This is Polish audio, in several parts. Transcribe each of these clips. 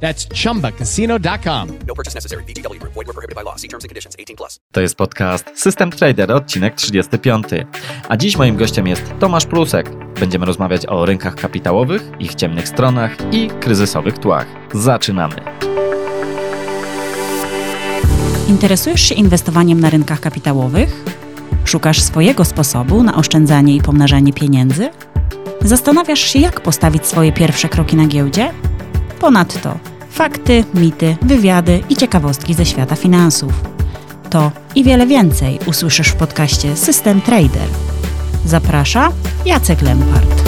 That's chumbacasino.com. No purchase necessary. Void were prohibited by law. See terms and conditions. 18 plus. To jest podcast System Trader, odcinek 35. A dziś moim gościem jest Tomasz Prusek. Będziemy rozmawiać o rynkach kapitałowych, ich ciemnych stronach i kryzysowych tłach. Zaczynamy. Interesujesz się inwestowaniem na rynkach kapitałowych? Szukasz swojego sposobu na oszczędzanie i pomnażanie pieniędzy? Zastanawiasz się, jak postawić swoje pierwsze kroki na giełdzie? Ponadto fakty, mity, wywiady i ciekawostki ze świata finansów. To i wiele więcej usłyszysz w podcaście System Trader. Zaprasza Jacek Lempart.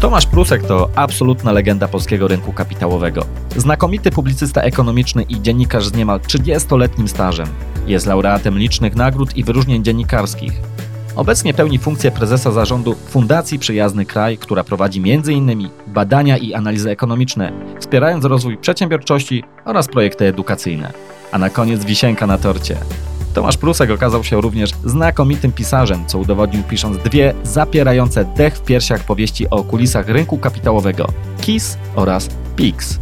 Tomasz Prusek to absolutna legenda polskiego rynku kapitałowego. Znakomity publicysta ekonomiczny i dziennikarz z niemal 30-letnim stażem. Jest laureatem licznych nagród i wyróżnień dziennikarskich. Obecnie pełni funkcję prezesa zarządu Fundacji Przyjazny Kraj, która prowadzi m.in. badania i analizy ekonomiczne, wspierając rozwój przedsiębiorczości oraz projekty edukacyjne. A na koniec wisienka na torcie. Tomasz Prusek okazał się również znakomitym pisarzem, co udowodnił pisząc dwie zapierające dech w piersiach powieści o kulisach rynku kapitałowego KIS oraz PIX.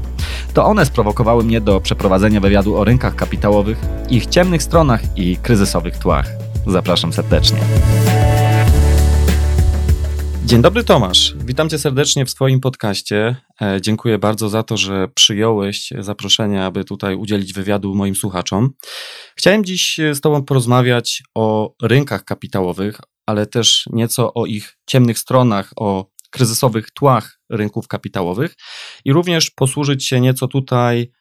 To one sprowokowały mnie do przeprowadzenia wywiadu o rynkach kapitałowych, ich ciemnych stronach i kryzysowych tłach. Zapraszam serdecznie. Dzień dobry Tomasz, witam cię serdecznie w swoim podcaście. E, dziękuję bardzo za to, że przyjąłeś zaproszenie, aby tutaj udzielić wywiadu moim słuchaczom. Chciałem dziś z tobą porozmawiać o rynkach kapitałowych, ale też nieco o ich ciemnych stronach, o kryzysowych tłach rynków kapitałowych i również posłużyć się nieco tutaj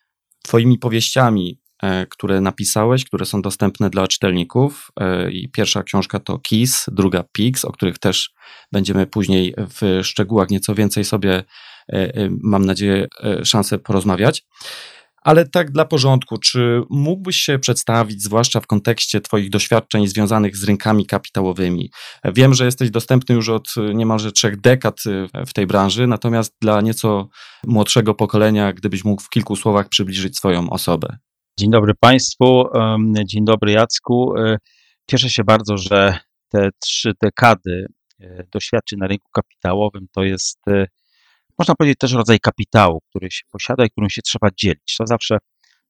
twoimi powieściami, E, które napisałeś, które są dostępne dla czytelników. E, I pierwsza książka to KISS, druga PIX, o których też będziemy później w szczegółach nieco więcej sobie, e, mam nadzieję, szansę porozmawiać. Ale tak dla porządku, czy mógłbyś się przedstawić, zwłaszcza w kontekście Twoich doświadczeń związanych z rynkami kapitałowymi? Wiem, że jesteś dostępny już od niemalże trzech dekad w tej branży, natomiast dla nieco młodszego pokolenia, gdybyś mógł w kilku słowach przybliżyć swoją osobę. Dzień dobry Państwu, dzień dobry Jacku. E, cieszę się bardzo, że te trzy dekady e, doświadczeń na rynku kapitałowym to jest, e, można powiedzieć, też rodzaj kapitału, który się posiada i którym się trzeba dzielić. To zawsze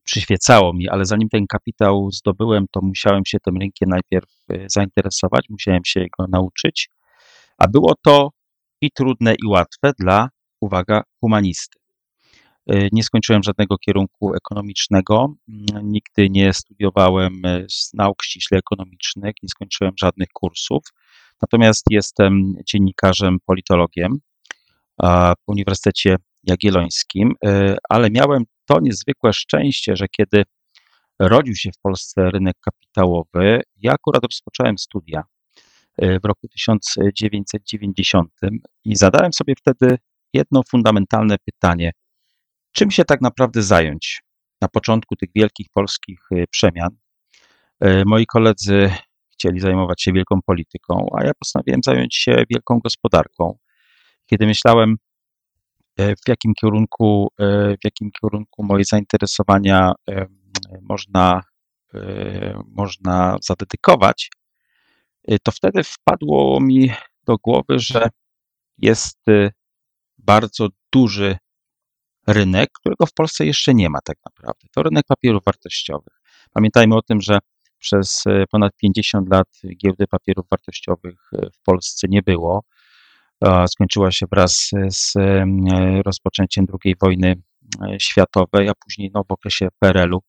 przyświecało mi, ale zanim ten kapitał zdobyłem, to musiałem się tym rynkiem najpierw zainteresować, musiałem się go nauczyć, a było to i trudne, i łatwe dla, uwaga, humanisty. E, nie skończyłem żadnego kierunku ekonomicznego, mm, nigdy nie studiowałem e, z nauk ściśle ekonomicznych, nie skończyłem żadnych kursów. Natomiast jestem dziennikarzem, politologiem po Uniwersytecie Jagiellońskim, e, ale miałem to niezwykłe szczęście, że kiedy rodził się w Polsce rynek kapitałowy, ja akurat rozpocząłem studia w roku 1990 i zadałem sobie wtedy jedno fundamentalne pytanie: czym się tak naprawdę zająć na początku tych wielkich polskich y, przemian. Y, moi koledzy chcieli zajmować się wielką polityką, a ja postanowiłem zająć się wielką gospodarką. Kiedy myślałem, y, w jakim kierunku, w jakim kierunku moje zainteresowania można, można zadedykować, to wtedy wpadło mi do głowy, że jest bardzo duży rynek, którego w Polsce jeszcze nie ma tak naprawdę. To rynek papierów wartościowych. Pamiętajmy o tym, że przez e, ponad 50 lat giełdy papierów wartościowych e, w Polsce nie było. Skończyła się wraz z e, rozpoczęciem II wojny światowej, a później no, w okresie PRL-u,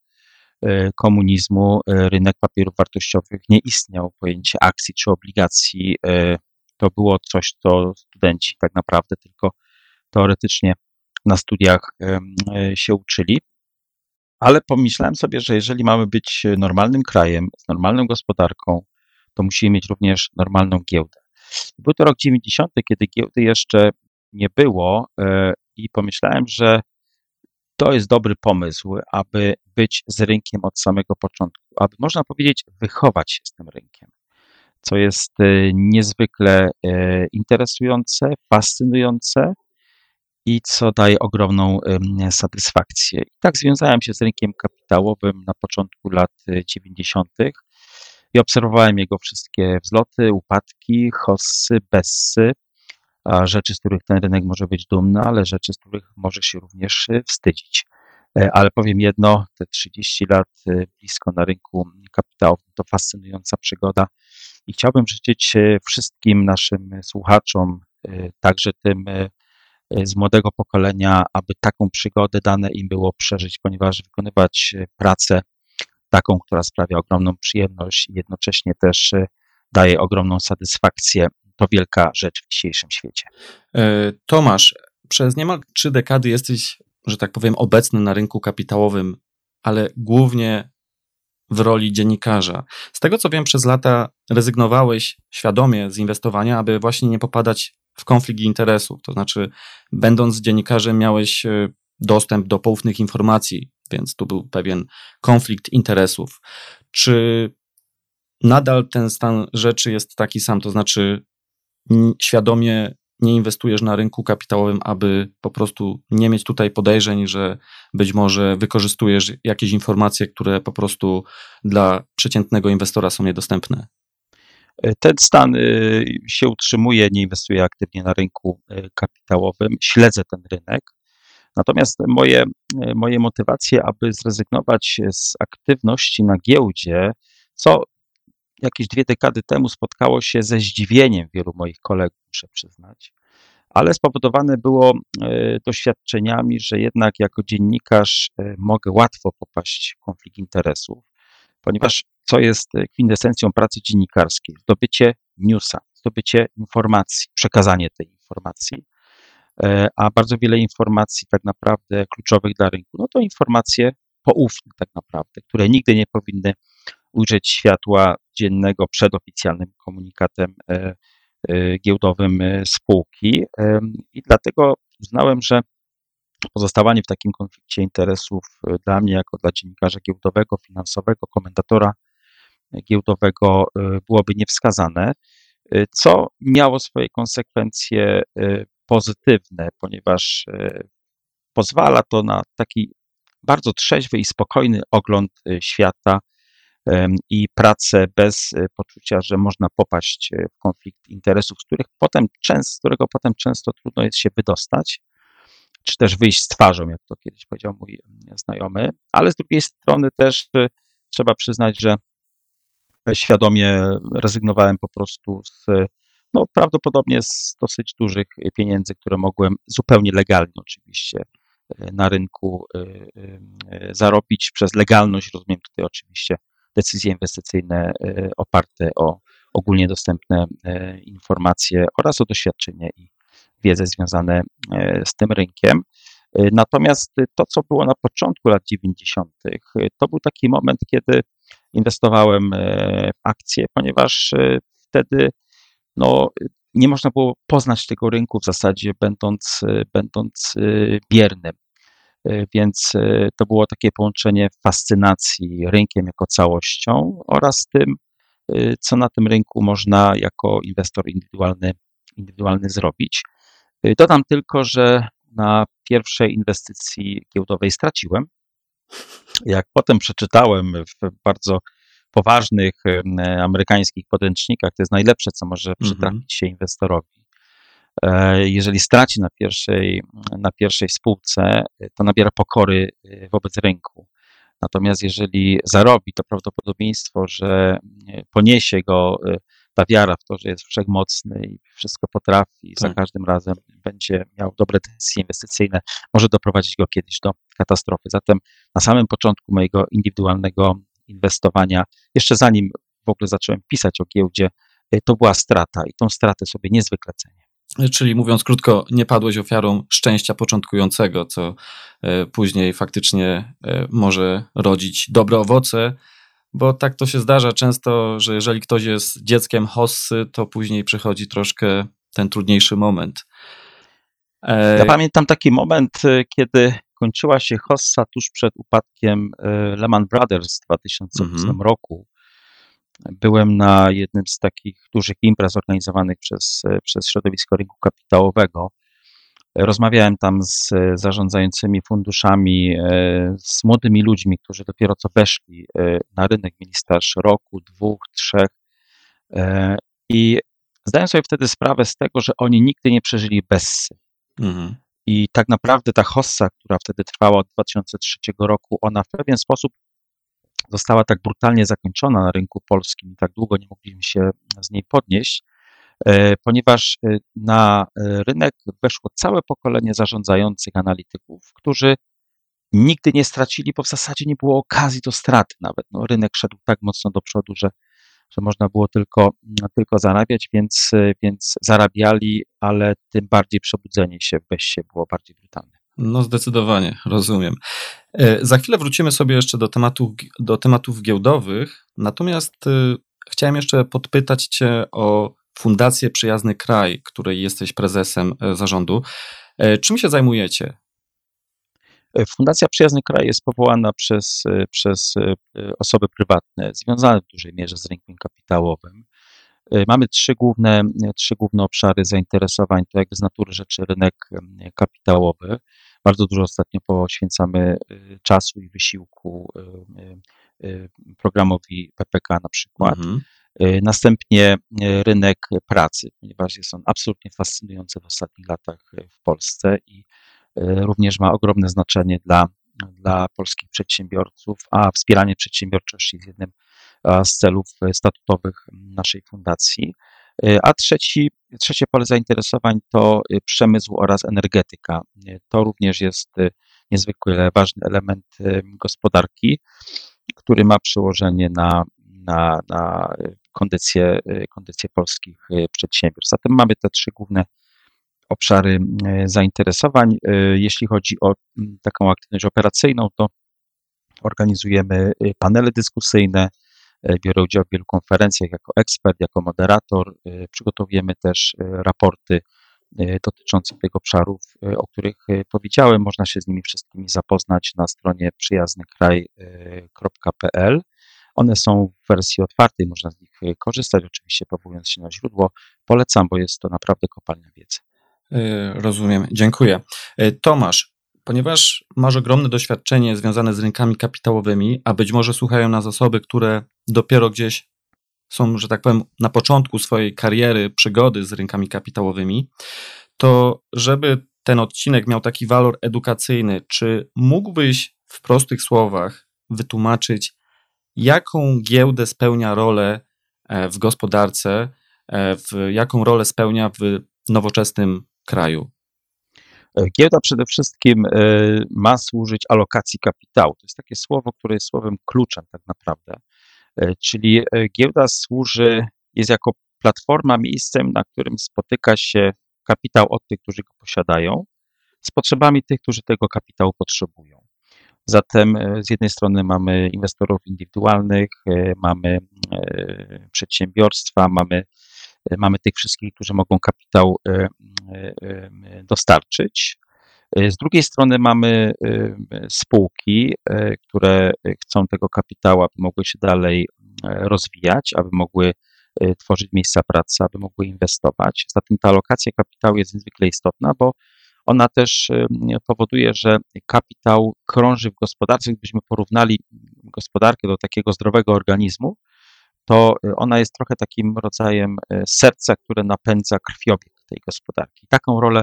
komunizmu, rynek papierów wartościowych nie istniał. Pojęcie akcji czy obligacji to było coś, co studenci tak naprawdę tylko teoretycznie na studiach e, się uczyli. Ale pomyślałem sobie, że jeżeli mamy być normalnym krajem, z normalną gospodarką, to musimy mieć również normalną giełdę. Był to rok 90, kiedy giełdy jeszcze nie było e, i pomyślałem, że to jest dobry pomysł, aby być z rynkiem od samego początku, aby można powiedzieć, wychować się z tym rynkiem, co jest e, niezwykle e, interesujące, fascynujące i co daje ogromną satysfakcję. I tak związałem się z rynkiem kapitałowym na początku lat 90. i obserwowałem jego wszystkie wzloty, upadki, hossy, bessy, rzeczy, z których ten rynek może być dumny, ale rzeczy, z których może się również e, wstydzić. E, ale powiem jedno, te 30 lat e, blisko na rynku kapitałowym to fascynująca przygoda i chciałbym życzyć wszystkim naszym słuchaczom, także tym z młodego pokolenia, aby taką przygodę dane im było przeżyć, ponieważ wykonywać pracę taką, która sprawia ogromną przyjemność i jednocześnie też daje ogromną satysfakcję to wielka rzecz w dzisiejszym świecie. E, Tomasz, przez niemal trzy dekady jesteś, że tak powiem, obecny na rynku kapitałowym, ale głównie w roli dziennikarza. Z tego co wiem, przez lata rezygnowałeś świadomie z inwestowania, aby właśnie nie popadać w konflikt interesów. To znaczy, będąc dziennikarzem, miałeś e, dostęp do poufnych informacji, więc tu był pewien konflikt interesów. Czy nadal ten stan rzeczy jest taki sam? To znaczy, świadomie nie inwestujesz na rynku kapitałowym, aby po prostu nie mieć tutaj podejrzeń, że być może wykorzystujesz jakieś informacje, które po prostu dla przeciętnego inwestora są niedostępne. Ten stan y, się utrzymuje, nie inwestuję aktywnie na rynku y, kapitałowym, śledzę ten rynek. Natomiast moje, y, moje motywacje, aby zrezygnować z aktywności na giełdzie, co jakieś dwie dekady temu spotkało się ze zdziwieniem wielu moich kolegów, muszę przyznać, ale spowodowane było doświadczeniami, że jednak jako dziennikarz mogę łatwo popaść w konflikt interesów, ponieważ co jest kwintesencją pracy dziennikarskiej? Zdobycie newsa, zdobycie informacji, przekazanie tej informacji, e, a bardzo wiele informacji tak naprawdę kluczowych dla rynku, no to informacje poufne tak naprawdę, które nigdy nie powinny ujrzeć światła dziennego przed oficjalnym komunikatem e, e, giełdowym e, spółki. I dlatego uznałem, że pozostawanie w takim konflikcie interesów dla mnie, jako dla dziennikarza giełdowego, finansowego, komentatora giełdowego, byłoby niewskazane, co miało swoje konsekwencje pozytywne, ponieważ pozwala to na taki bardzo trzeźwy i spokojny ogląd świata, i pracę bez e, poczucia, że można popaść e, w konflikt interesów, z których potem często, z którego potem często trudno jest się wydostać, czy też wyjść z twarzą, jak to kiedyś powiedział mój znajomy, ale z drugiej strony też e, trzeba przyznać, że świadomie rezygnowałem po prostu z, no prawdopodobnie z dosyć dużych pieniędzy, które mogłem zupełnie legalnie oczywiście na rynku zarobić. Przez legalność rozumiem tutaj oczywiście decyzje inwestycyjne oparte o ogólnie dostępne informacje oraz o doświadczenie i wiedzę związane e, z tym rynkiem. Natomiast to, co było na początku lat 90., to był taki moment, kiedy inwestowałem w akcje, ponieważ wtedy no, nie można było poznać tego rynku w zasadzie, będąc, będąc biernym. E, więc e, to było takie połączenie fascynacji rynkiem jako całością oraz tym, e, co na tym rynku można jako inwestor indywidualny, indywidualny zrobić. Dodam tylko, że na pierwszej inwestycji giełdowej straciłem. Jak potem przeczytałem w bardzo poważnych amerykańskich podręcznikach, to jest najlepsze, co może mhm. przytrafić się inwestorowi E, jeżeli straci na pierwszej, na pierwszej spółce, to nabiera pokory wobec rynku. Natomiast jeżeli zarobi, to prawdopodobieństwo, że poniesie go ta wiara w to, że jest wszechmocny i wszystko potrafi, i tak. za każdym razem będzie miał dobre decyzje inwestycyjne, może doprowadzić go kiedyś do katastrofy. Zatem na samym początku mojego indywidualnego inwestowania, jeszcze zanim w ogóle zacząłem pisać o giełdzie, to była strata i tą stratę sobie niezwykle cenię. Czyli mówiąc krótko, nie padłeś ofiarą szczęścia początkującego, co e, później faktycznie e, może rodzić dobre owoce, bo tak to się zdarza często, że jeżeli ktoś jest dzieckiem hossy, to później przychodzi troszkę ten trudniejszy moment. Ja pamiętam taki moment, kiedy kończyła się hossa tuż przed upadkiem Lehman Brothers w 2008 Mhm. roku. Byłem na jednym z takich dużych imprez organizowanych przez, przez środowisko rynku kapitałowego. Rozmawiałem tam z e, zarządzającymi funduszami, e, z młodymi ludźmi, którzy dopiero co weszli e, na rynek, mieli staż roku, dwóch, trzech. I zdałem sobie wtedy sprawę z tego, że oni nigdy nie przeżyli Bessy. Mhm. I tak naprawdę ta hossa, która wtedy trwała od 2003 roku, ona w pewien sposób została tak brutalnie zakończona na rynku polskim i tak długo nie mogliśmy się z niej podnieść, ponieważ e, na e, rynek weszło całe pokolenie zarządzających analityków, którzy nigdy nie stracili, bo w zasadzie nie było okazji do straty nawet. No, rynek szedł tak mocno do przodu, że, że można było tylko, tylko zarabiać, więc, więc zarabiali, ale tym bardziej przebudzenie się w Bessie było bardziej brutalne. No zdecydowanie, rozumiem. Za chwilę wrócimy sobie jeszcze do tematów, do tematów giełdowych, natomiast chciałem jeszcze podpytać Cię o Fundację Przyjazny Kraj, której jesteś prezesem e, zarządu. E, czym się zajmujecie? E, Fundacja Przyjazny Kraj jest powołana przez, przez osoby prywatne związane w dużej mierze z rynkiem kapitałowym. Mamy trzy główne, trzy główne obszary zainteresowań. To jakby z natury rzeczy rynek kapitałowy. Bardzo dużo ostatnio poświęcamy czasu i wysiłku programowi PPK na przykład. Mhm. E, następnie e, rynek pracy, ponieważ jest on absolutnie fascynujący w ostatnich latach e, w Polsce i również ma ogromne znaczenie dla, dla polskich przedsiębiorców, a wspieranie przedsiębiorczości jest jednym z celów statutowych naszej fundacji. A trzeci, trzecie pole zainteresowań to przemysł oraz energetyka. To również jest niezwykle ważny element gospodarki, który ma przełożenie na, na, na kondycję, kondycję polskich y, przedsiębiorstw. Zatem mamy te trzy główne obszary zainteresowań. Jeśli chodzi o taką aktywność operacyjną, to organizujemy panele dyskusyjne, biorę udział w wielu konferencjach jako ekspert, jako moderator. Przygotowujemy też raporty dotyczące tych obszarów, o których powiedziałem. Można się z nimi wszystkimi zapoznać na stronie przyjaznykraj.pl. One są w wersji otwartej, można z nich e, korzystać, oczywiście powołując się na źródło. Polecam, bo jest to naprawdę kopalnia wiedzy. E, rozumiem, dziękuję. E, Tomasz, ponieważ masz ogromne doświadczenie związane z rynkami kapitałowymi, a być może słuchają nas osoby, które dopiero gdzieś są, że tak powiem, na początku swojej kariery, przygody z rynkami kapitałowymi, to żeby ten odcinek miał taki walor edukacyjny, czy mógłbyś w prostych słowach wytłumaczyć, jaką giełdę spełnia rolę e, w gospodarce, e, w jaką rolę spełnia w nowoczesnym kraju? E, giełda przede wszystkim ma służyć alokacji kapitału. To jest takie słowo, które jest słowem kluczem tak naprawdę. Czyli giełda służy, jest jako platforma miejscem, na którym spotyka się kapitał od tych, którzy go posiadają, z potrzebami tych, którzy tego kapitału potrzebują. Zatem e, z jednej strony mamy inwestorów indywidualnych, e, mamy e, przedsiębiorstwa, mamy, mamy tych wszystkich, którzy mogą kapitał dostarczyć. Z drugiej strony mamy spółki, które chcą tego kapitału, aby mogły się dalej rozwijać, aby mogły tworzyć miejsca pracy, aby mogły inwestować. Zatem ta alokacja kapitału jest niezwykle istotna, bo ona też powoduje, że kapitał krąży w gospodarce. Gdybyśmy porównali gospodarkę do takiego zdrowego organizmu, to y, ona jest trochę takim rodzajem y, serca, które napędza krwiobieg tej gospodarki. Taką rolę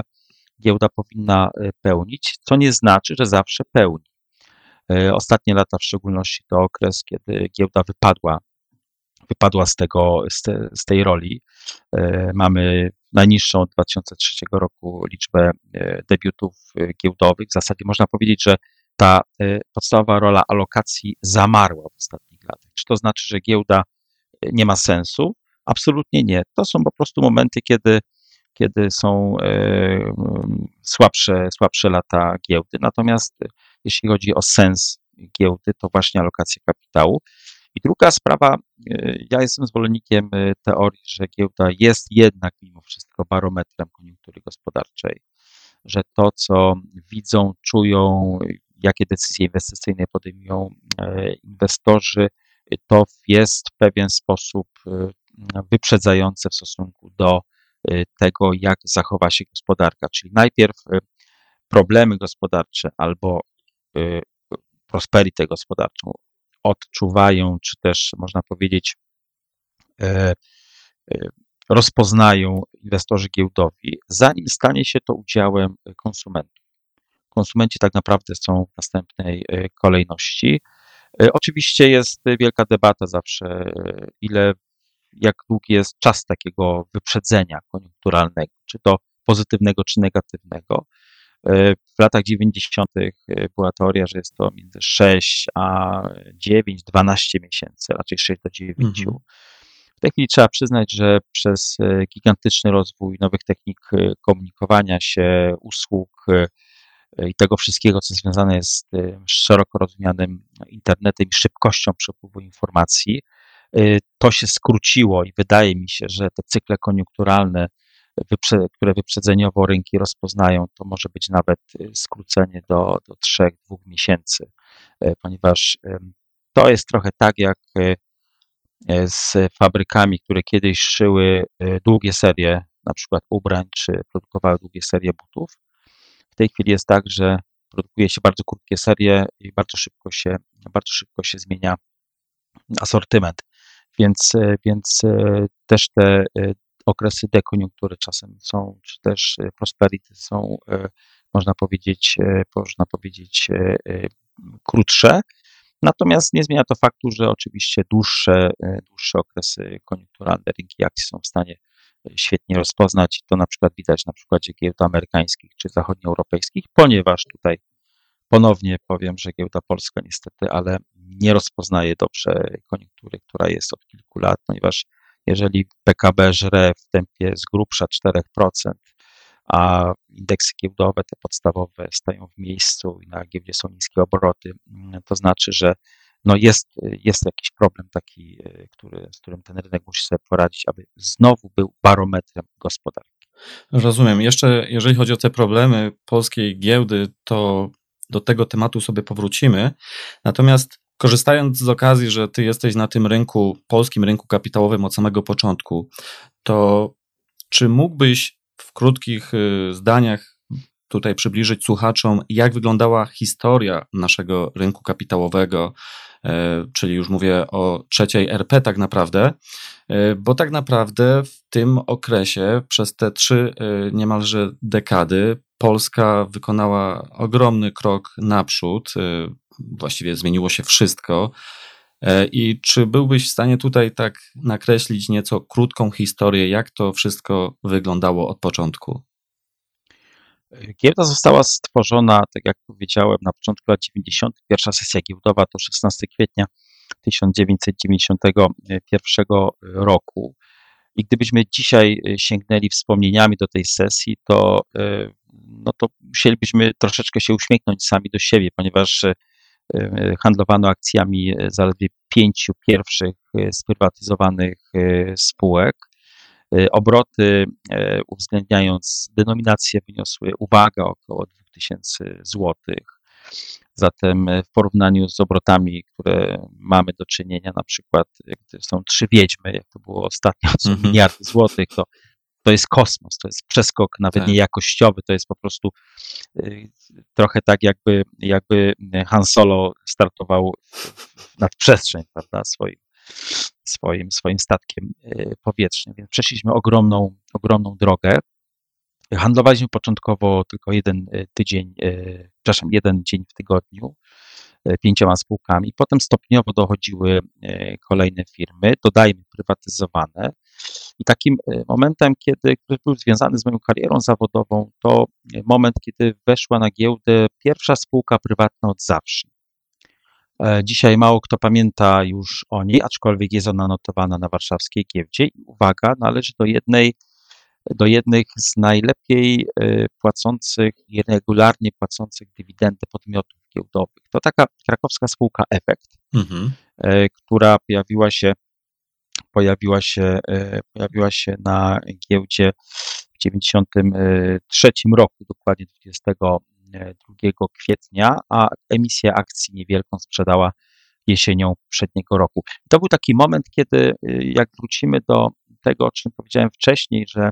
giełda powinna y, pełnić, co nie znaczy, że zawsze pełni. Ostatnie lata w szczególności to okres, kiedy giełda wypadła, wypadła z, tego, z, te, z tej roli. Mamy najniższą od 2003 roku liczbę e, debiutów e, giełdowych. W zasadzie można powiedzieć, że ta e, podstawowa rola alokacji zamarła w ostatnich latach. Czy to znaczy, że giełda nie ma sensu? Absolutnie nie. To są po prostu momenty, kiedy, kiedy są słabsze, słabsze lata giełdy. Natomiast jeśli chodzi o sens giełdy, to właśnie alokacja kapitału. I druga sprawa, y, ja jestem zwolennikiem y, teorii, że giełda jest jednak mimo wszystko barometrem koniunktury gospodarczej. że to, co widzą, czują, jakie decyzje inwestycyjne podejmują e, inwestorzy, to jest w pewien sposób e, wyprzedzające w stosunku do e, tego, jak zachowa się gospodarka. Czyli najpierw problemy gospodarcze albo prosperity gospodarczą odczuwają, czy też można powiedzieć, rozpoznają inwestorzy giełdowi, zanim stanie się to udziałem konsumentów. Konsumenci tak naprawdę są w następnej e, kolejności. E, oczywiście jest wielka debata zawsze, e, ile, jak długi jest czas takiego wyprzedzenia koniunkturalnego, czy to pozytywnego, czy negatywnego. W latach 90. była teoria, że jest to między 6 a 9, 12 miesięcy, raczej 6 do 9. Mhm. W tej chwili trzeba przyznać, że przez e, gigantyczny rozwój nowych technik e, komunikowania się, usług e, i tego wszystkiego, co związane jest z szeroko rozumianym internetem i szybkością przepływu informacji, to się skróciło i wydaje mi się, że te cykle koniunkturalne, które wyprzedzeniowo rynki rozpoznają, to może być nawet skrócenie do, do 3-2 miesięcy, ponieważ to jest trochę tak, jak E, z fabrykami, które kiedyś szyły e, długie serie, na przykład ubrań, czy produkowały długie serie butów. W tej chwili jest tak, że produkuje się bardzo krótkie serie i bardzo szybko się, bardzo szybko się zmienia asortyment. Więc, e, więc też te okresy dekoniunktury czasem są, czy też prosperity są, można powiedzieć, można powiedzieć, krótsze. Natomiast nie zmienia to faktu, że oczywiście dłuższe, e, dłuższe okresy koniunkturalne rynki akcji są w stanie e, świetnie rozpoznać. To na przykład widać na przykładzie giełd amerykańskich czy zachodnioeuropejskich, ponieważ tutaj ponownie powiem, że giełda polska niestety, ale nie rozpoznaje dobrze koniunktury, która jest od kilku lat, ponieważ jeżeli PKB żre w tempie z grubsza 4%, a indeksy giełdowe, te podstawowe, stają w miejscu i na giełdzie są niskie obroty, mm, to znaczy, że no jest, jest jakiś problem taki, e, który, z którym ten rynek musi sobie poradzić, aby znowu był barometrem gospodarki. Rozumiem. Jeszcze jeżeli chodzi o te problemy polskiej giełdy, to do tego tematu sobie powrócimy. Natomiast korzystając z okazji, że ty jesteś na tym rynku, polskim rynku kapitałowym od samego początku, to czy mógłbyś w krótkich y, zdaniach tutaj przybliżyć słuchaczom, jak wyglądała historia naszego rynku kapitałowego, e, czyli już mówię o trzeciej RP tak naprawdę, e, bo tak naprawdę w tym okresie, przez te trzy e, niemalże dekady, Polska wykonała ogromny krok naprzód, właściwie zmieniło się wszystko. I czy byłbyś w stanie tutaj tak nakreślić nieco krótką historię, jak to wszystko wyglądało od początku? Giełda została stworzona, tak jak powiedziałem, na początku lat 90. Pierwsza sesja giełdowa to 16 kwietnia 1991 roku. I gdybyśmy dzisiaj sięgnęli wspomnieniami do tej sesji, to, no to musielibyśmy troszeczkę się uśmiechnąć sami do siebie, ponieważ E, handlowano akcjami e, zaledwie pięciu pierwszych e, sprywatyzowanych spółek. Obroty, uwzględniając denominację, wyniosły, uwaga, około 2000 zł. Zatem w porównaniu z obrotami, które mamy do czynienia, na przykład gdy są trzy wiedźmy, jak to było ostatnio, są mm -hmm. miliardy złotych, to to jest kosmos, to jest przeskok nawet tak. nie jakościowy, to jest po prostu y, trochę tak jakby, jakby Han Solo startował nad przestrzeń, prawda, swoim, swoim, swoim statkiem y, powietrznym. Więc przeszliśmy ogromną, ogromną drogę. Handlowaliśmy początkowo tylko jeden y, tydzień, przepraszam, jeden dzień w tygodniu, pięcioma spółkami. Potem stopniowo dochodziły kolejne firmy, dodajmy prywatyzowane. I takim e, momentem, kiedy, który był związany z moją karierą zawodową, to moment, kiedy weszła na giełdę pierwsza spółka prywatna od zawsze. E, dzisiaj mało kto pamięta już o niej, aczkolwiek jest ona notowana na warszawskiej giełdzie i uwaga, należy do jednej, do jednych z najlepiej e, płacących i regularnie płacących dywidendy podmiotów giełdowych. To taka krakowska spółka Efekt, mhm. która pojawiła się pojawiła się, e, pojawiła się na giełdzie w 1993 roku, dokładnie 22 kwietnia, a emisję akcji niewielką sprzedała jesienią poprzedniego roku. To był taki moment, kiedy jak wrócimy do tego, o czym powiedziałem wcześniej, że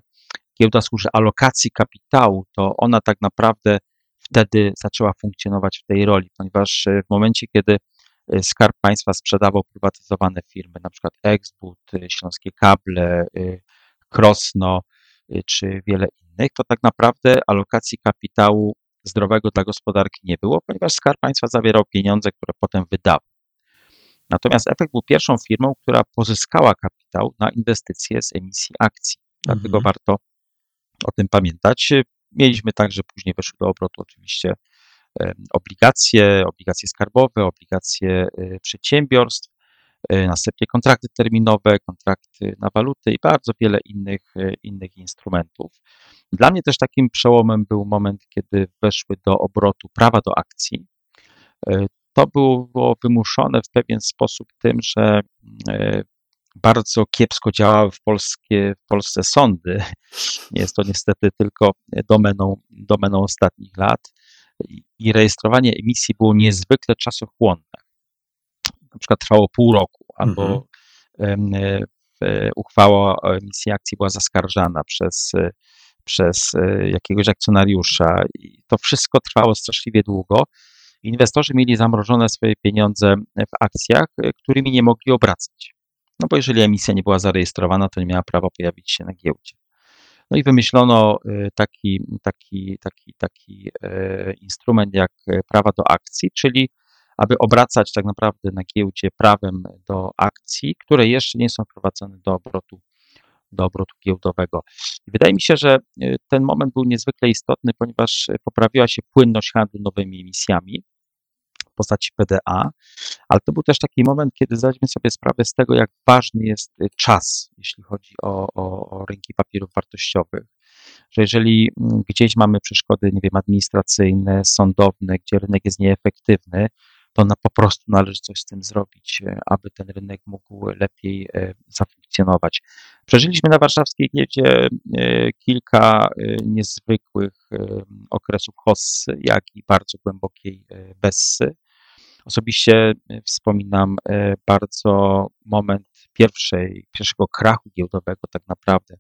giełda służy alokacji kapitału, to ona tak naprawdę wtedy zaczęła funkcjonować w tej roli, ponieważ w momencie, kiedy Skarb Państwa sprzedawał prywatyzowane firmy, na przykład Exbud, Śląskie Kable, Krosno czy wiele innych, to tak naprawdę alokacji kapitału zdrowego dla gospodarki nie było, ponieważ Skarb Państwa zawierał pieniądze, które potem wydawał. Natomiast efekt był pierwszą firmą, która pozyskała kapitał na inwestycje z emisji akcji. Dlatego mhm. warto o tym pamiętać. Mieliśmy także później weszły do obrotu oczywiście obligacje, obligacje skarbowe, obligacje y, przedsiębiorstw, y, następnie kontrakty terminowe, kontrakty na waluty i bardzo wiele innych, innych instrumentów. Dla mnie też takim przełomem był moment, kiedy weszły do obrotu prawa do akcji. To było wymuszone w pewien sposób tym, że bardzo kiepsko działały w, polskie, w Polsce sądy. Jest to niestety tylko domeną, domeną ostatnich lat i rejestrowanie emisji było niezwykle czasochłonne. Na przykład trwało pół roku, albo mhm. uchwała o emisji akcji była zaskarżana przez, przez e, jakiegoś akcjonariusza. I to wszystko trwało straszliwie długo. Inwestorzy mieli zamrożone swoje pieniądze w akcjach, e, którymi nie mogli obracać. No bo jeżeli emisja nie była zarejestrowana, to nie miała prawa pojawić się na giełdzie. No i wymyślono y, taki, taki, taki, taki e, instrument jak e, prawa do akcji, czyli aby obracać tak naprawdę na giełdzie prawem do akcji, które jeszcze nie są wprowadzone do obrotu, do obrotu giełdowego. Wydaje mi się, że y, ten moment był niezwykle istotny, ponieważ poprawiła się płynność handlu nowymi emisjami postaci PDA, ale to był też taki moment, kiedy zdaliśmy sobie sprawę z tego, jak ważny jest y, czas, jeśli chodzi o, o, o rynki papierów wartościowych. Że jeżeli mm, gdzieś mamy przeszkody, nie wiem, administracyjne, sądowne, gdzie rynek jest nieefektywny, to na, po prostu należy coś z tym zrobić, y, aby ten rynek mógł lepiej y, zafunkcjonować. Przeżyliśmy na warszawskiej giełdzie kilka niezwykłych okresów hossy, jak i bardzo głębokiej bessy. Osobiście e, wspominam e, bardzo moment pierwszej, pierwszego krachu giełdowego tak naprawdę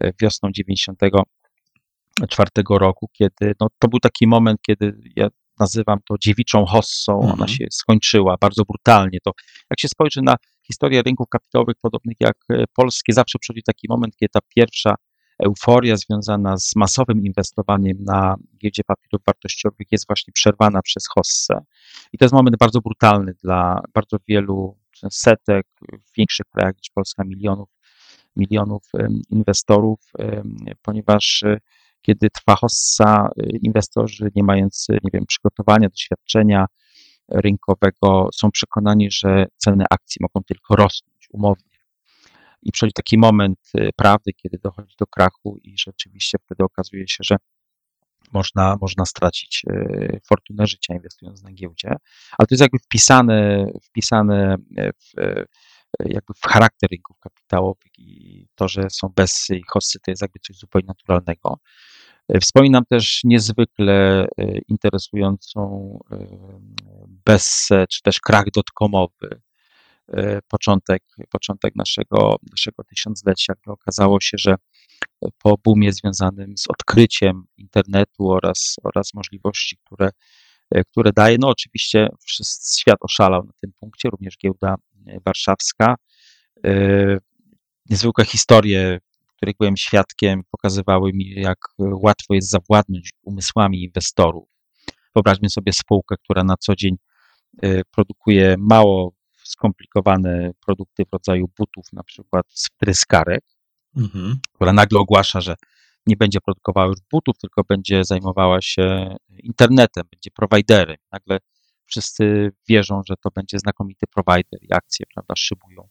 e, wiosną 94 roku, kiedy no, to był taki moment, kiedy ja nazywam to dziewiczą hossą, ona mhm. się skończyła bardzo brutalnie. To jak się spojrzy na historię rynków kapitałowych podobnych jak polskie, zawsze przychodzi taki moment, kiedy ta pierwsza euforia związana z masowym inwestowaniem na giełdzie papierów wartościowych jest właśnie przerwana przez hossę. I to jest moment bardzo brutalny dla bardzo wielu setek, w większych krajach niż Polska milionów, milionów inwestorów, ponieważ e, kiedy trwa hossa, e, inwestorzy nie mając, nie wiem, przygotowania, doświadczenia rynkowego są przekonani, że ceny akcji mogą tylko rosnąć umownie i przychodzi taki moment y, prawdy, kiedy dochodzi do krachu i rzeczywiście wtedy okazuje się, że można, można stracić y, fortunę życia inwestując na giełdzie, ale to jest jakby wpisane, wpisane w, y, jakby w charakter rynków kapitałowych i to, że są bessy i hossy, to jest jakby coś zupełnie naturalnego. Wspominam też niezwykle interesującą bessę, czy też krach dotkomowy E, początek, początek naszego, naszego tysiąclecia, gdy okazało się, że po boomie związanym z odkryciem internetu oraz, oraz możliwości, które, e, które daje, no oczywiście świat oszalał na tym punkcie, również giełda e, warszawska. Niezwykłe historie, których byłem świadkiem, pokazywały mi, jak łatwo jest zawładnąć umysłami inwestorów. Wyobraźmy sobie spółkę, która na co dzień produkuje mało skomplikowane produkty w rodzaju butów, na przykład z wtryskarek, mhm. która nagle ogłasza, że nie będzie produkowała już butów, tylko będzie zajmowała się internetem, będzie prowajderem. Nagle wszyscy wierzą, że to będzie znakomity prowajder i akcje, prawda, szybują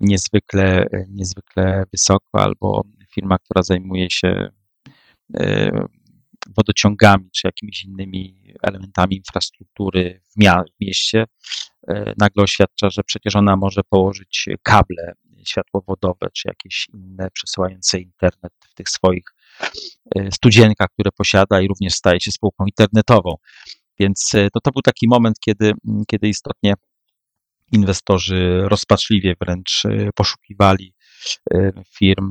niezwykle, niezwykle wysoko, albo firma, która zajmuje się e, wodociągami czy jakimiś innymi elementami infrastruktury w, w mieście, nagle oświadcza, że przecież ona może położyć kable światłowodowe czy jakieś inne przesyłające internet w tych swoich studzienka, które posiada i również staje się spółką internetową. Więc to, to był taki moment, kiedy, kiedy istotnie inwestorzy rozpaczliwie wręcz poszukiwali firm,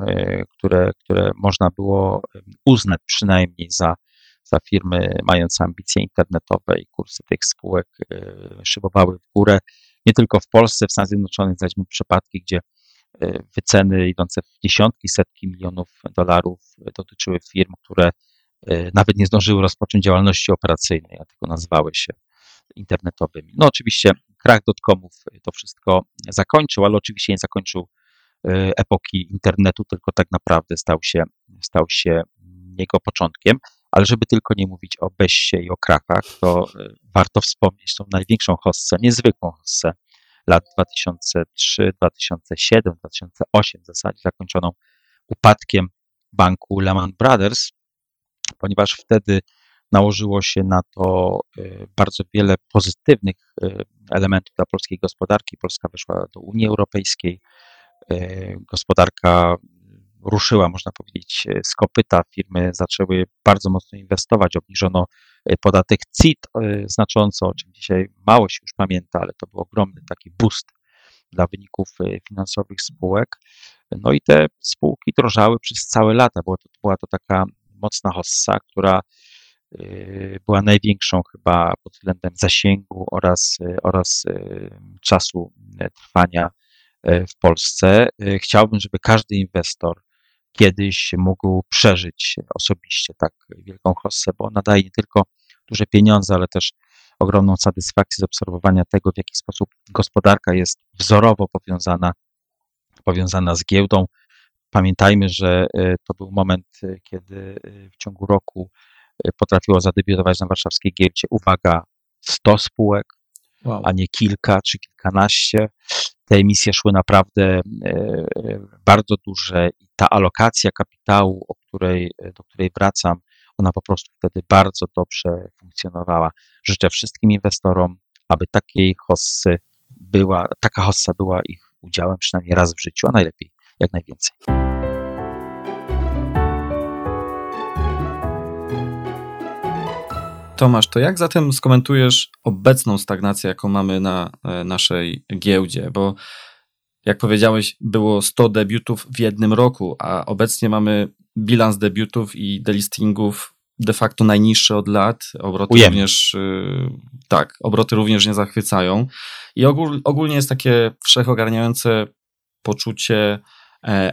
które, które można było uznać przynajmniej za, za firmy mające ambicje internetowe i kursy tych spółek szybowały w górę. Nie tylko w Polsce, w Stanach Zjednoczonych znaleźliśmy przypadki, gdzie wyceny idące w dziesiątki, setki milionów dolarów dotyczyły firm, które nawet nie zdążyły rozpocząć działalności operacyjnej, a tylko nazywały się internetowymi. No oczywiście krach dotcomów to wszystko zakończył, ale oczywiście nie zakończył epoki internetu, tylko tak naprawdę stał się, stał się jego początkiem. Ale żeby tylko nie mówić o Bessie i o krachach, to warto wspomnieć tą największą hossę, niezwykłą hossę lat 2003, 2007, 2008 w zasadzie zakończoną upadkiem banku Lehman Brothers, ponieważ wtedy nałożyło się na to y, bardzo wiele pozytywnych y, elementów dla polskiej gospodarki. Polska weszła do Unii Europejskiej, gospodarka ruszyła, można powiedzieć, z kopyta. Firmy zaczęły bardzo mocno inwestować, obniżono podatek CIT znacząco, o czym dzisiaj mało się już pamięta, ale to był ogromny taki boost dla wyników finansowych spółek. No i te spółki drożały przez całe lata. Była to, była to taka mocna hossa, która była największą chyba pod względem zasięgu oraz, oraz czasu trwania w Polsce. Chciałbym, żeby każdy inwestor kiedyś mógł przeżyć osobiście tak wielką hossę, bo ona daje nie tylko duże pieniądze, ale też ogromną satysfakcję z obserwowania tego, w jaki sposób gospodarka jest wzorowo powiązana, powiązana z giełdą, Pamiętajmy, że e, to był moment, e, kiedy e, w ciągu roku potrafiło zadebiutować na warszawskiej giełdzie, uwaga, 100 spółek, wow. a nie kilka czy kilkanaście. Te emisje szły naprawdę bardzo duże i ta alokacja kapitału, o której, do której wracam, ona po prostu wtedy bardzo dobrze funkcjonowała. Życzę wszystkim inwestorom, aby takiej hossy była, taka hossa była ich udziałem przynajmniej raz w życiu, a najlepiej jak najwięcej. Tomasz, to jak zatem skomentujesz obecną stagnację, jaką mamy na e, naszej giełdzie? Bo jak powiedziałeś, było 100 debiutów w jednym roku, a obecnie mamy bilans debiutów i delistingów de facto najniższy od lat. Obroty również, y, tak, obroty również nie zachwycają. I ogól, ogólnie jest takie wszechogarniające poczucie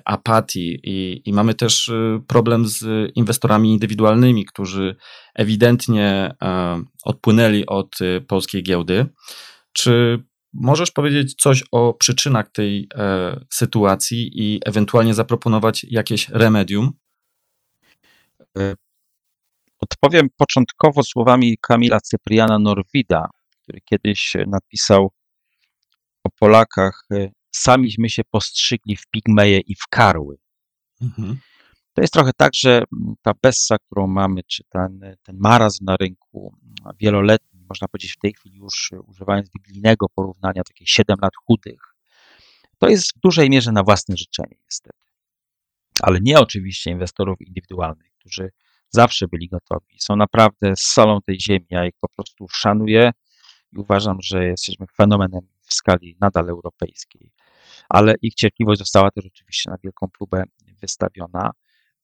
apatii i, i mamy też y, problem z inwestorami indywidualnymi, którzy ewidentnie e, odpłynęli od polskiej giełdy. Czy możesz powiedzieć coś o przyczynach tej e, sytuacji i ewentualnie zaproponować jakieś remedium? Odpowiem początkowo słowami Kamila Cypriana Norwida, który kiedyś napisał o Polakach samiśmy się postrzygli w pigmeje i w karły. Mhm. To jest trochę tak, że ta bessa, którą mamy, czy ten, ten marazm na rynku wieloletni, można powiedzieć w tej chwili już używając biblijnego porównania, takie 7 lat chudych, to jest w dużej mierze na własne życzenie niestety. Ale nie oczywiście inwestorów indywidualnych, którzy zawsze byli gotowi. Są naprawdę solą tej ziemi. Ja ich po prostu szanuję i uważam, że jesteśmy fenomenem w skali nadal europejskiej ale ich cierpliwość została też oczywiście na wielką próbę wystawiona,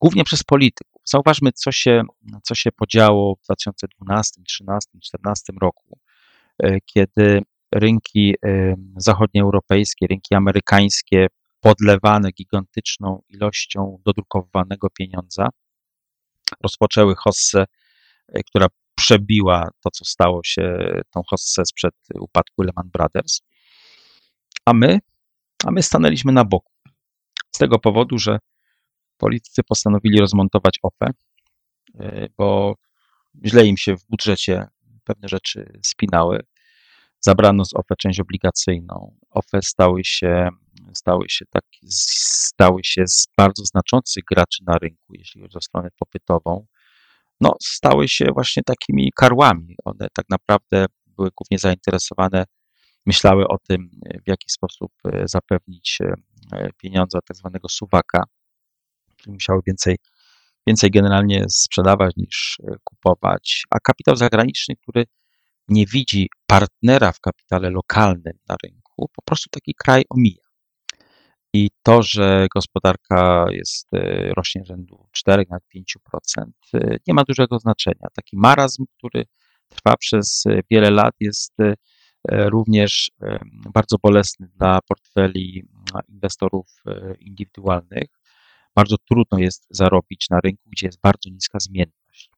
głównie przez polityków. Zauważmy, co się, co się podziało w 2012, 2013, 2014 roku, e, kiedy rynki e, zachodnioeuropejskie, rynki amerykańskie podlewane gigantyczną ilością dodrukowanego pieniądza, rozpoczęły hossę, e, która przebiła to, co stało się tą hossę sprzed upadku Lehman Brothers. A my a my stanęliśmy na boku. Z tego powodu, że politycy postanowili rozmontować OFE, y, bo źle im się w budżecie pewne rzeczy spinały. Zabrano z OFE część obligacyjną. OFE stały się, stały się, tak, stały się z bardzo znaczących graczy na rynku, jeśli chodzi o stronę popytową. No, stały się właśnie takimi karłami. One tak naprawdę były głównie zainteresowane myślały o tym, w jaki sposób e, zapewnić e, pieniądze tak zwanego suwaka, czyli musiały więcej, więcej generalnie sprzedawać niż kupować, a kapitał zagraniczny, który nie widzi partnera w kapitale lokalnym na rynku, po prostu taki kraj omija. I to, że gospodarka jest, e, rośnie rzędu 4 na 5%, e, nie ma dużego znaczenia. Taki marazm, który trwa przez e, wiele lat, jest również bardzo bolesny dla portfeli inwestorów indywidualnych. Bardzo trudno jest zarobić na rynku, gdzie jest bardzo niska zmienność.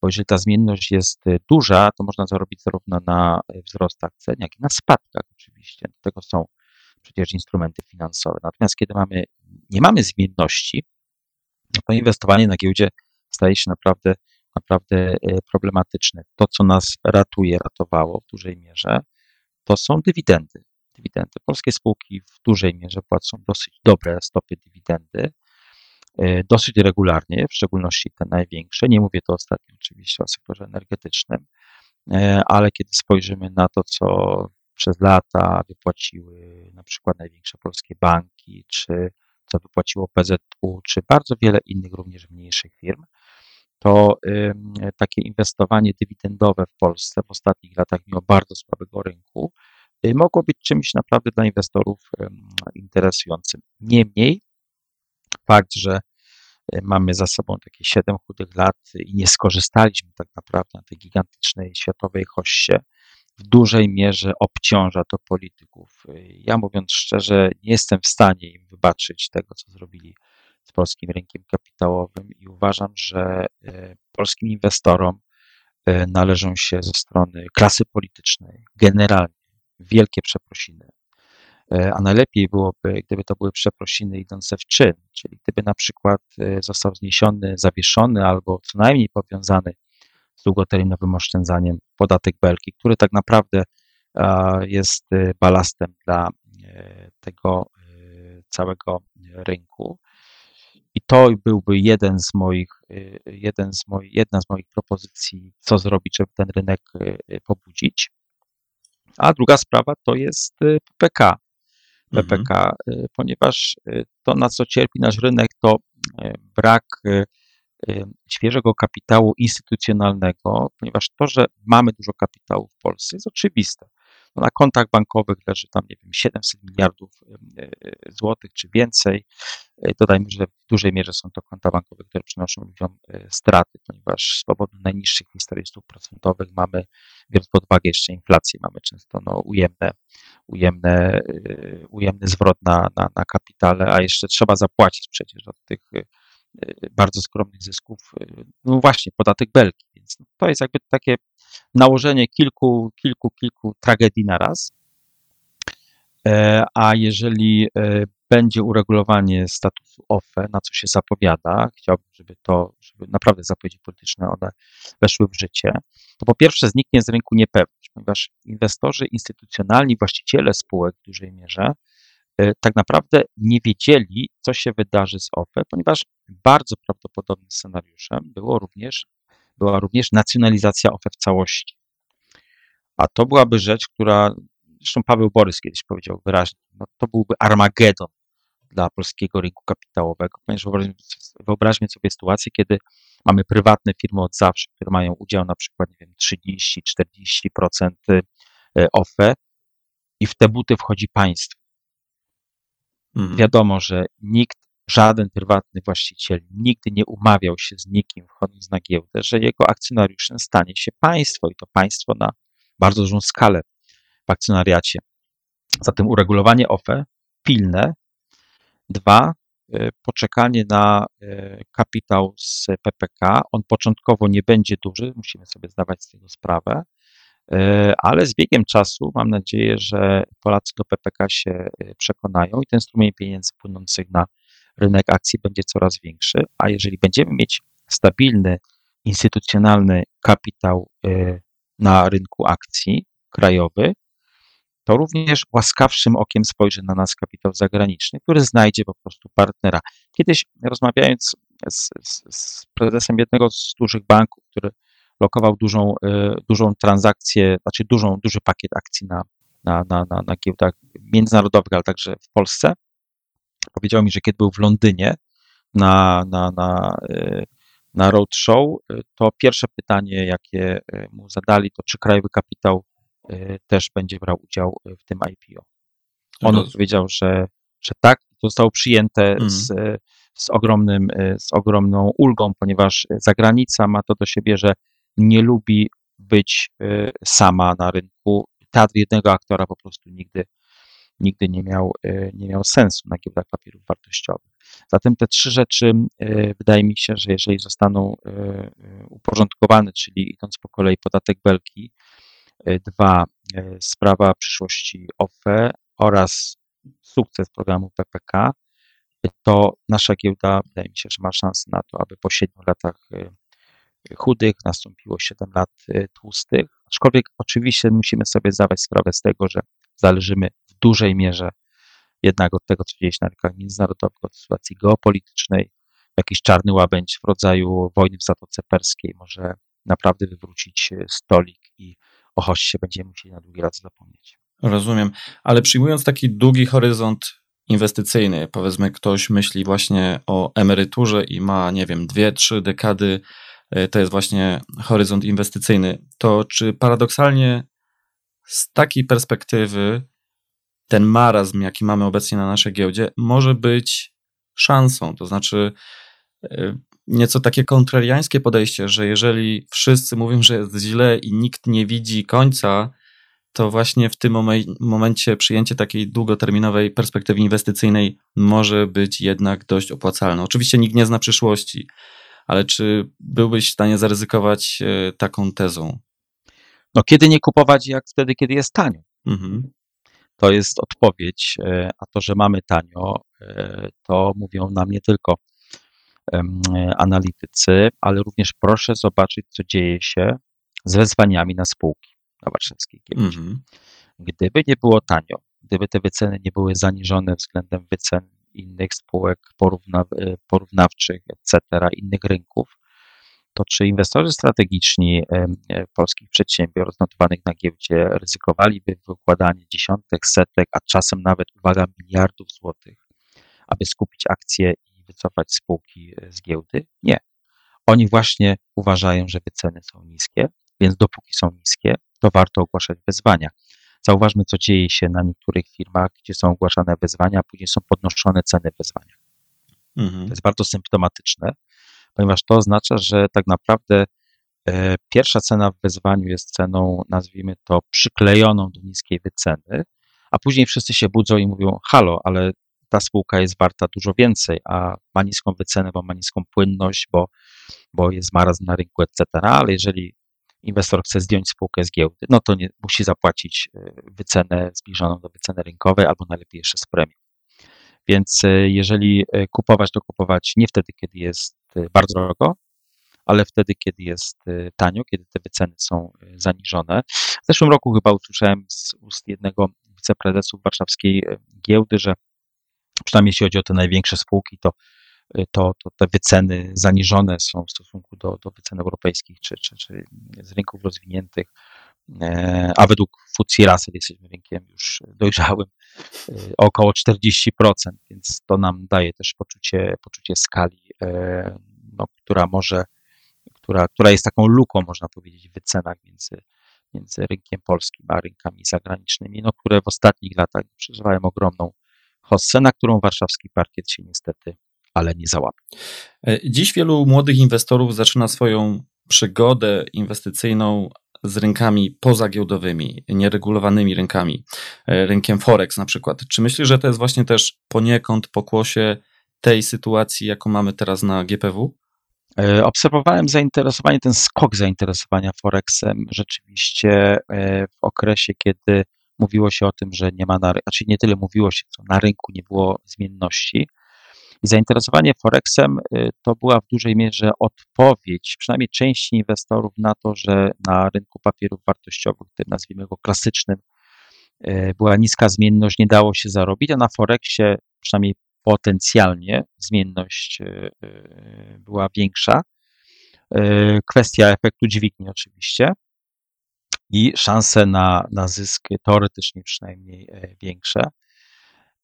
Bo jeżeli ta zmienność jest duża, to można zarobić zarówno na wzrostach cen, jak i na spadkach oczywiście. Do tego są przecież instrumenty finansowe. Natomiast kiedy mamy, nie mamy zmienności, no to inwestowanie na giełdzie staje się naprawdę, naprawdę e, problematyczne. To, co nas ratuje, ratowało w dużej mierze, to są dywidendy. Dywidendy. Polskie spółki w dużej mierze płacą dosyć dobre stopy dywidendy, e, dosyć regularnie, w szczególności te największe. Nie mówię to ostatnio oczywiście o sektorze energetycznym, e, ale kiedy spojrzymy na to, co przez lata wypłaciły na przykład największe polskie banki, czy co wypłaciło PZU, czy bardzo wiele innych również mniejszych firm, to takie inwestowanie dywidendowe w Polsce w ostatnich latach, mimo bardzo słabego rynku, y, mogło być czymś naprawdę dla inwestorów interesującym. Niemniej fakt, że y, mamy za sobą takie 7 chudych lat i nie skorzystaliśmy tak naprawdę na tej gigantycznej światowej hoście, w dużej mierze obciąża to polityków. Ja mówiąc szczerze, nie jestem w stanie im wybaczyć tego, co zrobili z polskim rynkiem kapitałowym i uważam, że e, polskim inwestorom e, należą się ze strony klasy politycznej generalnie wielkie przeprosiny. E, a najlepiej byłoby, gdyby to były przeprosiny idące w czyn, czyli gdyby na przykład został zniesiony, zawieszony albo co najmniej powiązany z długoterminowym oszczędzaniem podatek Belki, który tak naprawdę jest balastem dla tego całego rynku. I to byłby jeden z moich, jeden z moich, jedna z moich propozycji, co zrobić, żeby ten rynek pobudzić. A druga sprawa to jest PPK. PPK, mhm. ponieważ to, na co cierpi nasz rynek, to brak Y, świeżego kapitału instytucjonalnego, ponieważ to, że mamy dużo kapitału w Polsce jest oczywiste. No na kontach bankowych leży tam, nie wiem, 700 miliardów y, złotych czy więcej. Dodajmy, że w dużej mierze są to konta bankowe, które przynoszą ludziom straty, ponieważ z powodu najniższych historii stóp procentowych mamy, biorąc pod uwagę jeszcze inflację, mamy często no, ujemne, ujemne, ujemny zwrot na, na, na kapitale, a jeszcze trzeba zapłacić przecież od tych bardzo skromnych zysków, no właśnie, podatek belki. Więc to jest jakby takie nałożenie kilku, kilku, kilku tragedii na raz. E, a jeżeli e, będzie uregulowanie statusu OFE, na co się zapowiada, chciałbym, żeby to, żeby naprawdę zapowiedzi polityczne one weszły w życie, to po pierwsze zniknie z rynku niepewność, ponieważ inwestorzy instytucjonalni, właściciele spółek w dużej mierze E, tak naprawdę nie wiedzieli, co się wydarzy z OFE, ponieważ bardzo prawdopodobnym scenariuszem było również, była również nacjonalizacja OFE w całości. A to byłaby rzecz, która, zresztą Paweł Borys kiedyś powiedział wyraźnie, no to byłby Armagedon dla polskiego rynku kapitałowego, ponieważ wyobraźmy, wyobraźmy sobie sytuację, kiedy mamy prywatne firmy od zawsze, które mają udział na przykład, nie wiem, 30-40% OFE i w te buty wchodzi państwo Mhm. Wiadomo, że nikt, żaden prywatny właściciel nigdy nie umawiał się z nikim wchodząc na giełdę, że jego akcjonariuszem stanie się państwo i to państwo na bardzo dużą skalę w akcjonariacie. Zatem uregulowanie OFE pilne. Dwa, y, poczekanie na y, kapitał z PPK. On początkowo nie będzie duży, musimy sobie zdawać z tego sprawę. E, ale z biegiem czasu mam nadzieję, że Polacy do PPK się e, przekonają i ten strumień pieniędzy płynących na rynek akcji będzie coraz większy, a jeżeli będziemy mieć stabilny, instytucjonalny kapitał e, na rynku akcji krajowy, to również łaskawszym okiem spojrzy na nas kapitał zagraniczny, który znajdzie po prostu partnera. Kiedyś rozmawiając z, z, z prezesem jednego z dużych banków, który lokował dużą, e, dużą transakcję, znaczy dużą, duży pakiet akcji na, na, na, na, na giełdach międzynarodowych, ale także w Polsce. Powiedział mi, że kiedy był w Londynie na, na, na, e, na roadshow, to pierwsze pytanie, jakie mu zadali, to czy krajowy kapitał też będzie brał udział w tym IPO. On Roz- odpowiedział, że, że tak, to zostało przyjęte Mhm. z, z, ogromnym, z ogromną ulgą, ponieważ zagranica ma to do siebie, że nie lubi być sama na rynku. Teatr jednego aktora po prostu nigdy, nigdy nie, miał, y, nie miał sensu na giełdach papierów wartościowych. Zatem te trzy rzeczy y, wydaje mi się, że jeżeli zostaną y, uporządkowane, czyli idąc po kolei podatek Belki, dwa, sprawa przyszłości OFE oraz sukces programu PPK, to nasza giełda wydaje mi się, że ma szansę na to, aby po siedmiu latach chudych nastąpiło 7 lat tłustych. Aczkolwiek oczywiście musimy sobie zdawać sprawę z tego, że zależymy dużej mierze jednak od tego, co dzieje się na rynkach międzynarodowych, od sytuacji geopolitycznej. Jakiś czarny łabędź w rodzaju wojny w Zatoce Perskiej może naprawdę wywrócić y, stolik i o hoście będziemy musieli na długi lat zapomnieć. Rozumiem, ale przyjmując taki długi horyzont inwestycyjny, powiedzmy ktoś myśli właśnie o emeryturze i ma, nie wiem, dwie, trzy dekady, y, to jest właśnie horyzont inwestycyjny, to czy paradoksalnie z takiej perspektywy ten marazm, jaki mamy obecnie na naszej giełdzie, może być szansą, to znaczy y, nieco takie kontrariańskie podejście, że jeżeli wszyscy mówią, że jest źle i nikt nie widzi końca, to właśnie w tym momen- momencie przyjęcie takiej długoterminowej perspektywy inwestycyjnej może być jednak dość opłacalne. Oczywiście nikt nie zna przyszłości, ale czy byłbyś w stanie zaryzykować e, taką tezą? No kiedy nie kupować, jak wtedy, kiedy jest tanio? Mhm. To jest odpowiedź, e, a to, że mamy tanio, e, to mówią nam nie tylko analitycy, ale również proszę zobaczyć, co dzieje się z wezwaniami na spółki na warszawskiej giełdzie. Mhm. Gdyby nie było tanio, gdyby te wyceny nie były zaniżone względem wycen innych spółek porówna, e, porównawczych, etc., innych rynków, to czy inwestorzy strategiczni polskich przedsiębiorstw notowanych na giełdzie ryzykowaliby wykładanie dziesiątek, setek, a czasem nawet, uwaga, miliardów złotych, aby skupić akcje i wycofać spółki e, z giełdy? Nie. Oni właśnie uważają, że wyceny są niskie, więc dopóki są niskie, to warto ogłaszać wezwania. Zauważmy, co dzieje się na niektórych firmach, gdzie są ogłaszane wezwania, a później są podnoszone ceny wezwania. Mhm. To jest bardzo symptomatyczne, ponieważ to oznacza, że tak naprawdę e, pierwsza cena w wezwaniu jest ceną, nazwijmy to, przyklejoną do niskiej wyceny, a później wszyscy się budzą i mówią: Halo, ale ta spółka jest warta dużo więcej, a ma niską wycenę, bo ma niską płynność, bo, bo jest marazm na rynku, etc. Ale jeżeli inwestor chce zdjąć spółkę z giełdy, no to nie, musi zapłacić e, wycenę zbliżoną do wyceny rynkowej, albo najlepiej jeszcze z premią. Więc e, jeżeli kupować, to kupować nie wtedy, kiedy jest bardzo drogo, ale wtedy, kiedy jest e, tanio, kiedy te wyceny są e, zaniżone. W zeszłym roku chyba usłyszałem z ust jednego wiceprezesów warszawskiej giełdy, że przynajmniej jeśli chodzi o te największe spółki, to, to, to te wyceny zaniżone są w stosunku do, do wycen europejskich czy, czy, czy z rynków rozwiniętych, a według FTSE Russell jesteśmy rynkiem już dojrzałym e, około 40%, więc to nam daje też poczucie, poczucie skali, e, no, która może, która, która jest taką luką, można powiedzieć, w wycenach między, między rynkiem polskim a rynkami zagranicznymi, no, które w ostatnich latach przeżywają ogromną hossę, na którą warszawski parkiet się niestety, ale nie załapał. E, Dziś wielu młodych inwestorów zaczyna swoją przygodę inwestycyjną z rynkami pozagiełdowymi, nieregulowanymi rynkami, e, rynkiem Forex na przykład. Czy myślisz, że to jest właśnie też poniekąd pokłosie tej sytuacji, jaką mamy teraz na GPW? E, Obserwowałem zainteresowanie, ten skok zainteresowania Forexem rzeczywiście e, w okresie, kiedy mówiło się o tym, że nie ma na znaczy nie tyle mówiło się, co na rynku nie było zmienności. I zainteresowanie Forexem y, to była w dużej mierze odpowiedź, przynajmniej części inwestorów, na to, że na rynku papierów wartościowych, tym nazwijmy go klasycznym, y, była niska zmienność, nie dało się zarobić, a na Forexie, przynajmniej potencjalnie, zmienność y, była większa. Kwestia efektu dźwigni, oczywiście, i szanse na, na zysk teoretycznie przynajmniej e, większe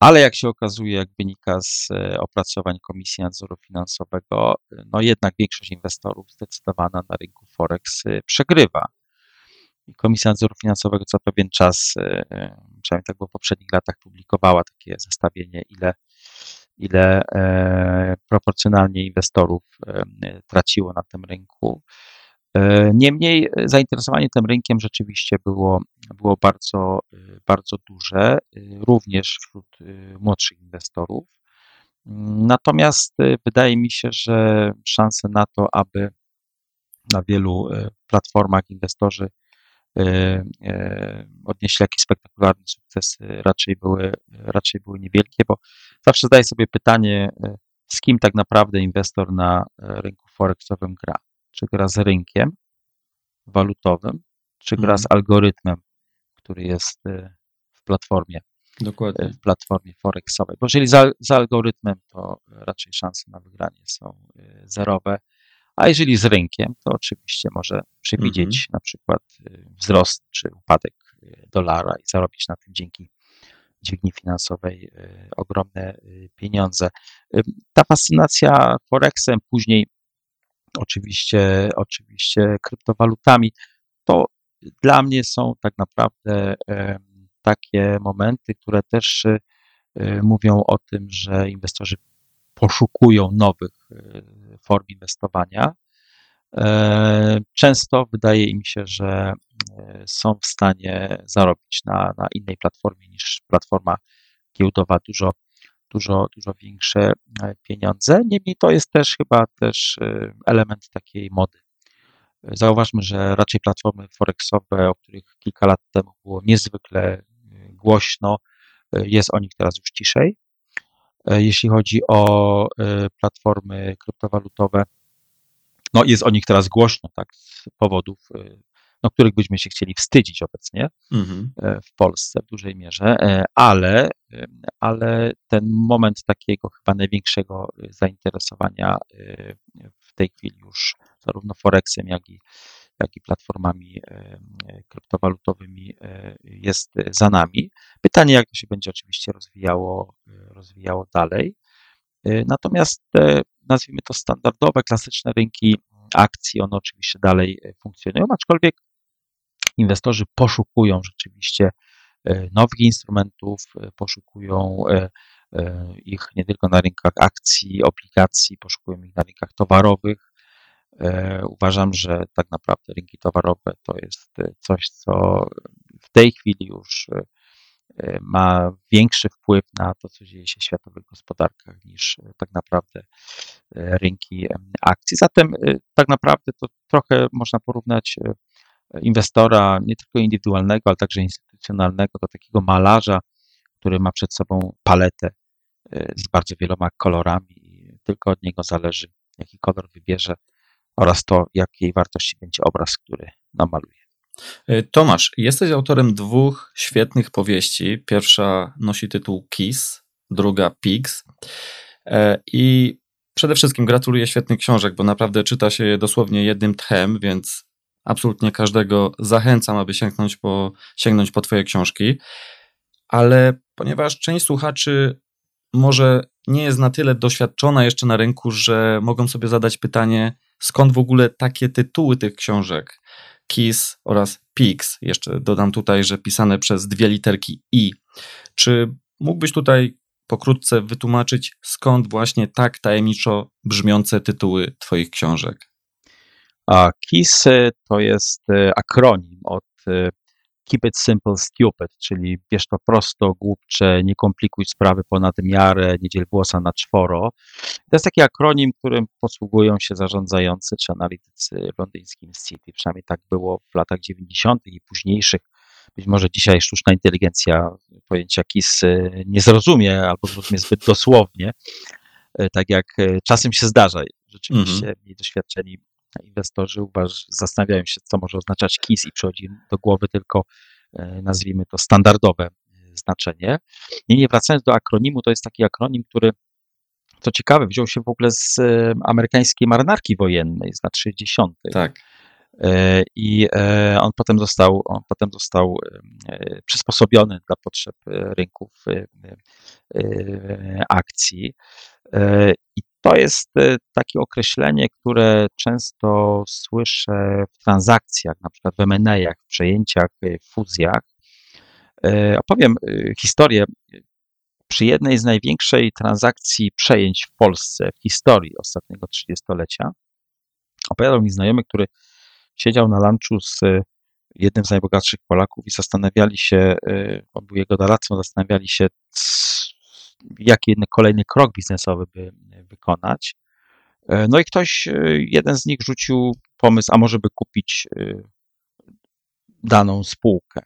ale jak się okazuje, jak wynika z e, opracowań Komisji Nadzoru Finansowego, no jednak większość inwestorów zdecydowana na rynku Forex e, przegrywa. Komisja Nadzoru Finansowego co pewien czas, przynajmniej tak było w poprzednich latach, publikowała takie zestawienie, ile, ile proporcjonalnie inwestorów traciło na tym rynku. E, niemniej e, zainteresowanie tym rynkiem rzeczywiście było, było bardzo, e, bardzo duże, również wśród młodszych inwestorów. Natomiast wydaje mi się, że szanse na to, aby na wielu platformach inwestorzy odnieśli jakiś spektakularny sukces, raczej były, raczej były niewielkie, bo zawsze zadaję sobie pytanie, z kim tak naprawdę inwestor na rynku forexowym gra czy gra z rynkiem walutowym, czy gra z mhm. algorytmem, który jest y, w platformie. Dokładnie. W platformie forexowej. Bo jeżeli za, za algorytmem, to raczej szanse na wygranie są y, zerowe, a jeżeli z rynkiem, to oczywiście może przewidzieć mhm. na przykład y, wzrost czy upadek dolara i zarobić na tym dzięki dźwigni finansowej ogromne pieniądze. Ta fascynacja Forexem, później oczywiście, oczywiście kryptowalutami. To dla mnie są tak naprawdę takie momenty, które też e, mówią o tym, że inwestorzy poszukują nowych e, form inwestowania. E, często wydaje im się, że są w stanie zarobić na, na innej platformie niż platforma giełdowa dużo dużo, dużo większe e, pieniądze. Niemniej to jest też chyba też element takiej mody. Zauważmy, że raczej platformy forexowe, o których kilka lat temu było niezwykle e, głośno, jest o nich teraz już ciszej. Jeśli chodzi o platformy kryptowalutowe, no jest o nich teraz głośno, tak, z powodów no, których byśmy się chcieli wstydzić obecnie mhm. E, w Polsce w dużej mierze, e, ale, e, ale ten moment takiego chyba największego zainteresowania w tej chwili już zarówno Forexem, jak i, jak i platformami kryptowalutowymi jest za nami. Pytanie, jak to się będzie oczywiście rozwijało, rozwijało dalej. Natomiast nazwijmy to standardowe, klasyczne rynki akcji, one oczywiście dalej funkcjonują, aczkolwiek inwestorzy poszukują rzeczywiście e, nowych instrumentów, e, poszukują e, ich nie tylko na rynkach akcji, obligacji, poszukują ich na rynkach towarowych. Uważam, że tak naprawdę rynki towarowe to jest coś, co w tej chwili już ma większy wpływ na to, co dzieje się w światowych gospodarkach, niż tak naprawdę rynki akcji. Zatem tak naprawdę to trochę można porównać inwestora, nie tylko indywidualnego, ale także instytucjonalnego, do takiego malarza, który ma przed sobą paletę e, z bardzo wieloma kolorami tylko od niego zależy, jaki kolor wybierze oraz to, jakiej wartości będzie obraz, który namaluje. E, Tomasz, jesteś autorem dwóch świetnych powieści. Pierwsza nosi tytuł Kiss, druga Pigs. E, I przede wszystkim gratuluję świetnych książek, bo naprawdę czyta się je dosłownie jednym tchem, więc absolutnie każdego zachęcam, aby sięgnąć po, sięgnąć po Twoje książki. Ale ponieważ część słuchaczy może nie jest na tyle doświadczona jeszcze na rynku, że mogą sobie zadać pytanie, skąd w ogóle takie tytuły tych książek? KISS oraz PIX, jeszcze dodam tutaj, że pisane przez dwie literki I. Czy mógłbyś tutaj pokrótce wytłumaczyć, skąd właśnie tak tajemniczo brzmiące tytuły Twoich książek? A KISS to jest e, akronim od e, Keep it simple, stupid, czyli bierz to prosto, głupcze, nie komplikuj sprawy ponad miarę, nie dziel włosa na czworo. To jest taki akronim, którym posługują się zarządzający czy analitycy londyńskim City. Przynajmniej tak było w latach 90. i późniejszych. Być może dzisiaj sztuczna inteligencja pojęcia KIS nie zrozumie albo zrozumie zbyt dosłownie, e, tak jak czasem się zdarza. Rzeczywiście mm -hmm. doświadczeni inwestorzy uważ, zastanawiają się, co może oznaczać KIS i przychodzi do głowy tylko, e, nazwijmy to, standardowe e, znaczenie. Niemniej wracając do akronimu, to jest taki akronim, który, co ciekawe, wziął się w ogóle z e, amerykańskiej marynarki wojennej z lat 60. Tak. I on potem został, on potem został przysposobiony dla potrzeb rynków akcji. I to jest takie określenie, które często słyszę w transakcjach, na przykład w M&A, w przejęciach, w fuzjach. Opowiem historię przy jednej z największej transakcji przejęć w Polsce w historii ostatniego trzydziestolecia opowiadał mi znajomy, który siedział na lunchu z jednym z najbogatszych Polaków i zastanawiali się, on był jego doradcą, zastanawiali się, jaki kolejny krok biznesowy by wykonać. E, no i ktoś, jeden z nich rzucił pomysł, a może by kupić daną spółkę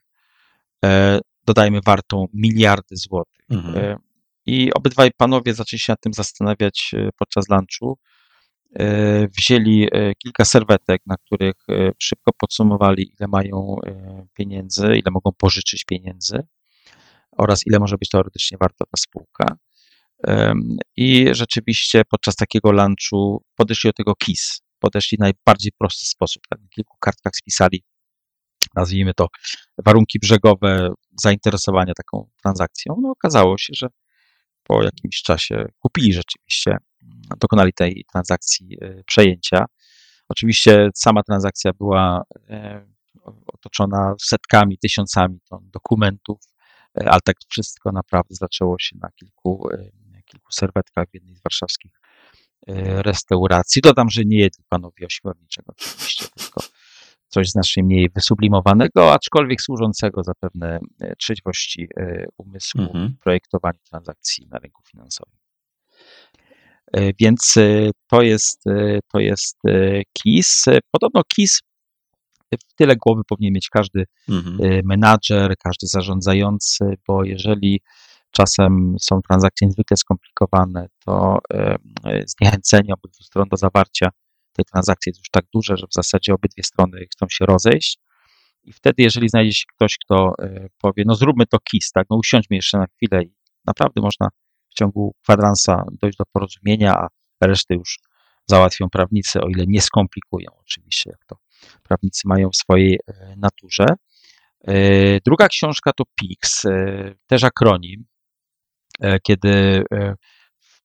dodajmy, wartą miliardy złotych. Mhm. E, I obydwaj panowie zaczęli się nad tym zastanawiać e, podczas lunchu. E, wzięli kilka serwetek, na których szybko podsumowali, ile mają pieniędzy, ile mogą pożyczyć pieniędzy oraz ile może być teoretycznie warta ta spółka. I rzeczywiście podczas takiego lunchu podeszli do tego KIS. Podeszli w najbardziej prosty sposób. Tak? Na kilku kartkach spisali nazwijmy to, warunki brzegowe zainteresowania taką transakcją, no okazało się, że po jakimś czasie kupili rzeczywiście, dokonali tej transakcji e, przejęcia. Oczywiście sama transakcja była e, otoczona setkami, tysiącami ton dokumentów, ale tak wszystko naprawdę zaczęło się na kilku, kilku serwetkach w jednej z warszawskich restauracji. Dodam, że nie jedli panowie ośmiorniczego oczywiście, tylko coś znacznie mniej wysublimowanego, aczkolwiek służącego zapewne e, trzeźwości e, umysłu mhm. w projektowaniu transakcji na rynku finansowym. E, więc to jest, to jest KIS. Podobno KIS w tyle głowy powinien mieć każdy mhm. menadżer, każdy zarządzający, bo jeżeli czasem są transakcje niezwykle skomplikowane, to zniechęcenie obydwu stron do zawarcia tej transakcji jest już tak duże, że w zasadzie obydwie strony chcą się rozejść. I wtedy, jeżeli znajdzie się ktoś, kto powie, no zróbmy to KIS, tak, no usiądźmy jeszcze na chwilę i naprawdę można w ciągu kwadransa dojść do porozumienia, a resztę już załatwią prawnicy, o ile nie skomplikują oczywiście, jak to prawnicy mają w swojej e, naturze. E, druga książka to PIX, też akronim, kiedy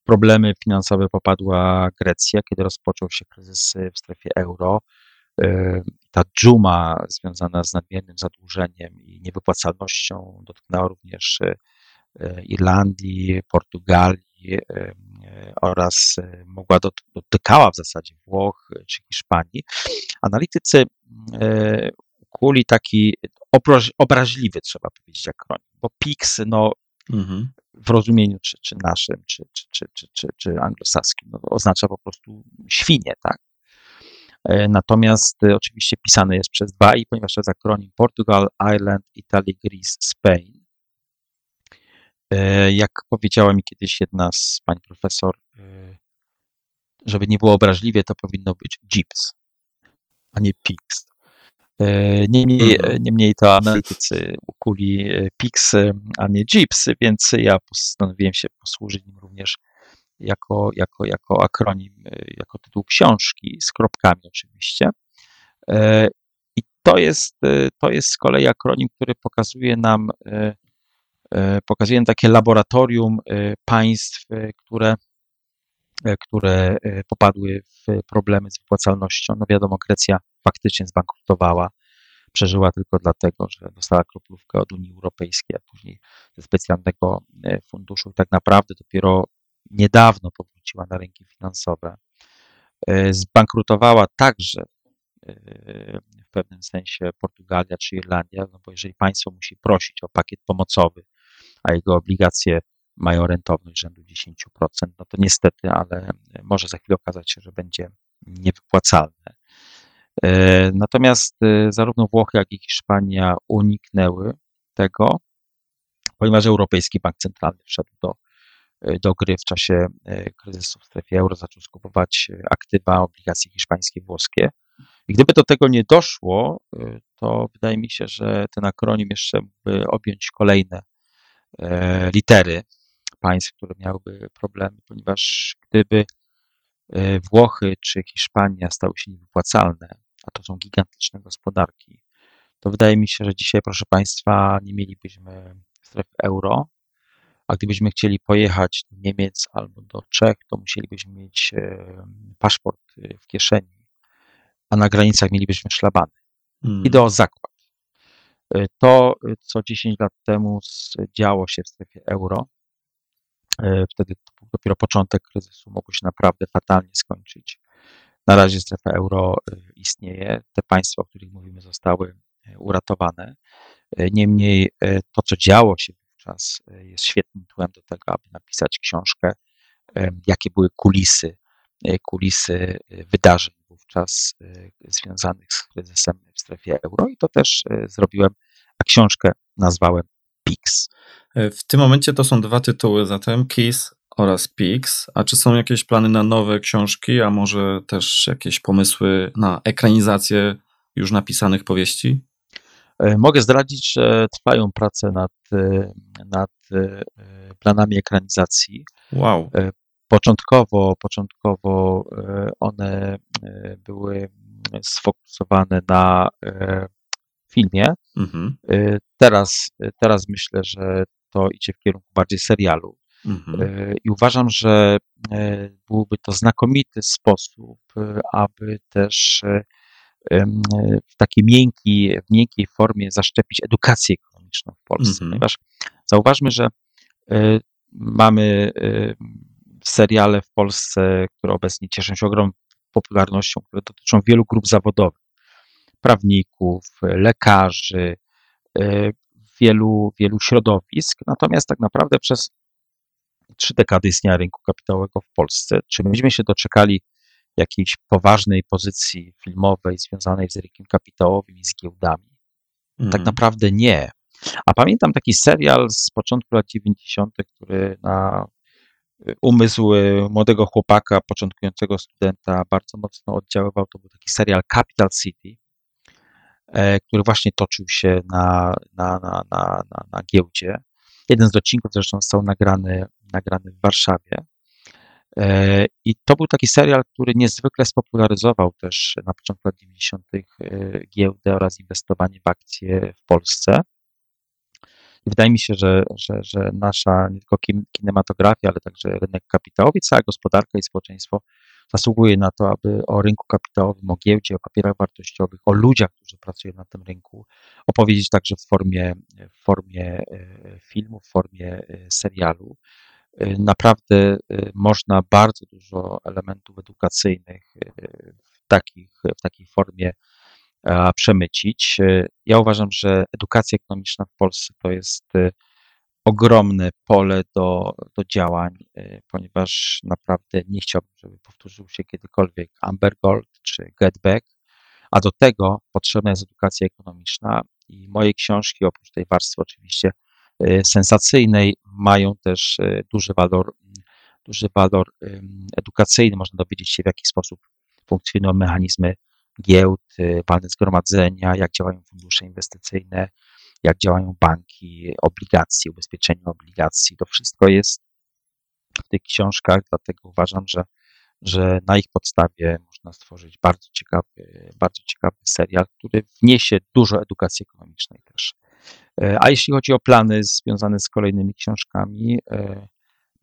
problemy finansowe popadła Grecja, kiedy rozpoczął się kryzys w strefie euro. E, ta dżuma związana z nadmiernym zadłużeniem i niewypłacalnością dotknęła również e, Irlandii, Portugalii e, oraz mogła dotykała w zasadzie Włoch czy Hiszpanii. Analitycy kuli taki obraźliwy, trzeba powiedzieć, akronim, bo PIX no, mhm w rozumieniu czy, czy naszym, czy, czy, czy, czy, czy, czy anglosaskim. No, oznacza po prostu świnie, tak? Natomiast oczywiście pisane jest przez dwa i ponieważ to jest akronim Portugal, Ireland, Italy, Greece, Spain. E, jak powiedziała mi kiedyś jedna z pań profesor, żeby nie było obraźliwie, to powinno być GIPS, a nie PIX. E, niemniej, mhm. niemniej to analitycy ukuli e, PIX, a nie JIPS, więc ja postanowiłem się posłużyć nim również jako, jako, jako akronim, e, jako tytuł książki, z kropkami oczywiście. I to jest, to jest z kolei akronim, który pokazuje nam, pokazuje nam takie laboratorium państw, które, które popadły w problemy z wypłacalnością. No wiadomo, Grecja faktycznie zbankrutowała. Przeżyła tylko dlatego, że dostała kroplówkę od Unii Europejskiej, a później ze specjalnego e, funduszu. I tak naprawdę dopiero niedawno powróciła na rynki finansowe. E, zbankrutowała także e, w pewnym sensie Portugalia czy Irlandia, no bo jeżeli państwo musi prosić o pakiet pomocowy, a jego obligacje mają rentowność rzędu 10%, no to niestety, ale może za chwilę okazać się, że będzie niewypłacalne. E, natomiast e, zarówno Włochy, jak i Hiszpania uniknęły tego, ponieważ Europejski Bank Centralny wszedł do, e, do gry w czasie kryzysu w strefie euro, zaczął skupować aktywa, obligacje hiszpańskie, włoskie. I gdyby do tego nie doszło, to wydaje mi się, że ten akronim jeszcze mógłby objąć kolejne litery państw, które miałyby problemy, ponieważ gdyby Włochy czy Hiszpania stały się niewypłacalne, a to są gigantyczne gospodarki, to wydaje mi się, że dzisiaj, proszę Państwa, nie mielibyśmy strefy euro, a gdybyśmy chcieli pojechać do Niemiec albo do Czech, to musielibyśmy mieć e, paszport e, w kieszeni, a na granicach mielibyśmy szlabany. Mm. Idę o zakład. E, To, co 10 lat temu działo się w strefie euro, wtedy to był dopiero początek kryzysu, mogło się naprawdę fatalnie skończyć. Na razie strefa euro istnieje. Te państwa, o których mówimy, zostały uratowane. Niemniej to, co działo się wówczas, jest świetnym tłem do tego, aby napisać książkę, jakie były kulisy, kulisy wydarzeń wówczas związanych z kryzysem w strefie euro i to też zrobiłem, a książkę nazwałem PIX. W tym momencie to są dwa tytuły zatem, Kiss oraz Pix. A czy są jakieś plany na nowe książki, a może też jakieś pomysły na ekranizację już napisanych powieści? Mogę zdradzić, że trwają prace nad, nad planami ekranizacji. Wow. Początkowo, początkowo one były sfokusowane na filmie. Mhm. Teraz, teraz myślę, że to idzie w kierunku bardziej serialu. Mhm. I uważam, że byłby to znakomity sposób, aby też w takiej miękkiej, w miękkiej formie zaszczepić edukację ekonomiczną w Polsce. Mhm. Ponieważ zauważmy, że mamy seriale w Polsce, które obecnie cieszą się ogromną popularnością, które dotyczą wielu grup zawodowych, prawników, lekarzy, wielu, wielu środowisk. Natomiast tak naprawdę przez trzy dekady istnienia rynku kapitałowego w Polsce, czy myśmy się doczekali jakiejś poważnej pozycji filmowej związanej z rynkiem kapitałowym i z giełdami? Tak Mhm. naprawdę nie. A pamiętam taki serial z początku lat 90., który na umysł e, młodego chłopaka, początkującego studenta bardzo mocno oddziaływał. To był taki serial Capital City, e, który właśnie toczył się na, na, na, na, na, na giełdzie. Jeden z odcinków zresztą został nagrany, nagrany w Warszawie. E, I to był taki serial, który niezwykle spopularyzował też na początku lat 90. e, giełdę oraz inwestowanie w akcje w Polsce. Wydaje mi się, że, że, że nasza nie tylko kin- kinematografia, ale także rynek kapitałowy, cała gospodarka i społeczeństwo zasługuje na to, aby o rynku kapitałowym, o giełdzie, o papierach wartościowych, o ludziach, którzy pracują na tym rynku, opowiedzieć także w formie, w formie e, filmu, w formie e, serialu. E, Naprawdę można bardzo dużo elementów edukacyjnych w, takich, w takiej formie przemycić. E, Ja uważam, że edukacja ekonomiczna w Polsce to jest e, ogromne pole do, do działań, e, ponieważ naprawdę nie chciałbym, żeby powtórzył się kiedykolwiek Amber Gold czy Get Back, a do tego potrzebna jest edukacja ekonomiczna i moje książki, oprócz tej warstwy oczywiście sensacyjnej, mają też duży walor, duży walor edukacyjny. Można dowiedzieć się, w jaki sposób funkcjonują mechanizmy giełd, walne zgromadzenia, jak działają fundusze inwestycyjne, jak działają banki, obligacje, ubezpieczenia obligacji. To wszystko jest w tych książkach, dlatego uważam, że, że na ich podstawie można stworzyć bardzo ciekawy, bardzo ciekawy serial, który wniesie dużo edukacji ekonomicznej też. E, A jeśli chodzi o plany związane z kolejnymi książkami, e,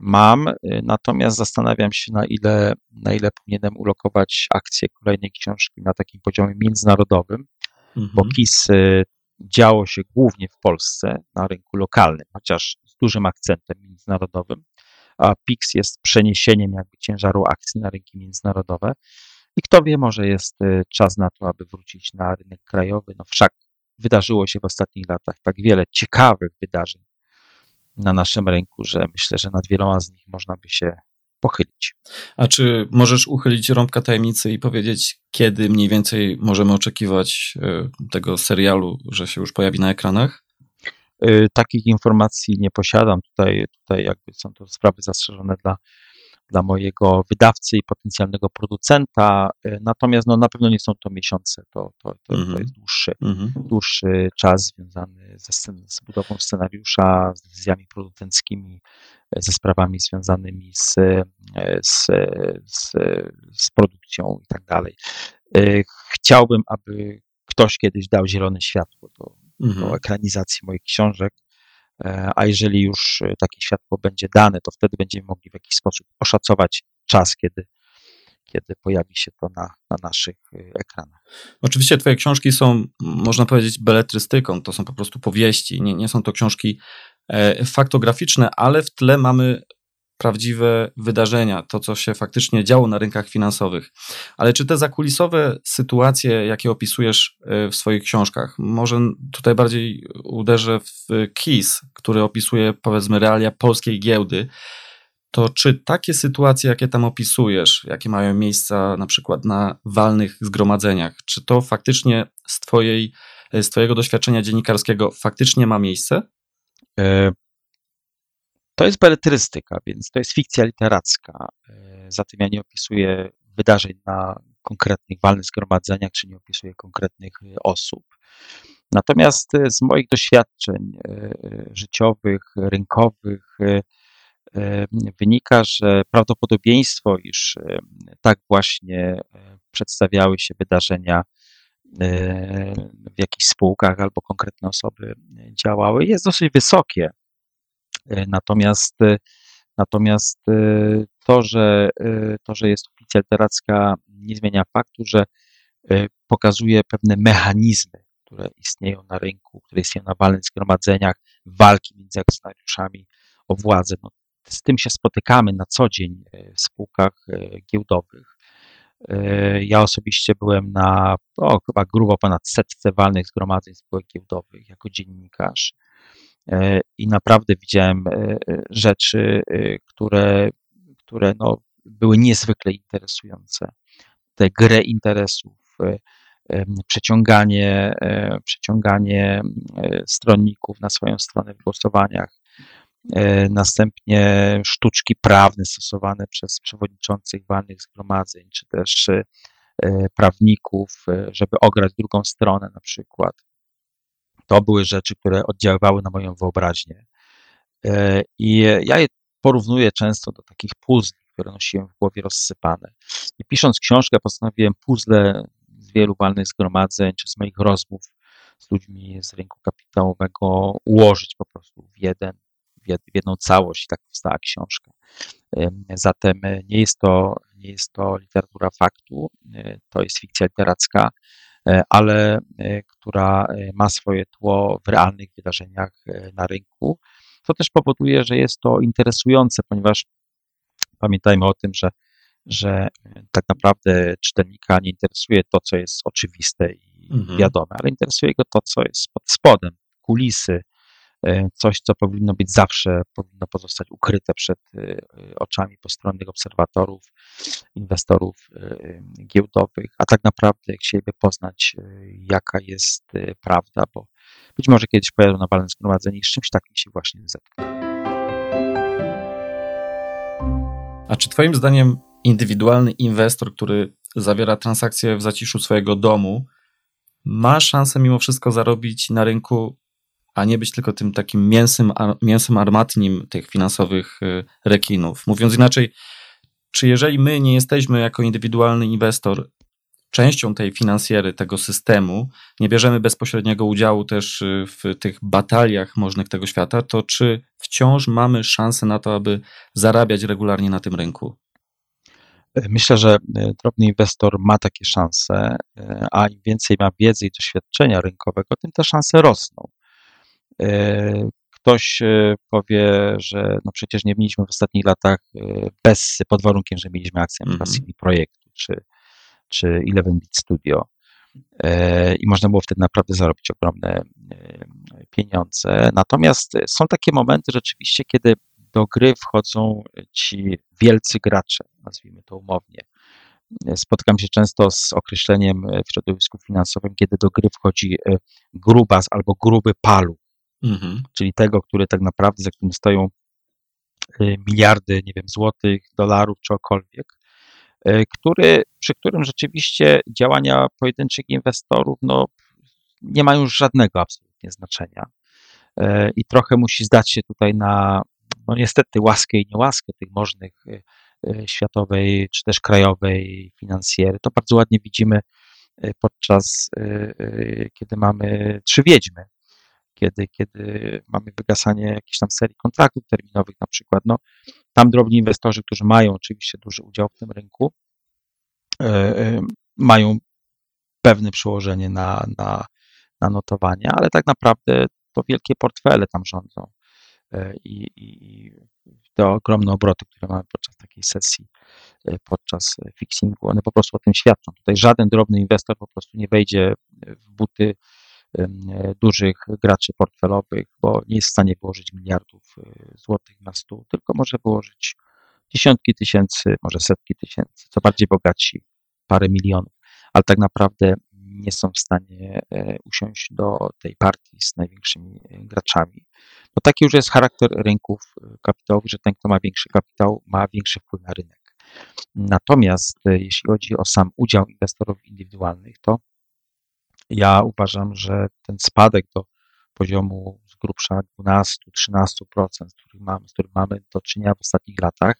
mam, e, natomiast zastanawiam się, na ile, na ile powinienem ulokować akcję kolejnej książki na takim poziomie międzynarodowym, bo Mhm. KIS y, działo się głównie w Polsce na rynku lokalnym, chociaż z dużym akcentem międzynarodowym, a PIX jest przeniesieniem jakby ciężaru akcji na rynki międzynarodowe. I kto wie, może jest y, czas na to, aby wrócić na rynek krajowy. No wszak wydarzyło się w ostatnich latach tak wiele ciekawych wydarzeń na naszym rynku, że myślę, że nad wieloma z nich można by się pochylić. A czy możesz uchylić rąbka tajemnicy i powiedzieć, kiedy mniej więcej możemy oczekiwać e, tego serialu, że się już pojawi na ekranach? Y, Takich informacji nie posiadam. Tutaj, tutaj jakby są to sprawy zastrzeżone dla, dla mojego wydawcy i potencjalnego producenta. Natomiast no, na pewno nie są to miesiące, to, to, to, Mhm. to jest dłuższy, Mhm. dłuższy czas związany ze scen- z budową scenariusza, z decyzjami producenckimi, ze sprawami związanymi z, e, z, z, z produkcją i tak dalej. E, Chciałbym, aby ktoś kiedyś dał zielone światło do, do Mhm. ekranizacji moich książek, e, a jeżeli już e, takie światło będzie dane, to wtedy będziemy mogli w jakiś sposób oszacować czas, kiedy, kiedy pojawi się to na, na naszych e, ekranach. Oczywiście twoje książki są, można powiedzieć, beletrystyką, to są po prostu powieści, nie, nie są to książki e, faktograficzne, ale w tle mamy prawdziwe wydarzenia, to co się faktycznie działo na rynkach finansowych. Ale czy te zakulisowe sytuacje, jakie opisujesz e, w swoich książkach, może tutaj bardziej uderzę w KIS, który opisuje powiedzmy realia polskiej giełdy, to czy takie sytuacje, jakie tam opisujesz, jakie mają miejsca na przykład na walnych zgromadzeniach, czy to faktycznie z, twojej, z Twojego doświadczenia dziennikarskiego faktycznie ma miejsce? To jest beletrystyka, więc to jest fikcja literacka. E, Zatem ja nie opisuję wydarzeń na konkretnych walnych zgromadzeniach, czy nie opisuję konkretnych e, osób. Natomiast e, z moich doświadczeń życiowych, rynkowych wynika, że prawdopodobieństwo, iż tak właśnie przedstawiały się wydarzenia w jakichś spółkach albo konkretne osoby działały, jest dosyć wysokie. E, Natomiast, e, natomiast e, to, że, to, że jest to fikcja literacka, nie zmienia faktu, że pokazuje pewne mechanizmy, które istnieją na rynku, które istnieją na walnych zgromadzeniach, walki między akcjonariuszami o władzę. No, z tym się spotykamy na co dzień w spółkach giełdowych. Ja osobiście byłem na o, chyba grubo ponad setce walnych zgromadzeń spółek giełdowych jako dziennikarz i naprawdę widziałem e, e, rzeczy, e, które, które no, były niezwykle interesujące. Tę grę interesów, e, przeciąganie, e, przeciąganie e, stronników na swoją stronę w głosowaniach, e, następnie sztuczki prawne stosowane przez przewodniczących walnych zgromadzeń, czy też e, e, prawników, e, żeby ograć drugą stronę na przykład. To były rzeczy, które oddziaływały na moją wyobraźnię. E, I ja je porównuję często do takich puzli, które nosiłem w głowie rozsypane. I pisząc książkę, postanowiłem puzzle z wielu walnych zgromadzeń, czy z moich rozmów z ludźmi z rynku kapitałowego ułożyć po prostu w jeden, w jed- w jedną całość i tak powstała książka. Em, Zatem e, nie jest to, nie jest to literatura faktu, e, to jest fikcja literacka, e, ale e, która e, ma swoje tło w realnych wydarzeniach e, na rynku. To też powoduje, że jest to interesujące, ponieważ pamiętajmy o tym, że, że e, tak naprawdę czytelnika nie interesuje to, co jest oczywiste i Mhm. wiadome, ale interesuje go to, co jest pod spodem, kulisy, e, coś, co powinno być zawsze, powinno pozostać ukryte przed e, e, oczami postronnych obserwatorów, inwestorów e, giełdowych, a tak naprawdę chcieliby poznać, e, jaka jest e, prawda, bo być może kiedyś pojadą na walne zgromadzenie i z czymś takim się właśnie zetkną. A czy Twoim zdaniem indywidualny inwestor, który zawiera transakcje w zaciszu swojego domu, ma szansę mimo wszystko zarobić na rynku, a nie być tylko tym takim mięsem, ar- mięsem armatnim tych finansowych y, rekinów? Mówiąc inaczej, czy jeżeli my nie jesteśmy jako indywidualny inwestor częścią tej finansjery, tego systemu, nie bierzemy bezpośredniego udziału też y, w tych bataliach możnych tego świata, to czy wciąż mamy szansę na to, aby zarabiać regularnie na tym rynku? Myślę, że e, drobny inwestor ma takie szanse, a im więcej ma wiedzy i doświadczenia rynkowego, tym te szanse rosną. E, Ktoś e, powie, że no przecież nie mieliśmy w ostatnich latach e, bez, pod warunkiem, że mieliśmy akcję przykład Mhm. CD Projektu czy, czy Eleven Beat Studio i można było wtedy naprawdę zarobić ogromne pieniądze. Natomiast są takie momenty rzeczywiście, kiedy do gry wchodzą ci wielcy gracze, nazwijmy to umownie. Spotykam się często z określeniem w środowisku finansowym, kiedy do gry wchodzi grubas albo gruby palu, Mhm. czyli tego, który tak naprawdę, za którym stoją miliardy, nie wiem, złotych, dolarów, czegokolwiek, który, przy którym rzeczywiście działania pojedynczych inwestorów no, nie mają już żadnego absolutnie znaczenia. I trochę musi zdać się tutaj na, no niestety, łaskę i niełaskę tych możnych światowej czy też krajowej finansjery. To bardzo ładnie widzimy podczas, kiedy mamy trzy wiedźmy kiedy, kiedy mamy wygasanie jakiejś tam serii kontraktów terminowych na przykład, no, tam drobni inwestorzy, którzy mają oczywiście duży udział w tym rynku, e, mają pewne przełożenie na, na, na notowania, ale tak naprawdę to wielkie portfele tam rządzą e, i, i te ogromne obroty, które mamy podczas takiej sesji, podczas fixingu, one po prostu o tym świadczą. Tutaj żaden drobny inwestor po prostu nie wejdzie w buty dużych graczy portfelowych, bo nie jest w stanie wyłożyć miliardów y, złotych na stół, tylko może wyłożyć dziesiątki tysięcy, może setki tysięcy, co bardziej bogaci, parę milionów, ale tak naprawdę nie są w stanie e, usiąść do tej partii z największymi e, graczami. Bo taki już jest charakter rynków e, kapitałowych, że ten, kto ma większy kapitał, ma większy wpływ na rynek. Natomiast jeśli chodzi o sam udział inwestorów indywidualnych, to ja uważam, że ten spadek do poziomu z grubsza 12-13%, z którym, mamy, mamy do czynienia w ostatnich latach,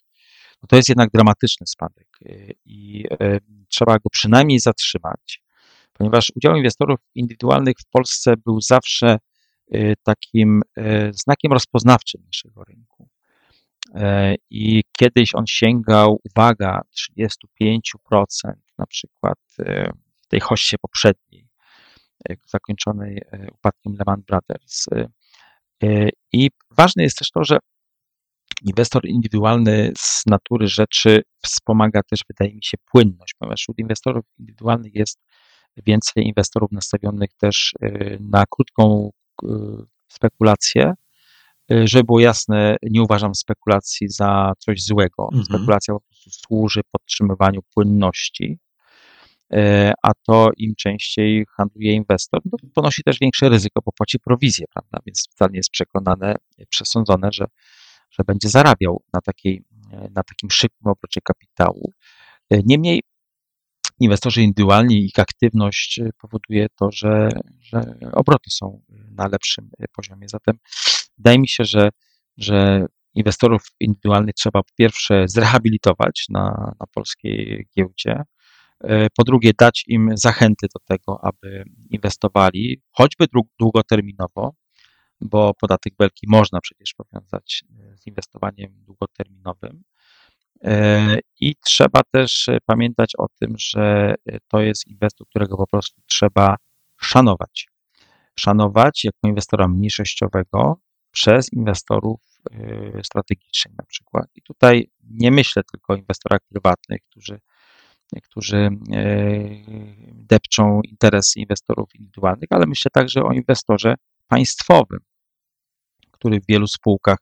no to jest jednak dramatyczny spadek y, i y, trzeba go przynajmniej zatrzymać, ponieważ udział inwestorów indywidualnych w Polsce był zawsze y, takim znakiem rozpoznawczym naszego rynku. I kiedyś on sięgał, uwaga, 35% na przykład w tej hoście poprzedniej, E, zakończonej e, upadkiem Lehman Brothers. E, I ważne jest też to, że inwestor indywidualny z natury rzeczy wspomaga też, wydaje mi się, płynność, ponieważ wśród inwestorów indywidualnych jest więcej inwestorów nastawionych też na krótką spekulację. Żeby było jasne, nie uważam spekulacji za coś złego. Mhm. Spekulacja po prostu służy podtrzymywaniu płynności E, a to im częściej handluje inwestor, no, ponosi też większe ryzyko, bo płaci prowizję, prawda? Więc wcale nie jest przekonane, przesądzone, że, że będzie zarabiał na, takiej, na takim szybkim obrocie kapitału. E, niemniej inwestorzy indywidualni ich aktywność powoduje to, że, że obroty są na lepszym poziomie. Zatem wydaje mi się, że, że inwestorów indywidualnych trzeba po pierwsze zrehabilitować na, na polskiej giełdzie, E, po drugie, dać im zachęty do tego, aby inwestowali, choćby długoterminowo, bo podatek belki można przecież powiązać e, z inwestowaniem długoterminowym. E, I trzeba też pamiętać o tym, że to jest inwestor, którego po prostu trzeba szanować. Szanować jako inwestora mniejszościowego przez inwestorów strategicznych na przykład. I tutaj nie myślę tylko o inwestorach prywatnych, którzy którzy e, depczą interesy inwestorów indywidualnych, ale myślę także o inwestorze państwowym, który w wielu spółkach,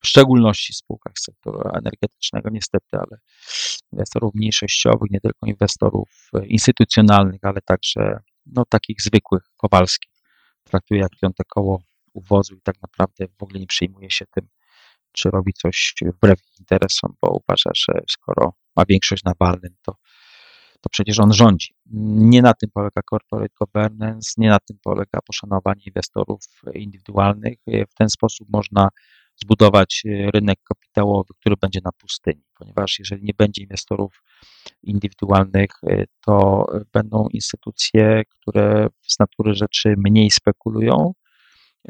w szczególności spółkach sektora energetycznego, niestety, ale inwestorów mniejszościowych, nie tylko inwestorów instytucjonalnych, ale także no, takich zwykłych, kowalskich, traktuje jak piąte koło uwozu i tak naprawdę w ogóle nie przejmuje się tym, czy robi coś wbrew interesom, bo uważa, że skoro ma większość na walnym, to to przecież on rządzi. Nie na tym polega corporate governance, nie na tym polega poszanowanie inwestorów indywidualnych. W ten sposób można zbudować rynek kapitałowy, który będzie na pustyni, ponieważ jeżeli nie będzie inwestorów indywidualnych, to będą instytucje, które z natury rzeczy mniej spekulują,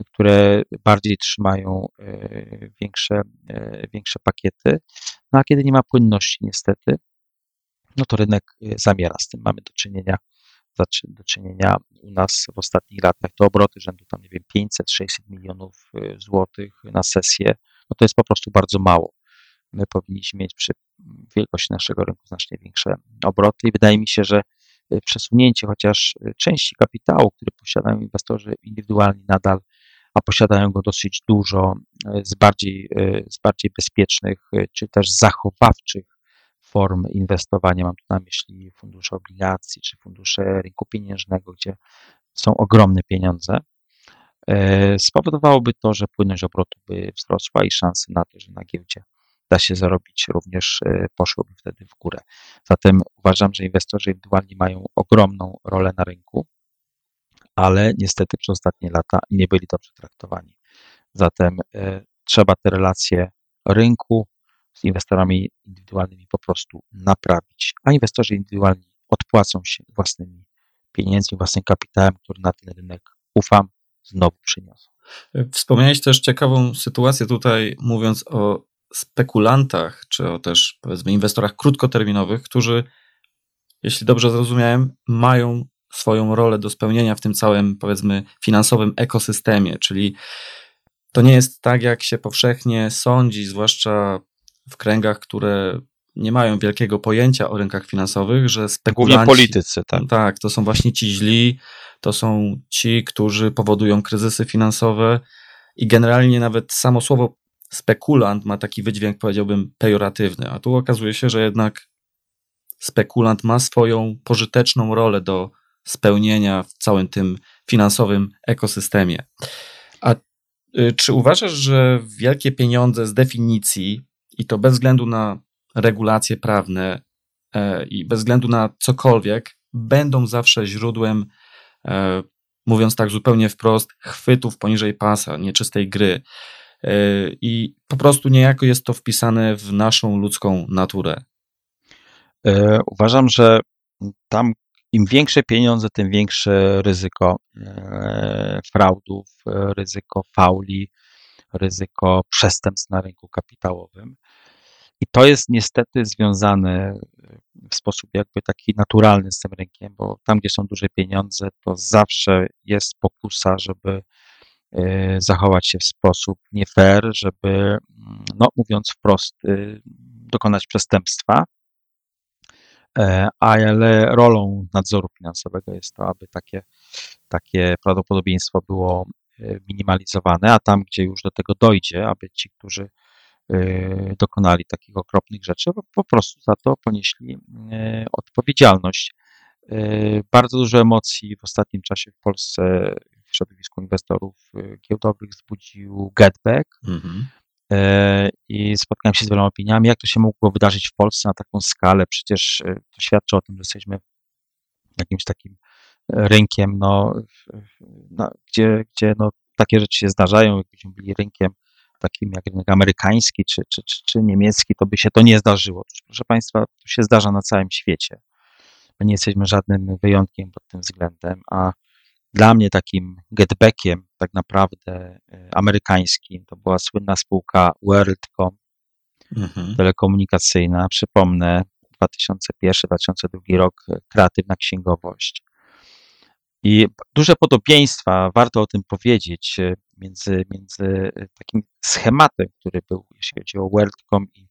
które bardziej trzymają e, większe, e, większe pakiety. No a kiedy nie ma płynności, niestety, no to rynek y, zamiera. Z tym mamy do czynienia, do czynienia u nas w ostatnich latach. To obroty rzędu tam, nie wiem, 500-600 milionów y, złotych na sesję, no to jest po prostu bardzo mało. My powinniśmy mieć przy wielkości naszego rynku znacznie większe obroty i wydaje mi się, że y, przesunięcie chociaż części kapitału, który posiadają inwestorzy indywidualni nadal, a posiadają go dosyć dużo z bardziej, z bardziej bezpiecznych czy też zachowawczych form inwestowania. Mam tu na myśli fundusze obligacji czy fundusze rynku pieniężnego, gdzie są ogromne pieniądze. E, spowodowałoby to, że płynność obrotu by wzrosła i szanse na to, że na giełdzie da się zarobić, również poszłyby wtedy w górę. Zatem uważam, że inwestorzy indywidualni mają ogromną rolę na rynku, ale niestety przez ostatnie lata nie byli dobrze traktowani. Zatem trzeba te relacje rynku z inwestorami indywidualnymi po prostu naprawić, a inwestorzy indywidualni odpłacą się własnymi pieniędzmi, własnym kapitałem, który na ten rynek, ufam, znowu przyniosą. Wspomniałeś też ciekawą sytuację tutaj, mówiąc o spekulantach, czy o też powiedzmy inwestorach krótkoterminowych, którzy, jeśli dobrze zrozumiałem, mają swoją rolę do spełnienia w tym całym, powiedzmy, finansowym ekosystemie, czyli to nie jest tak, jak się powszechnie sądzi, zwłaszcza w kręgach, które nie mają wielkiego pojęcia o rynkach finansowych, że spekulanci... Głównie politycy, tak. Tak, to są właśnie ci źli, to są ci, którzy powodują kryzysy finansowe i generalnie nawet samo słowo spekulant ma taki wydźwięk, powiedziałbym, pejoratywny, a tu okazuje się, że jednak spekulant ma swoją pożyteczną rolę do spełnienia w całym tym finansowym ekosystemie. A y, czy uważasz, że wielkie pieniądze z definicji, i to bez względu na regulacje prawne e, i bez względu na cokolwiek, będą zawsze źródłem, e, mówiąc tak zupełnie wprost, chwytów poniżej pasa, nieczystej gry. E, I po prostu niejako jest to wpisane w naszą ludzką naturę. Uważam, że tam im większe pieniądze, tym większe ryzyko fraudów, ryzyko fauli, ryzyko przestępstw na rynku kapitałowym. I to jest niestety związane w sposób jakby taki naturalny z tym rynkiem, bo tam, gdzie są duże pieniądze, to zawsze jest pokusa, żeby e, zachować się w sposób nie fair, żeby, mm, no mówiąc wprost, y, dokonać przestępstwa. E, ale rolą nadzoru finansowego jest to, aby takie, takie prawdopodobieństwo było e, minimalizowane, a tam, gdzie już do tego dojdzie, aby ci, którzy Y, dokonali takich okropnych rzeczy, po prostu za to ponieśli y, odpowiedzialność. Bardzo dużo emocji w ostatnim czasie w Polsce w środowisku inwestorów giełdowych wzbudził Getback. Mhm. I spotkałem się z wieloma opiniami, jak to się mogło wydarzyć w Polsce na taką skalę. Przecież to świadczy o tym, że jesteśmy jakimś takim rynkiem, no, no, gdzie, gdzie no, takie rzeczy się zdarzają, jakbyśmy byli rynkiem takim jak rynek amerykański czy, czy, czy, czy niemiecki, to by się to nie zdarzyło. Proszę Państwa, to się zdarza na całym świecie. My nie jesteśmy żadnym wyjątkiem pod tym względem, a dla mnie takim getbackiem tak naprawdę e, amerykańskim to była słynna spółka WorldCom mhm. telekomunikacyjna. Przypomnę, 2001-2002 rok, e, kreatywna księgowość. I duże podobieństwa, warto o tym powiedzieć, e, między, między e, takim schematem, który był, jeśli chodzi o WorldCom i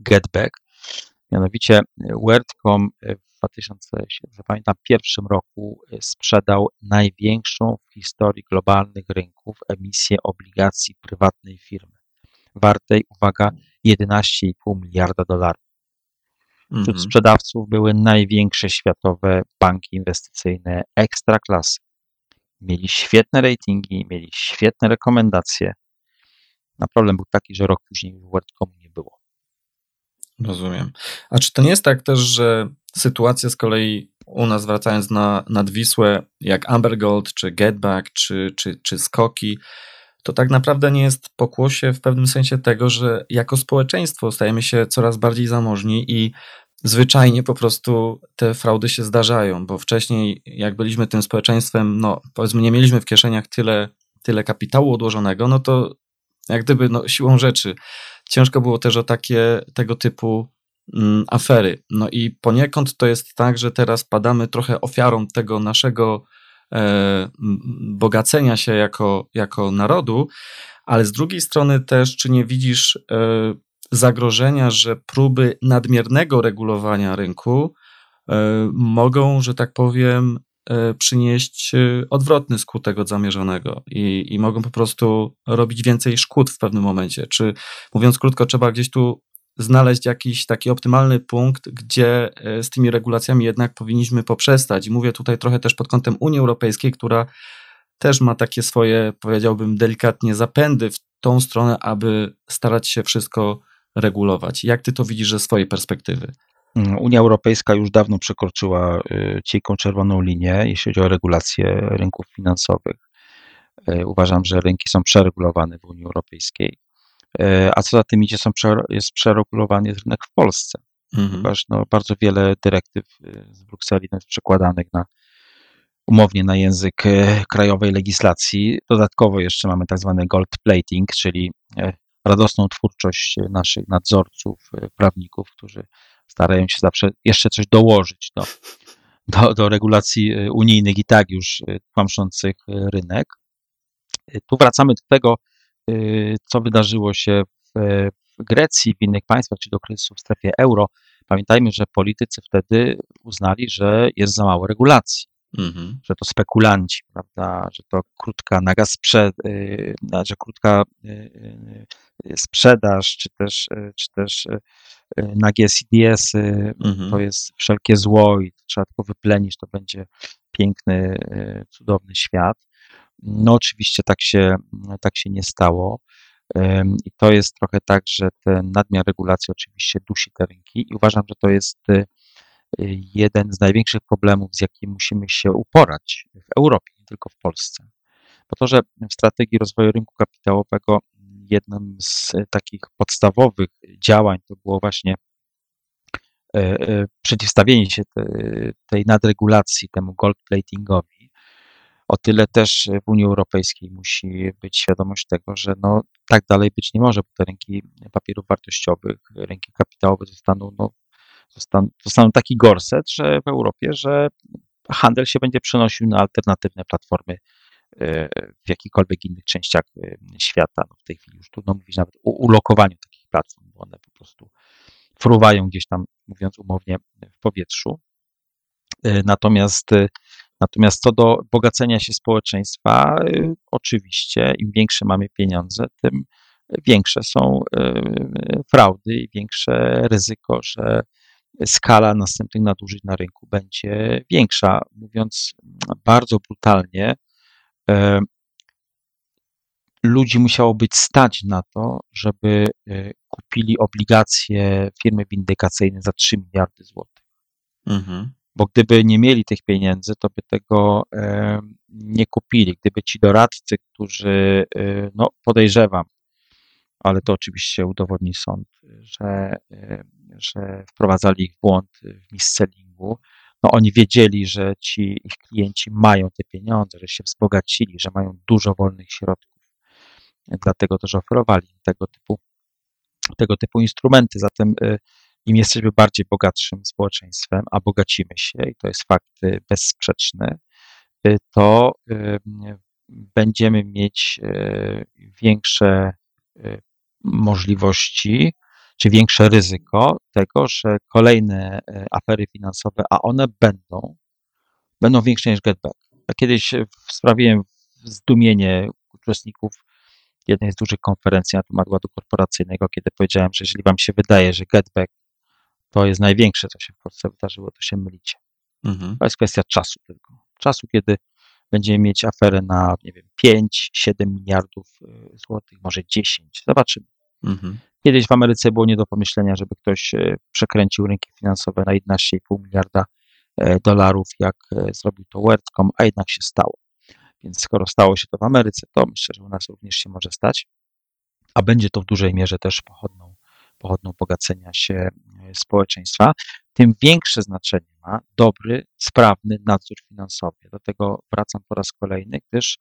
Getback. Mianowicie e, WorldCom w 2001 roku sprzedał największą w historii globalnych rynków emisję obligacji prywatnej firmy, wartej, uwaga, 11,5 miliarda dolarów. Wśród mhm. sprzedawców były największe światowe banki inwestycyjne ekstra klasy. Mieli świetne ratingi, mieli świetne rekomendacje. Na problem był taki, że rok później w WorldComu nie było. Rozumiem. A czy to nie jest tak też, że sytuacja z kolei u nas, wracając na, nad Wisłę, jak Amber Gold, czy Getback, czy, czy, czy Skoki, to tak naprawdę nie jest pokłosie w pewnym sensie tego, że jako społeczeństwo stajemy się coraz bardziej zamożni i zwyczajnie po prostu te fraudy się zdarzają, bo wcześniej jak byliśmy tym społeczeństwem, no powiedzmy nie mieliśmy w kieszeniach tyle, tyle kapitału odłożonego, no to jak gdyby no, siłą rzeczy ciężko było też o takie tego typu mm, afery. No i poniekąd to jest tak, że teraz padamy trochę ofiarą tego naszego bogacenia się jako, jako narodu, ale z drugiej strony też, czy nie widzisz e, zagrożenia, że próby nadmiernego regulowania rynku e, mogą, że tak powiem, e, przynieść e, odwrotny skutek od zamierzonego i, i mogą po prostu robić więcej szkód w pewnym momencie. Czy mówiąc krótko, trzeba gdzieś tu znaleźć jakiś taki optymalny punkt, gdzie z tymi regulacjami jednak powinniśmy poprzestać. I mówię tutaj trochę też pod kątem Unii Europejskiej, która też ma takie swoje, powiedziałbym delikatnie, zapędy w tą stronę, aby starać się wszystko regulować. Jak ty to widzisz ze swojej perspektywy? Mm, Unia Europejska już dawno przekroczyła y, cienką czerwoną linię, jeśli chodzi o regulację rynków finansowych. Y, Uważam, że rynki są przeregulowane w Unii Europejskiej. Y, A co za tym idzie, są, jest przeregulowany rynek w Polsce, Mhm. ponieważ no, bardzo wiele dyrektyw y, z Brukseli jest przekładanych na umownie na język e, krajowej legislacji. Dodatkowo jeszcze mamy tak zwany gold plating, czyli e, radosną twórczość e, naszych nadzorców, e, prawników, którzy starają się zawsze jeszcze coś dołożyć do, do, do regulacji e, unijnych i tak już e, tłamszących e, rynek. E, Tu wracamy do tego, e, co wydarzyło się w, w Grecji, w innych państwach, czy do kryzysu w strefie euro. Pamiętajmy, że politycy wtedy uznali, że jest za mało regulacji Mhm. że to spekulanci, prawda, że to krótka naga y, że krótka y, y, sprzedaż, czy też, y, czy też y, y, nagie CDS-y, Mhm. to jest wszelkie zło i trzeba tylko wyplenić, to będzie piękny, y, cudowny świat. No oczywiście tak się, tak się nie stało. I to jest trochę tak, że ten nadmiar regulacji oczywiście dusi te rynki i uważam, że to jest y, jeden z największych problemów, z jakim musimy się uporać w Europie, nie tylko w Polsce. Po to, że w strategii rozwoju rynku kapitałowego jednym z y, takich podstawowych działań to było właśnie e, e, przeciwstawienie się te- tej nadregulacji, temu gold platingowi. O tyle też w Unii Europejskiej musi być świadomość tego, że no, tak dalej być nie może, bo te rynki papierów wartościowych, rynki kapitałowe zostaną, no, zostaną, zostaną taki gorset, że w Europie, że handel się będzie przenosił na alternatywne platformy e, w jakichkolwiek innych częściach e, świata. No, w tej chwili już trudno mówić nawet o ulokowaniu takich platform, bo one po prostu fruwają gdzieś tam, mówiąc umownie, w powietrzu. E, Natomiast, e, natomiast co do bogacenia się społeczeństwa, e, oczywiście im większe mamy pieniądze, tym większe są e, fraudy i większe ryzyko, że skala następnych nadużyć na rynku będzie większa. Mówiąc bardzo brutalnie, e, ludzi musiało być stać na to, żeby kupili obligacje firmy windykacyjnej za 3 miliardy złotych. Mhm. Bo gdyby nie mieli tych pieniędzy, to by tego nie kupili. Gdyby ci doradcy, którzy, e, no podejrzewam, ale to oczywiście udowodni sąd, że, e, że wprowadzali ich w błąd w mis-sellingu, no oni wiedzieli, że ci ich klienci mają te pieniądze, że się wzbogacili, że mają dużo wolnych środków. Dlatego też oferowali tego typu, tego typu instrumenty. Zatem e, im jesteśmy bardziej bogatszym społeczeństwem, a bogacimy się, i to jest fakt e, bezsprzeczny, e, to e, będziemy mieć większe możliwości, czy większe ryzyko tego, że kolejne afery finansowe, a one będą, będą większe niż getback. Ja kiedyś sprawiłem zdumienie uczestników jednej z dużych konferencji na temat ładu korporacyjnego, kiedy powiedziałem, że jeżeli wam się wydaje, że getback to jest największe, co się w Polsce wydarzyło, to się mylicie. Mhm. To jest kwestia czasu tylko. Czasu, kiedy będziemy mieć aferę na, nie wiem, 5, 7 miliardów y, złotych, może 10. Zobaczymy. Mhm. Kiedyś w Ameryce było nie do pomyślenia, żeby ktoś e, przekręcił rynki finansowe na 11,5 miliarda e, dolarów, jak e, zrobił to WorldCom, a jednak się stało. Więc skoro stało się to w Ameryce, to myślę, że u nas również się może stać, a będzie to w dużej mierze też pochodną, pochodną bogacenia się społeczeństwa. Tym większe znaczenie ma dobry, sprawny nadzór finansowy. Do tego wracam po raz kolejny, gdyż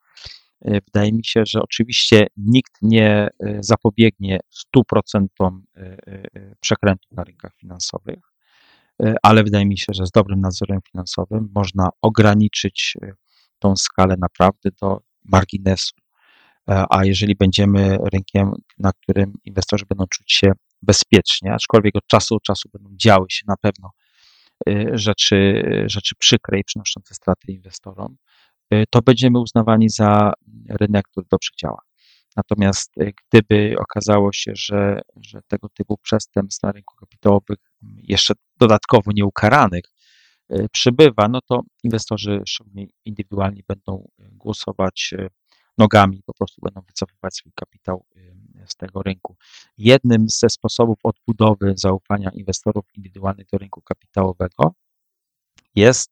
e, wydaje mi się, że oczywiście nikt nie e, zapobiegnie 100% e, przekrętów na rynkach finansowych, ale wydaje mi się, że z dobrym nadzorem finansowym można ograniczyć tą skalę naprawdę do marginesu. A jeżeli będziemy rynkiem, na którym inwestorzy będą czuć się bezpiecznie, aczkolwiek od czasu do czasu będą działy się na pewno e, rzeczy, rzeczy przykre i przynoszące straty inwestorom, e, to będziemy uznawani za rynek, który dobrze działa. Natomiast e, gdyby okazało się, że, że tego typu przestępstw na rynku kapitałowych, jeszcze dodatkowo nieukaranych, przybywa, no to inwestorzy, szczególnie indywidualni, będą głosować nogami, po prostu będą wycofywać swój kapitał z tego rynku. Jednym ze sposobów odbudowy zaufania inwestorów indywidualnych do rynku kapitałowego jest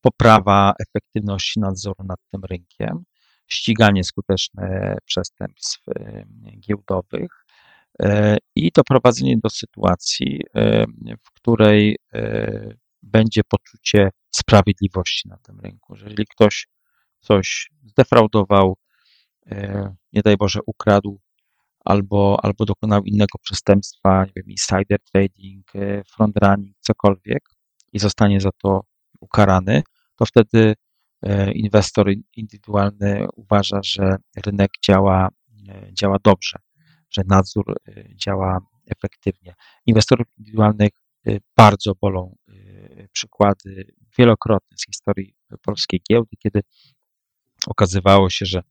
poprawa efektywności nadzoru nad tym rynkiem, ściganie skuteczne przestępstw giełdowych i doprowadzenie do sytuacji, w której będzie poczucie sprawiedliwości na tym rynku. Jeżeli ktoś coś zdefraudował, nie daj Boże, ukradł albo, albo dokonał innego przestępstwa, nie wiem, insider trading, e, front running, cokolwiek i zostanie za to ukarany, to wtedy e, inwestor indywidualny uważa, że rynek działa, działa dobrze, że nadzór działa efektywnie. Inwestorów indywidualnych bardzo bolą przykłady wielokrotne z historii polskiej giełdy, kiedy okazywało się, że,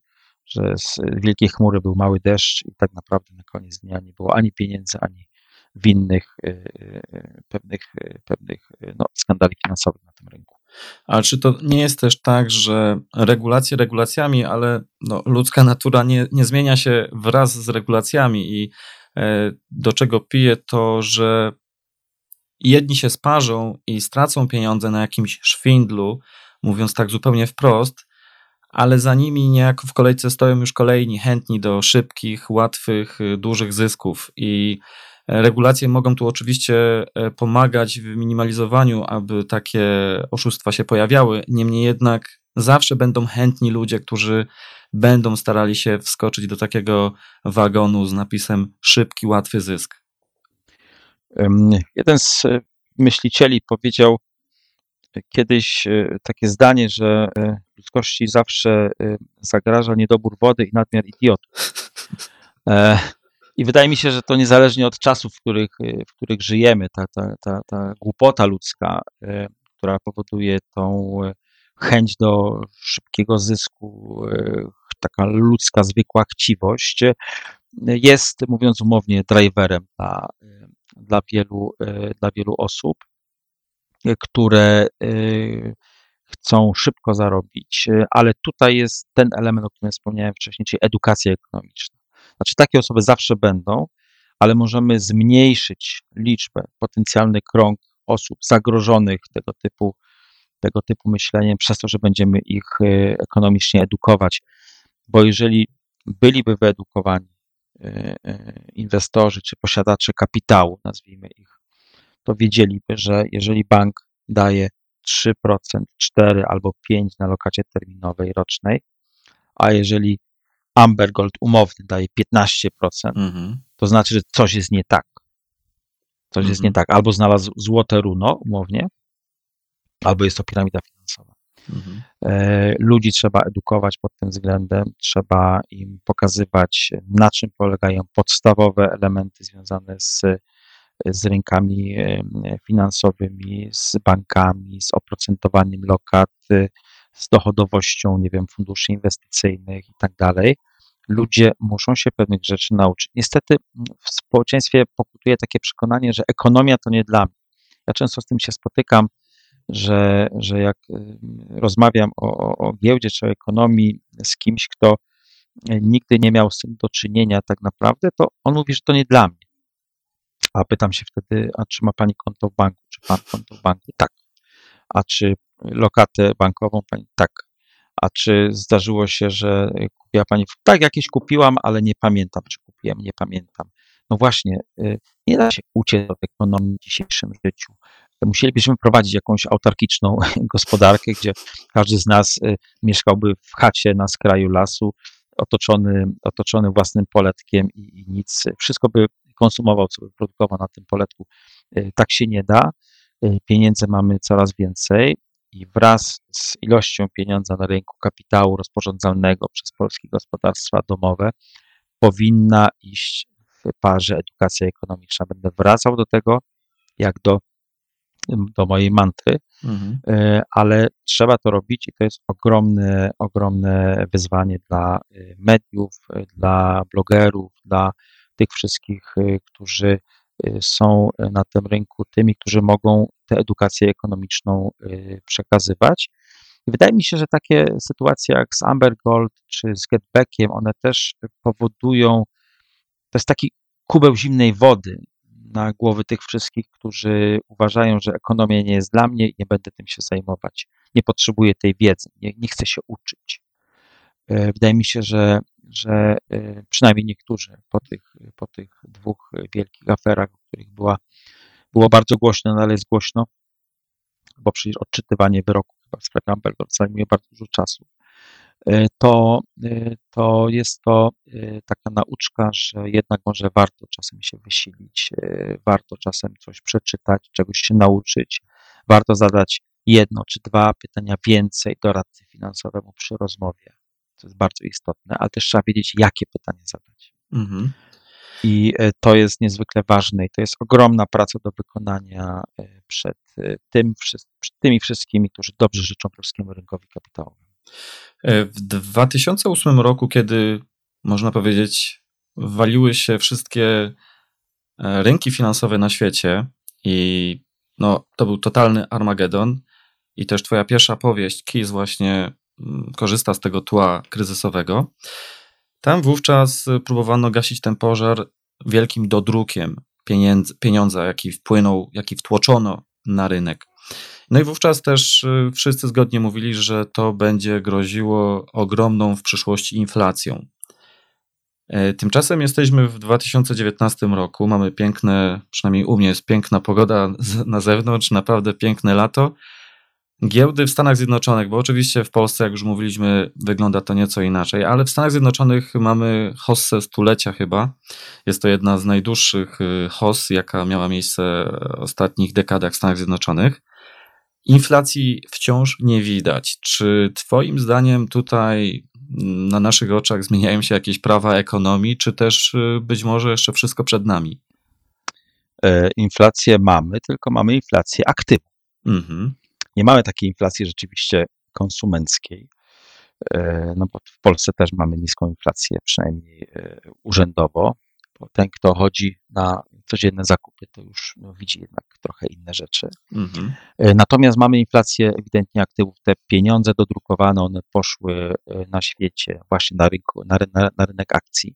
że z wielkiej chmury był mały deszcz i tak naprawdę na koniec dnia nie było ani pieniędzy, ani winnych y, y, pewnych, y, pewnych no, skandali finansowych na tym rynku. Ale czy to nie jest też tak, że regulacje regulacjami, ale no, ludzka natura nie, nie zmienia się wraz z regulacjami i e, do czego pije to, że jedni się sparzą i stracą pieniądze na jakimś szwindlu, mówiąc tak zupełnie wprost, ale za nimi niejako w kolejce stoją już kolejni chętni do szybkich, łatwych, y, dużych zysków i e, regulacje mogą tu oczywiście e, pomagać w minimalizowaniu, aby takie oszustwa się pojawiały. Niemniej jednak zawsze będą chętni ludzie, którzy będą starali się wskoczyć do takiego wagonu z napisem szybki, łatwy zysk. Jeden z e, myślicieli powiedział kiedyś takie zdanie, że ludzkości zawsze y, zagraża niedobór wody i nadmiar idiotów. E, I wydaje mi się, że to niezależnie od czasów, w których, w których żyjemy, ta, ta, ta, ta głupota ludzka, która powoduje tą chęć do szybkiego zysku, taka ludzka zwykła chciwość, jest, mówiąc umownie, driverem dla, dla, wielu, dla wielu osób, które chcą szybko zarobić, e, ale tutaj jest ten element, o którym wspomniałem wcześniej, czyli edukacja ekonomiczna. Znaczy, takie osoby zawsze będą, ale możemy zmniejszyć liczbę, potencjalny krąg osób zagrożonych tego typu, tego typu myśleniem, przez to, że będziemy ich e, ekonomicznie edukować. Bo jeżeli byliby wyedukowani inwestorzy czy posiadacze kapitału, nazwijmy ich, to wiedzieliby, że jeżeli bank daje 3%, 4 albo 5 na lokacie terminowej rocznej, a jeżeli Amber Gold umowny daje 15%, mhm. to znaczy, że coś jest nie tak. Coś mhm. jest nie mhm. tak. Albo znalazł złote runo umownie, albo jest to piramida finansowa. Mhm. E, ludzi trzeba edukować pod tym względem, trzeba im pokazywać, na czym polegają podstawowe elementy związane z z rynkami finansowymi, z bankami, z oprocentowaniem lokat, z dochodowością, nie wiem, funduszy inwestycyjnych i tak dalej. Ludzie muszą się pewnych rzeczy nauczyć. Niestety w społeczeństwie pokutuje takie przekonanie, że ekonomia to nie dla mnie. Ja często z tym się spotykam, że, że jak rozmawiam o, o, o giełdzie czy o ekonomii z kimś, kto nigdy nie miał z tym do czynienia tak naprawdę, to on mówi, że to nie dla mnie. A pytam się wtedy, a czy ma pani konto w banku? Czy pan konto w banku? Tak. A czy lokatę bankową? Pani? Tak. A czy zdarzyło się, że kupiła pani? Tak, jakieś kupiłam, ale nie pamiętam, czy kupiłem, nie pamiętam. No właśnie, y, nie da się uciec od ekonomii w dzisiejszym życiu. Musielibyśmy prowadzić jakąś autarkiczną gospodarkę, gdzie każdy z nas y, mieszkałby w chacie na skraju lasu, otoczony, otoczony własnym poletkiem i, i nic. Wszystko by konsumował, co wyprodukował na tym poletku. E, tak się nie da. E, pieniędzy mamy coraz więcej i wraz z ilością pieniądza na rynku kapitału rozporządzalnego przez polskie gospodarstwa domowe powinna iść w parze edukacja ekonomiczna. Będę wracał do tego jak do, do mojej mantry, mhm. E, ale trzeba to robić i to jest ogromne, ogromne wyzwanie dla mediów, dla blogerów, dla tych wszystkich, y, którzy y, są na tym rynku, tymi, którzy mogą tę edukację ekonomiczną y, przekazywać. I wydaje mi się, że takie sytuacje jak z Amber Gold czy z Getbackiem, one też powodują to jest taki kubeł zimnej wody na głowy tych wszystkich, którzy uważają, że ekonomia nie jest dla mnie i nie będę tym się zajmować. Nie potrzebuję tej wiedzy, nie, nie chcę się uczyć. E, wydaje mi się, że, że e, przynajmniej niektórzy po tych, po tych dwóch wielkich aferach, o których była, było bardzo głośno, no ale jest głośno, bo przecież odczytywanie wyroku chyba sprawie Amber zajmuje bardzo dużo czasu, e, to, to jest to taka nauczka, że jednak może warto czasem się wysilić, warto czasem coś przeczytać, czegoś się nauczyć, warto zadać jedno czy dwa pytania więcej doradcy finansowemu przy rozmowie to jest bardzo istotne, ale też trzeba wiedzieć, jakie pytanie zadać. Mhm. I e, to jest niezwykle ważne i to jest ogromna praca do wykonania e, przed, e, tym, przed tymi wszystkimi, którzy dobrze życzą polskiemu rynkowi kapitałowemu. W 2008 roku, kiedy można powiedzieć, waliły się wszystkie rynki finansowe na świecie i no, to był totalny Armagedon i też twoja pierwsza powieść, Keys właśnie korzysta z tego tła kryzysowego. Tam wówczas próbowano gasić ten pożar wielkim dodrukiem pieniędzy, pieniądza, jaki wpłynął, jaki wtłoczono na rynek. No i wówczas też y, wszyscy zgodnie mówili, że to będzie groziło ogromną w przyszłości inflacją. E, tymczasem jesteśmy w 2019 roku, mamy piękne, przynajmniej u mnie jest piękna pogoda na zewnątrz, naprawdę piękne lato Giełdy w Stanach Zjednoczonych, bo oczywiście w Polsce, jak już mówiliśmy, wygląda to nieco inaczej, ale w Stanach Zjednoczonych mamy hossę stulecia chyba. Jest to jedna z najdłuższych y, hoss, jaka miała miejsce w ostatnich dekadach w Stanach Zjednoczonych. Inflacji wciąż nie widać. Czy Twoim zdaniem tutaj mm, na naszych oczach zmieniają się jakieś prawa ekonomii, czy też y, być może jeszcze wszystko przed nami? E, inflację mamy, tylko mamy inflację aktywną. Mhm nie mamy takiej inflacji rzeczywiście konsumenckiej. E, no bo w Polsce też mamy niską inflację, przynajmniej e, urzędowo. Bo ten, kto chodzi na codzienne zakupy, to już no, widzi jednak trochę inne rzeczy. Mhm. E, natomiast mamy inflację ewidentnie aktywów. Te pieniądze dodrukowane, one poszły na świecie, właśnie na, rynku, na, na, na rynek akcji.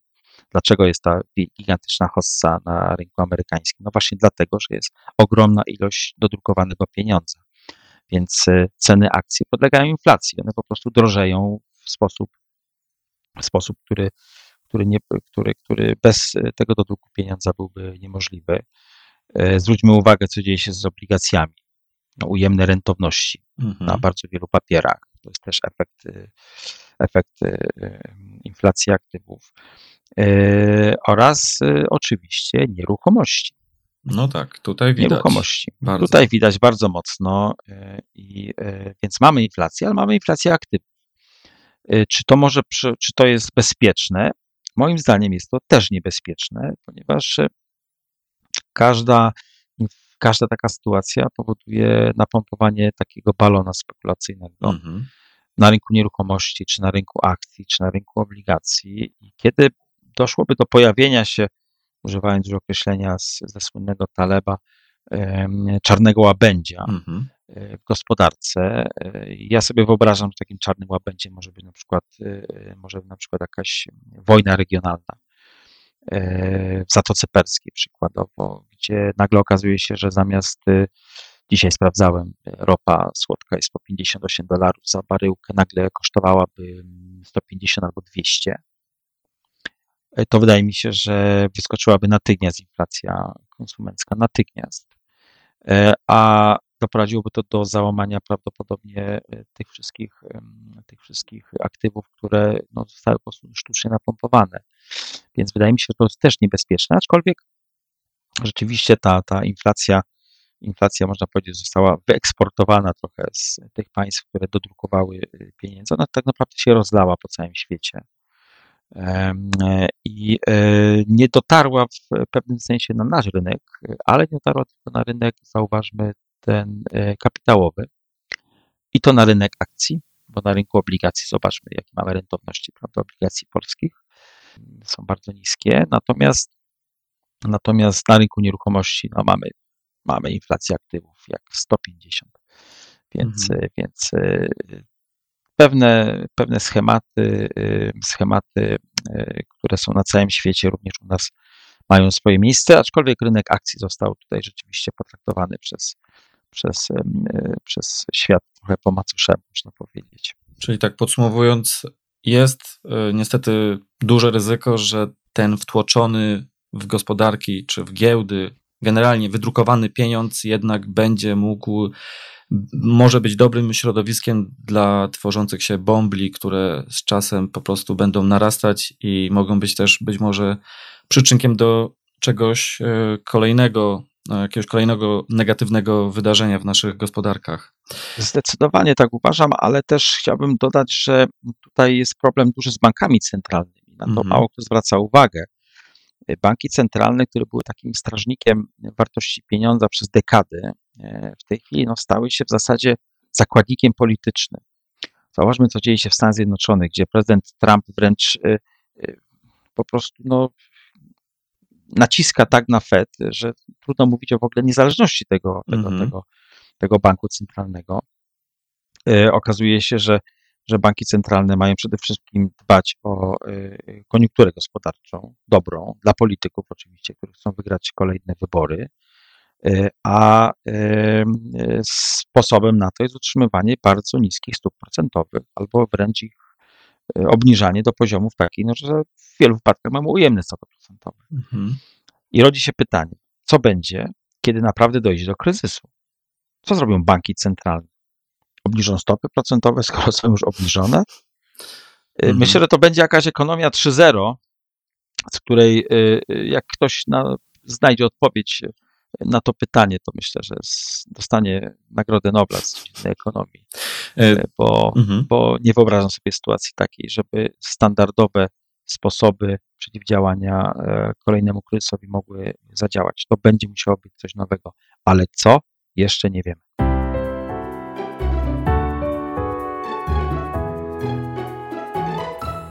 Dlaczego jest ta gigantyczna hossa na rynku amerykańskim? No właśnie dlatego, że jest ogromna ilość dodrukowanego pieniądza więc e, ceny akcji podlegają inflacji. One po prostu drożeją w sposób, w sposób który, który, nie, który, który bez e, tego dodruku pieniądza byłby niemożliwy. E, zwróćmy uwagę, co dzieje się z obligacjami. No, ujemne rentowności mhm. na bardzo wielu papierach. To jest też efekt, efekt inflacji aktywów. Oraz oczywiście nieruchomości. No tak, tutaj widać. Nieruchomości. Bardzo. Tutaj widać bardzo mocno, e, i, e, więc mamy inflację, ale mamy inflację aktywną. E, czy to może, czy to jest bezpieczne? Moim zdaniem jest to też niebezpieczne, ponieważ każda, każda taka sytuacja powoduje napompowanie takiego balona spekulacyjnego mhm. na rynku nieruchomości, czy na rynku akcji, czy na rynku obligacji. I kiedy doszłoby do pojawienia się używając już określenia z, ze słynnego Taleba, czarnego łabędzia mhm. E, w gospodarce. E, ja sobie wyobrażam, że takim czarnym łabędziem może być na przykład, e, może być na przykład jakaś wojna regionalna w Zatoce Perskiej przykładowo, gdzie nagle okazuje się, że zamiast dzisiaj sprawdzałem, ropa słodka jest po 58 dolarów za baryłkę, nagle kosztowałaby 150 albo 200 E, to wydaje mi się, że wyskoczyłaby natychmiast inflacja konsumencka, natychmiast. E, a doprowadziłoby to do załamania prawdopodobnie e, tych wszystkich, tych wszystkich aktywów, które no, zostały po prostu sztucznie napompowane. Więc wydaje mi się, że to jest też niebezpieczne, aczkolwiek rzeczywiście ta, ta inflacja, inflacja, można powiedzieć, została wyeksportowana trochę z tych państw, które dodrukowały pieniądze. Ona tak naprawdę się rozlała po całym świecie i e, nie dotarła w pewnym sensie na nasz rynek, ale nie dotarła tylko na rynek, zauważmy, ten e, kapitałowy. I to na rynek akcji, bo na rynku obligacji zobaczmy, jakie mamy rentowności prawda, obligacji polskich, są bardzo niskie, natomiast natomiast na rynku nieruchomości no, mamy, mamy inflację aktywów jak 150, więc, mhm. więc e, pewne, pewne schematy, schematy, które są na całym świecie, również u nas mają swoje miejsce, aczkolwiek rynek akcji został tutaj rzeczywiście potraktowany przez, przez, przez świat trochę po macoszemu, można powiedzieć. Czyli tak podsumowując, jest niestety duże ryzyko, że ten wtłoczony w gospodarki czy w giełdy, generalnie wydrukowany pieniądz jednak będzie mógł, może być dobrym środowiskiem dla tworzących się bombli, które z czasem po prostu będą narastać i mogą być też być może przyczynkiem do czegoś e, kolejnego, e, jakiegoś kolejnego negatywnego wydarzenia w naszych gospodarkach. Zdecydowanie tak uważam, ale też chciałbym dodać, że tutaj jest problem duży z bankami centralnymi. Na to mm -hmm. mało kto zwraca uwagę banki centralne, które były takim strażnikiem wartości pieniądza przez dekady, w tej chwili no, stały się w zasadzie zakładnikiem politycznym. Zauważmy, co dzieje się w Stanach Zjednoczonych, gdzie prezydent Trump wręcz e, e, po prostu no, naciska tak na Fed, że trudno mówić o w ogóle niezależności tego, tego, mm -hmm. tego, tego banku centralnego. Okazuje się, że że banki centralne mają przede wszystkim dbać o koniunkturę gospodarczą, dobrą, dla polityków oczywiście, którzy chcą wygrać kolejne wybory, a y, sposobem na to jest utrzymywanie bardzo niskich stóp procentowych albo wręcz ich obniżanie do poziomów takich, no, że w wielu wypadkach mamy ujemne stopy procentowe. Mhm. I rodzi się pytanie, co będzie, kiedy naprawdę dojdzie do kryzysu? Co zrobią banki centralne? obniżą stopy procentowe, skoro są już obniżone. Y, mhm. Myślę, że to będzie jakaś ekonomia 3.0, z której y, y, jak ktoś na, znajdzie odpowiedź na to pytanie, to myślę, że dostanie Nagrodę Nobla z dziedziny ekonomii, e, bo, mhm. bo nie wyobrażam sobie sytuacji takiej, żeby standardowe sposoby przeciwdziałania e, kolejnemu kryzysowi mogły zadziałać. To będzie musiało być coś nowego, ale co? Jeszcze nie wiemy.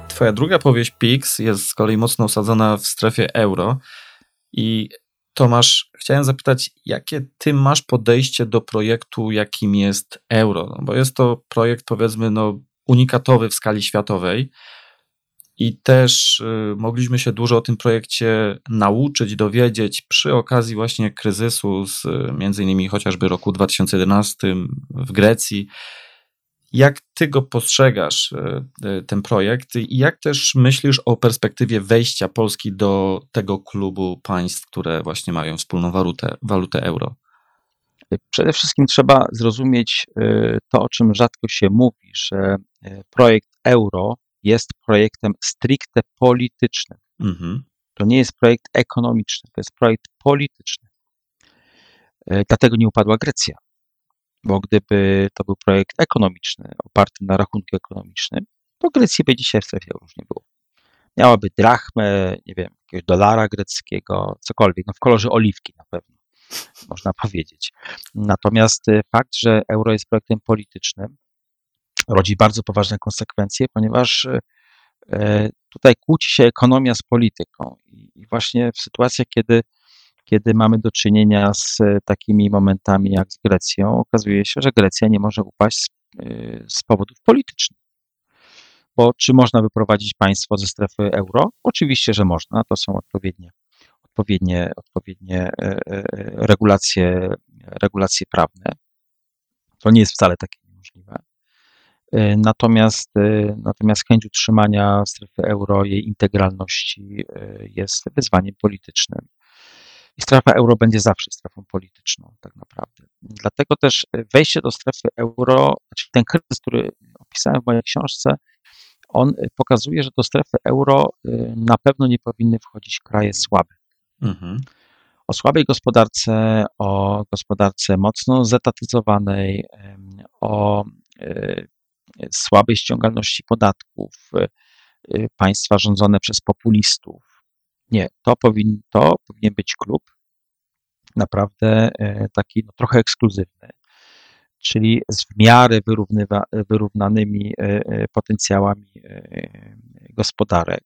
Twoja druga powieść Pix jest z kolei mocno osadzona w strefie euro. I Tomasz, chciałem zapytać, jakie ty masz podejście do projektu, jakim jest euro? No, bo jest to projekt, powiedzmy, no, unikatowy w skali światowej. I też y, mogliśmy się dużo o tym projekcie nauczyć, dowiedzieć przy okazji właśnie kryzysu z między innymi chociażby roku 2011 w Grecji. Jak ty go postrzegasz, e, e, ten projekt, i jak też myślisz o perspektywie wejścia Polski do tego klubu państw, które właśnie mają wspólną walutę, walutę euro? Przede wszystkim trzeba zrozumieć e, to, o czym rzadko się mówi, że projekt euro jest projektem stricte politycznym. Mhm. To nie jest projekt ekonomiczny, to jest projekt polityczny. Dlatego nie upadła Grecja bo gdyby to był projekt ekonomiczny, oparty na rachunku ekonomicznym, to Grecji by dzisiaj w strefie już nie było. Miałaby drachmę, nie wiem, jakiegoś dolara greckiego, cokolwiek, no w kolorze oliwki na pewno, można powiedzieć. Natomiast y, fakt, że euro jest projektem politycznym, rodzi bardzo poważne konsekwencje, ponieważ y, y, tutaj kłóci się ekonomia z polityką. I właśnie w sytuacjach, kiedy kiedy mamy do czynienia z e, takimi momentami jak z Grecją, okazuje się, że Grecja nie może upaść z, e, z powodów politycznych. Bo czy można wyprowadzić państwo ze strefy euro? Oczywiście, że można. To są odpowiednie, odpowiednie, odpowiednie e, regulacje, regulacje prawne. To nie jest wcale takie niemożliwe. Natomiast, natomiast chęć utrzymania strefy euro, jej integralności jest wyzwaniem politycznym. I strefa euro będzie zawsze strefą polityczną, tak naprawdę. Dlatego też wejście do strefy euro, znaczy ten kryzys, który opisałem w mojej książce, on pokazuje, że do strefy euro y, na pewno nie powinny wchodzić kraje słabe. Mhm. O słabej gospodarce, o gospodarce mocno zetatyzowanej, o słabej ściągalności podatków, państwa rządzone przez populistów, nie, to powin, to powinien być klub naprawdę e, taki no, trochę ekskluzywny, czyli z w miarę wyrównanymi e, e, potencjałami gospodarek.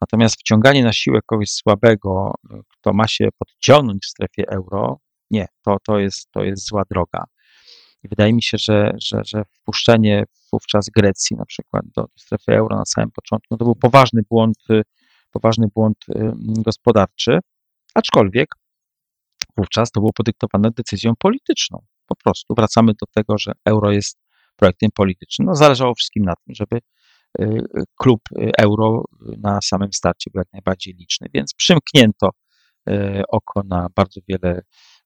Natomiast wciąganie na siłę kogoś słabego, kto ma się podciągnąć w strefie euro, nie, to, to, jest, to jest zła droga. I wydaje mi się, że, że, że wpuszczenie wówczas Grecji na przykład do strefy euro na samym początku, no to był poważny błąd, poważny błąd gospodarczy, aczkolwiek wówczas to było podyktowane decyzją polityczną. Po prostu wracamy do tego, że euro jest projektem politycznym. No, zależało wszystkim na tym, żeby y, klub euro na samym starcie był jak najbardziej liczny, więc przymknięto y, oko na bardzo wiele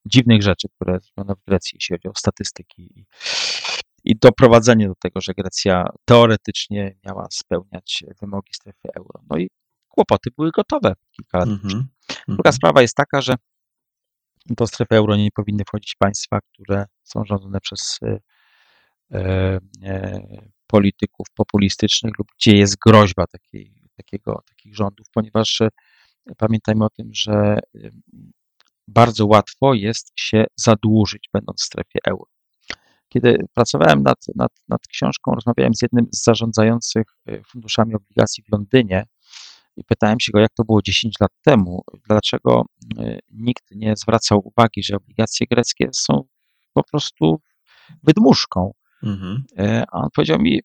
dziwnych rzeczy, które zrobiono w Grecji, jeśli chodzi o statystyki i doprowadzenie do tego, że Grecja teoretycznie miała spełniać wymogi strefy euro. No i kłopoty były gotowe kilka lat mm -hmm. Druga sprawa jest taka, że do strefy euro nie powinny wchodzić państwa, które są rządzone przez e, e, polityków populistycznych lub gdzie jest groźba takiej, takiego, takich rządów, ponieważ e, pamiętajmy o tym, że bardzo łatwo jest się zadłużyć, będąc w strefie euro. Kiedy pracowałem nad, nad, nad książką, rozmawiałem z jednym z zarządzających funduszami obligacji w Londynie, i pytałem się go, jak to było 10 lat temu, dlaczego y, nikt nie zwracał uwagi, że obligacje greckie są po prostu wydmuszką. Mhm. E, a on powiedział mi,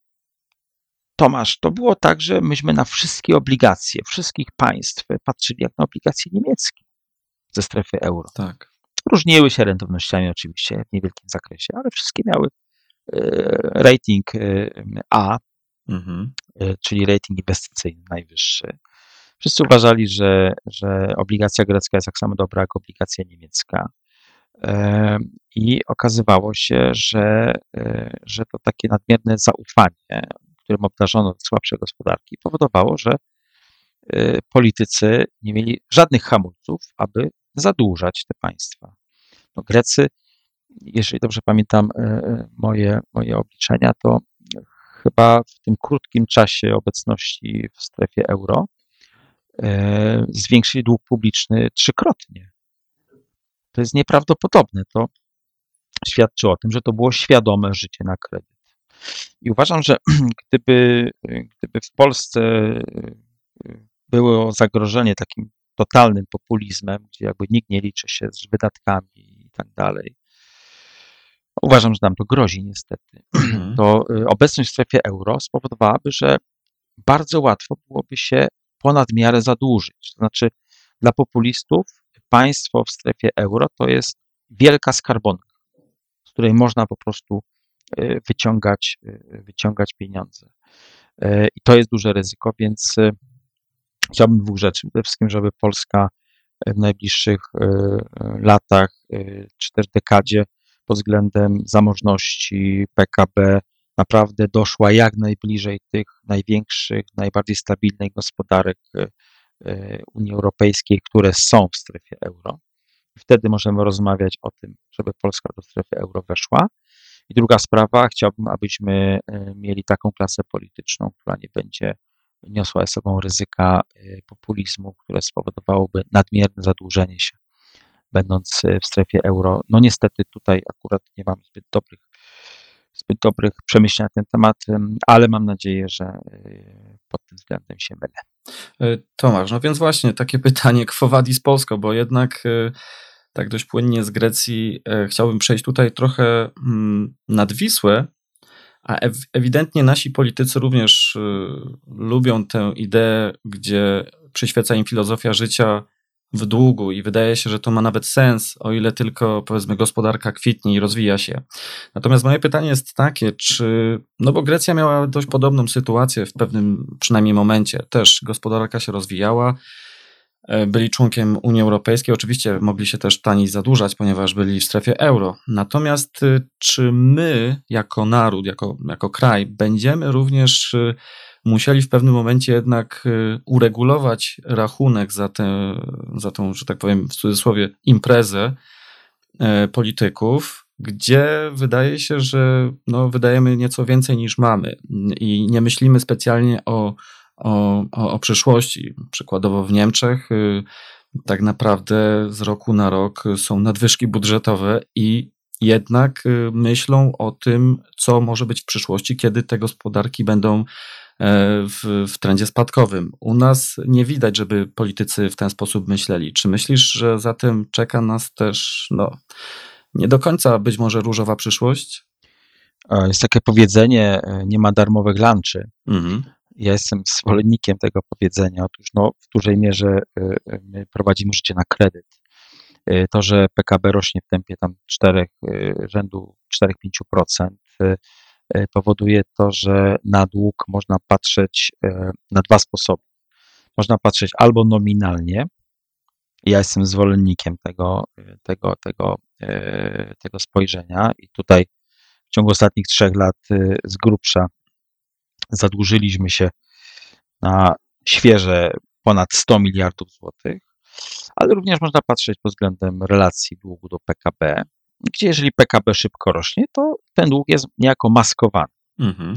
Tomasz, to było tak, że myśmy na wszystkie obligacje wszystkich państw patrzyli jak na obligacje niemieckie ze strefy euro. Tak. Różniły się rentownościami oczywiście w niewielkim zakresie, ale wszystkie miały e, rating e, A, mhm. czyli rating inwestycyjny najwyższy. Wszyscy uważali, że, że obligacja grecka jest tak samo dobra jak obligacja niemiecka. I okazywało się, że, e, że to takie nadmierne zaufanie, którym obdarzono słabsze gospodarki, powodowało, że e, politycy nie mieli żadnych hamulców, aby zadłużać te państwa. No Grecy, jeżeli dobrze pamiętam e, moje, moje obliczenia, to chyba w tym krótkim czasie obecności w strefie euro E, zwiększyć dług publiczny trzykrotnie. To jest nieprawdopodobne. To świadczy o tym, że to było świadome życie na kredyt. I uważam, że gdyby, gdyby w Polsce e, było zagrożenie takim totalnym populizmem, gdzie jakby nikt nie liczy się z wydatkami i tak dalej, uważam, że nam to grozi niestety, mhm. to e, obecność w strefie euro spowodowałaby, że bardzo łatwo byłoby się ponad miarę zadłużyć. To znaczy, dla populistów państwo w strefie euro to jest wielka skarbonka, z której można po prostu e, wyciągać, e, wyciągać pieniądze. E, I to jest duże ryzyko, więc chciałbym dwóch rzeczy. Przede wszystkim, żeby Polska w najbliższych latach czy też dekadzie pod względem zamożności PKB naprawdę doszła jak najbliżej tych największych, najbardziej stabilnych gospodarek e, e, Unii Europejskiej, które są w strefie euro. Wtedy możemy rozmawiać o tym, żeby Polska do strefy euro weszła. I druga sprawa, chciałbym, abyśmy e, mieli taką klasę polityczną, która nie będzie niosła ze sobą ryzyka populizmu, które spowodowałoby nadmierne zadłużenie się, będąc w strefie euro. No niestety tutaj akurat nie mam zbyt dobrych zbyt dobrych przemyśleń na ten temat, ale mam nadzieję, że y, pod tym względem się mylę. E, Tomasz, no więc właśnie takie pytanie Quo Vadis Polsko, bo jednak y, tak dość płynnie z Grecji e, chciałbym przejść tutaj trochę mm, nad Wisłę, a ewidentnie nasi politycy również lubią tę ideę, gdzie przyświeca im filozofia życia w długu i wydaje się, że to ma nawet sens, o ile tylko powiedzmy gospodarka kwitnie i rozwija się. Natomiast moje pytanie jest takie, czy, no bo Grecja miała dość podobną sytuację w pewnym przynajmniej momencie, też gospodarka się rozwijała, e, byli członkiem Unii Europejskiej, oczywiście mogli się też taniej zadłużać, ponieważ byli w strefie euro. Natomiast y, czy my jako naród, jako, jako kraj będziemy również y, musieli w pewnym momencie jednak y, uregulować rachunek za, tę, za tą, że tak powiem, w cudzysłowie, imprezę e, polityków, gdzie wydaje się, że no, wydajemy nieco więcej niż mamy i nie myślimy specjalnie o, o, o, o przyszłości. Przykładowo w Niemczech y, tak naprawdę z roku na rok są nadwyżki budżetowe i jednak y, myślą o tym, co może być w przyszłości, kiedy te gospodarki będą w, w trendzie spadkowym. U nas nie widać, żeby politycy w ten sposób myśleli. Czy myślisz, że za tym czeka nas też no, nie do końca być może różowa przyszłość? E, Jest takie powiedzenie, e, nie ma darmowych lunchy. Mhm. Ja jestem zwolennikiem tego powiedzenia. Otóż no, w dużej mierze e, e, my prowadzimy życie na kredyt. E, To, że PKB rośnie w tempie tam 4, e, rzędu 4-5%, e, e, powoduje to, że na dług można patrzeć e, na dwa sposoby. Można patrzeć albo nominalnie, ja jestem zwolennikiem tego, e, tego, tego, e, tego spojrzenia i tutaj w ciągu ostatnich trzech lat e, z grubsza zadłużyliśmy się na świeże ponad 100 miliardów złotych, ale również można patrzeć pod względem relacji długu do PKB, gdzie jeżeli PKB szybko rośnie, to ten dług jest niejako maskowany. Mhm.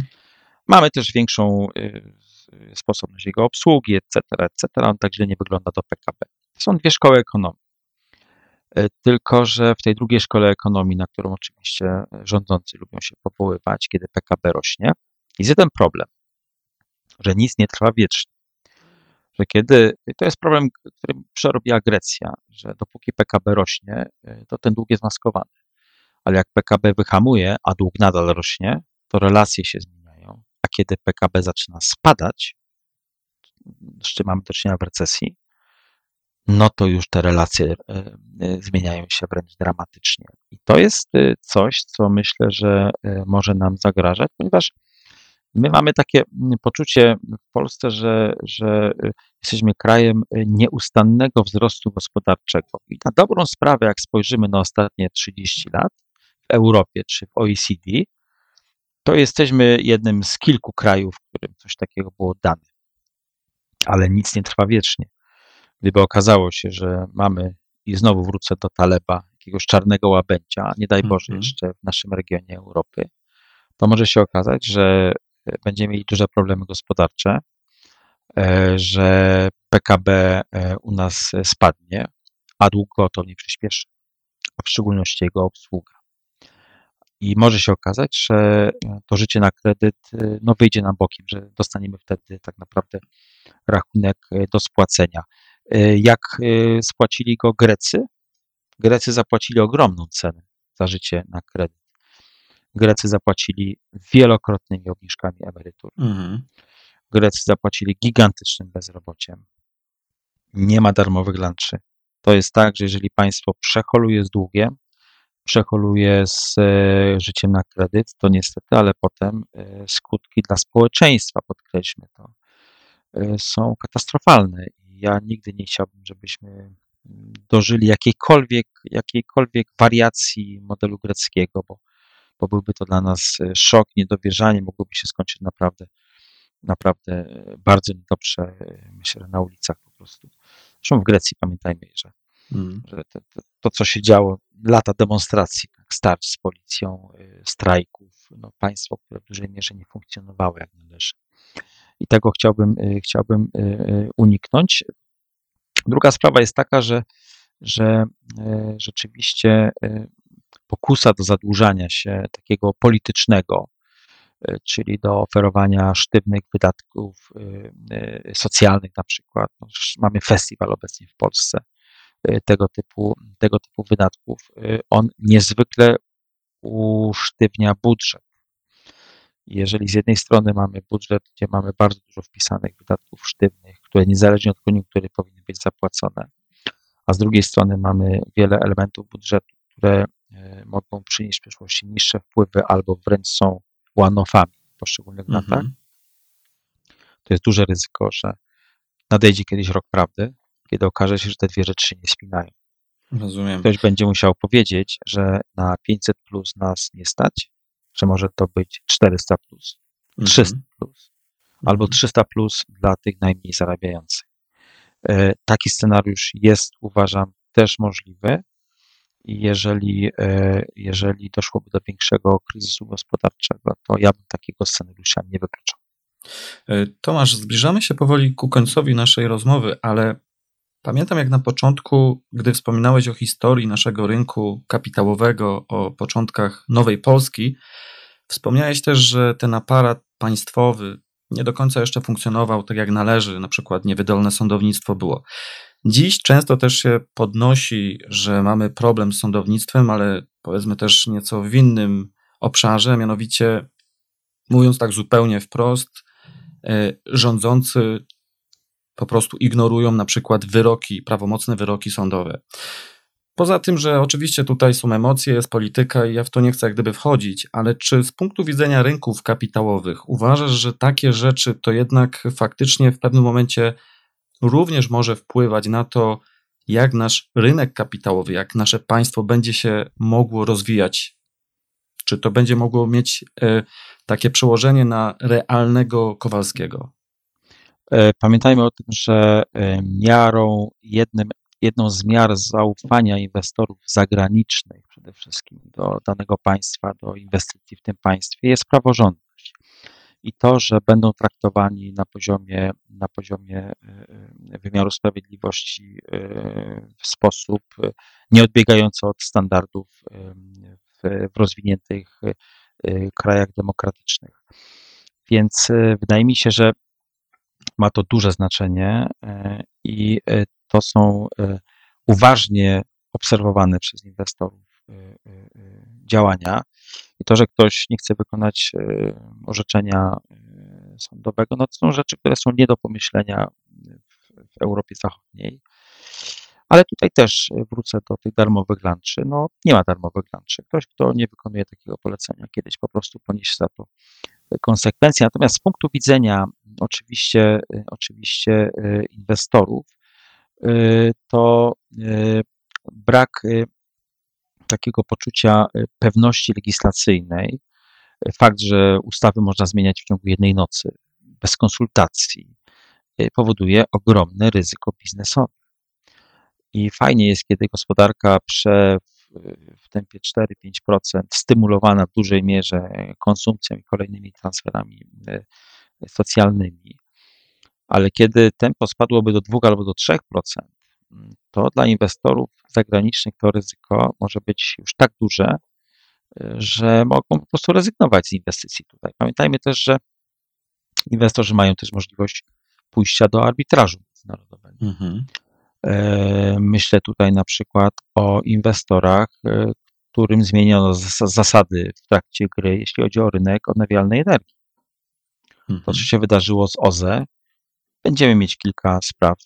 Mamy też większą y, sposobność jego obsługi, etc., etc. On tak źle nie wygląda do PKB. To są dwie szkoły ekonomii. Y, Tylko, że w tej drugiej szkole ekonomii, na którą oczywiście rządzący lubią się powoływać, kiedy PKB rośnie, jest jeden problem, że nic nie trwa wiecznie. Że kiedy, to jest problem, który przerobiła Grecja, że dopóki PKB rośnie, y, to ten dług jest maskowany. Ale jak PKB wyhamuje, a dług nadal rośnie, to relacje się zmieniają. A kiedy PKB zaczyna spadać, z czym mamy do czynienia w recesji, no to już te relacje e, e, zmieniają się wręcz dramatycznie. I to jest coś, co myślę, że może nam zagrażać, ponieważ my mamy takie mm, poczucie w Polsce, że, że e, jesteśmy krajem e, nieustannego wzrostu gospodarczego. I na dobrą sprawę, jak spojrzymy na ostatnie 30 lat w Europie czy w OECD, to jesteśmy jednym z kilku krajów, w którym coś takiego było dane. Ale nic nie trwa wiecznie. Gdyby okazało się, że mamy, i znowu wrócę do Taleba, jakiegoś czarnego łabędzia, nie daj Boże Mhm. jeszcze w naszym regionie Europy, to może się okazać, że będziemy mieli duże problemy gospodarcze, e, że PKB e, u nas spadnie, a dług gwałtownie przyspieszy, a w szczególności jego obsługa. I może się okazać, że to życie na kredyt e, no, wyjdzie nam bokiem, że dostaniemy wtedy tak naprawdę rachunek e, do spłacenia. E, Jak e, spłacili go Grecy? Grecy zapłacili ogromną cenę za życie na kredyt. Grecy zapłacili wielokrotnymi obniżkami emerytur. Mhm. Grecy zapłacili gigantycznym bezrobociem. Nie ma darmowych lunchy. To jest tak, że jeżeli państwo przeholuje z długiem, przeholuje z e, życiem na kredyt, to niestety, ale potem e, skutki dla społeczeństwa, podkreślmy to, e, są katastrofalne. Ja nigdy nie chciałbym, żebyśmy dożyli jakiejkolwiek, jakiejkolwiek wariacji modelu greckiego, bo, bo byłby to dla nas e, szok, niedowierzanie, mogłoby się skończyć naprawdę naprawdę e, bardzo niedobrze, e, myślę, na ulicach po prostu. Zresztą w Grecji pamiętajmy, że, Mhm. że to, to, to, co się działo, lata demonstracji, tak, starć z policją, strajków, no, państwo, które w dużej mierze nie funkcjonowało jak należy. I tego chciałbym, chciałbym uniknąć. Druga sprawa jest taka, że, że rzeczywiście pokusa do zadłużania się takiego politycznego, e, czyli do oferowania sztywnych wydatków e, e, socjalnych na przykład. No, mamy festiwal obecnie w Polsce tego typu, tego typu wydatków. On niezwykle usztywnia budżet. Jeżeli z jednej strony mamy budżet, gdzie mamy bardzo dużo wpisanych wydatków sztywnych, które niezależnie od koniunktury powinny być zapłacone, a z drugiej strony mamy wiele elementów budżetu, które mogą przynieść w przyszłości niższe wpływy albo wręcz są one-offami w poszczególnych latach, Mhm. to jest duże ryzyko, że nadejdzie kiedyś rok prawdy, kiedy okaże się, że te dwie rzeczy się nie spinają. Rozumiem. Ktoś będzie musiał powiedzieć, że na 500 plus nas nie stać, że może to być 400 plus, 300 plus, albo 300 plus dla tych najmniej zarabiających. E, Taki scenariusz jest, uważam, też możliwy. Jeżeli, e, jeżeli doszłoby do większego kryzysu gospodarczego, to ja bym takiego scenariusza nie wykluczał. E, Tomasz, zbliżamy się powoli ku końcowi naszej rozmowy, ale pamiętam jak na początku, gdy wspominałeś o historii naszego rynku kapitałowego, o początkach nowej Polski, wspomniałeś też, że ten aparat państwowy nie do końca jeszcze funkcjonował tak jak należy, na przykład niewydolne sądownictwo było. Dziś często też się podnosi, że mamy problem z sądownictwem, ale powiedzmy też nieco w innym obszarze, mianowicie mówiąc tak zupełnie wprost, e, rządzący po prostu ignorują na przykład wyroki, prawomocne wyroki sądowe. Poza tym, że oczywiście tutaj są emocje, jest polityka i ja w to nie chcę jak gdyby wchodzić, ale czy z punktu widzenia rynków kapitałowych uważasz, że takie rzeczy to jednak faktycznie w pewnym momencie również może wpływać na to, jak nasz rynek kapitałowy, jak nasze państwo będzie się mogło rozwijać? Czy to będzie mogło mieć e, takie przełożenie na realnego Kowalskiego? E, pamiętajmy o tym, że e, miarą, jednym, jedną z miar zaufania inwestorów zagranicznych przede wszystkim do danego państwa, do inwestycji w tym państwie jest praworządność. I to, że będą traktowani na poziomie, na poziomie e, wymiaru sprawiedliwości w sposób nieodbiegający od standardów w, w rozwiniętych krajach demokratycznych. Więc wydaje mi się, że ma to duże znaczenie e, i e, to są e, uważnie obserwowane przez inwestorów działania. I to, że ktoś nie chce wykonać orzeczenia sądowego, no to są rzeczy, które są nie do pomyślenia w, w Europie Zachodniej. Ale tutaj też wrócę do tych darmowych lunchy. No, nie ma darmowych lunchy. Ktoś, kto nie wykonuje takiego polecenia, kiedyś po prostu poniesie za to konsekwencje. Natomiast z punktu widzenia oczywiście, oczywiście e, inwestorów, e, to e, brak takiego poczucia pewności legislacyjnej, fakt, że ustawy można zmieniać w ciągu jednej nocy, bez konsultacji, powoduje ogromne ryzyko biznesowe. I fajnie jest, kiedy gospodarka prze, w tempie 4-5%, stymulowana w dużej mierze konsumpcją i kolejnymi transferami e, socjalnymi. Ale kiedy tempo spadłoby do 2 albo do 3%, to dla inwestorów zagranicznych to ryzyko może być już tak duże, e, że mogą po prostu rezygnować z inwestycji tutaj. Pamiętajmy też, że inwestorzy mają też możliwość pójścia do arbitrażu międzynarodowego. Mhm. E, myślę tutaj na przykład o inwestorach, e, którym zmieniono zasady w trakcie gry, jeśli chodzi o rynek odnawialnej energii. To, co mhm. się wydarzyło z OZE, będziemy mieć kilka spraw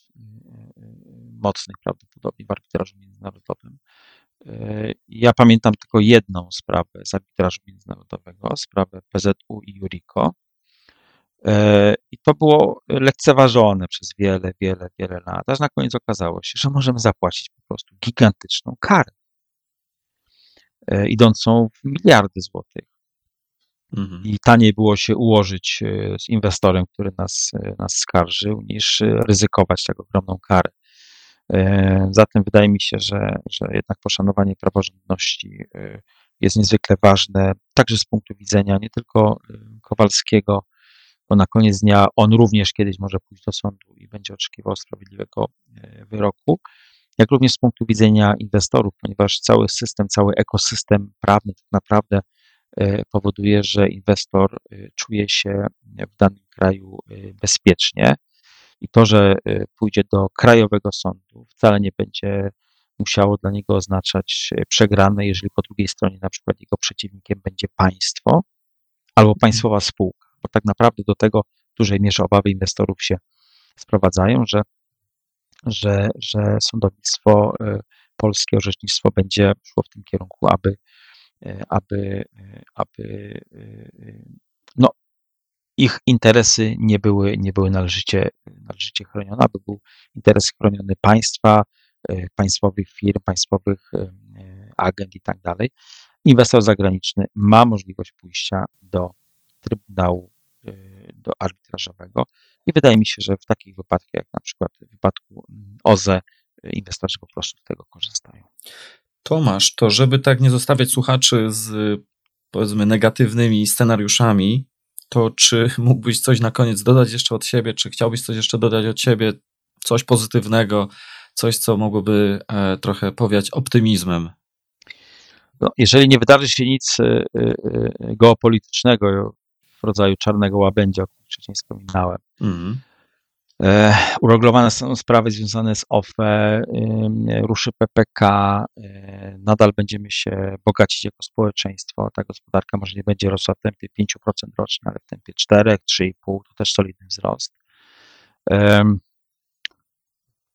mocnych prawdopodobnie w arbitrażu międzynarodowym. Ja pamiętam tylko jedną sprawę z arbitrażu międzynarodowego, sprawę PZU i Juriko, E, I to było lekceważone przez wiele, wiele, wiele lat, aż na koniec okazało się, że możemy zapłacić po prostu gigantyczną karę, e, idącą w miliardy złotych. Mhm. I taniej było się ułożyć e, z inwestorem, który nas, nas skarżył, niż ryzykować tak ogromną karę. Zatem wydaje mi się, że, że jednak poszanowanie praworządności jest niezwykle ważne, także z punktu widzenia nie tylko Kowalskiego, bo na koniec dnia on również kiedyś może pójść do sądu i będzie oczekiwał sprawiedliwego wyroku, jak również z punktu widzenia inwestorów, ponieważ cały system, cały ekosystem prawny tak naprawdę powoduje, że inwestor czuje się w danym kraju bezpiecznie i to, że pójdzie do krajowego sądu, wcale nie będzie musiało dla niego oznaczać przegrane, jeżeli po drugiej stronie na przykład jego przeciwnikiem będzie państwo albo państwowa spółka. Bo tak naprawdę do tego w dużej mierze obawy inwestorów się sprowadzają, że, że, że sądownictwo e, polskie, orzecznictwo będzie szło w tym kierunku, aby, aby, aby no, ich interesy nie były, nie były należycie, należycie chronione, aby był interes chroniony państwa, państwowych firm, państwowych agent i tak dalej. Inwestor zagraniczny ma możliwość pójścia do Trybunału y, do arbitrażowego i wydaje mi się, że w takich wypadkach, jak na przykład w wypadku mm, OZE, inwestorzy po prostu z tego korzystają. Tomasz, to żeby tak nie zostawiać słuchaczy z powiedzmy negatywnymi scenariuszami, to czy mógłbyś coś na koniec dodać jeszcze od siebie, czy chciałbyś coś jeszcze dodać od siebie, coś pozytywnego, coś, co mogłoby e, trochę powiać optymizmem? No, jeżeli nie wydarzy się nic e, e, geopolitycznego, w rodzaju czarnego łabędzia, o którym wcześniej wspominałem, mm. E, uregulowane są sprawy związane z OFE, ruszy PPK, e, nadal będziemy się bogacić jako społeczeństwo. Ta gospodarka może nie będzie rosła w tempie 5% rocznie, ale w tempie 4, 3,5 to też solidny wzrost.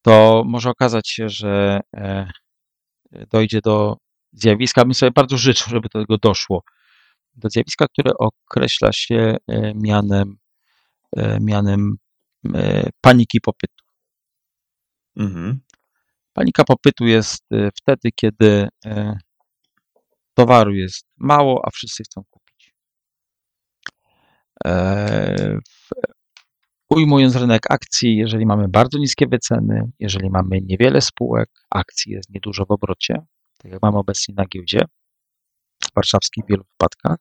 To może okazać się, że e, dojdzie do zjawiska, bym sobie bardzo życzył, żeby do tego doszło, do zjawiska, które określa się mianem, mianem E, paniki popytu. Mhm. Panika popytu jest e, wtedy, kiedy e, towaru jest mało, a wszyscy chcą kupić. Ujmując rynek akcji, jeżeli mamy bardzo niskie wyceny, jeżeli mamy niewiele spółek, akcji jest niedużo w obrocie, tak jak mamy obecnie na giełdzie warszawskiej w wielu wypadkach,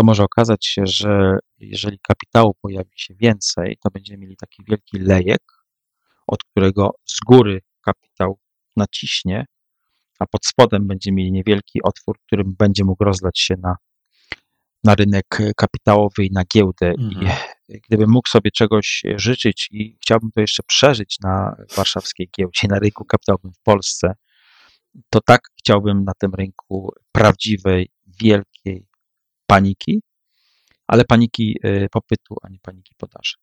to może okazać się, że jeżeli kapitału pojawi się więcej, to będziemy mieli taki wielki lejek, od którego z góry kapitał naciśnie, a pod spodem będziemy mieli niewielki otwór, którym będzie mógł rozlać się na, na rynek kapitałowy i na giełdę. Mhm. I gdybym mógł sobie czegoś życzyć i chciałbym to jeszcze przeżyć na warszawskiej giełdzie, na rynku kapitałowym w Polsce, to tak chciałbym na tym rynku prawdziwej, wielkiej paniki, ale paniki y, popytu, a nie paniki podaży.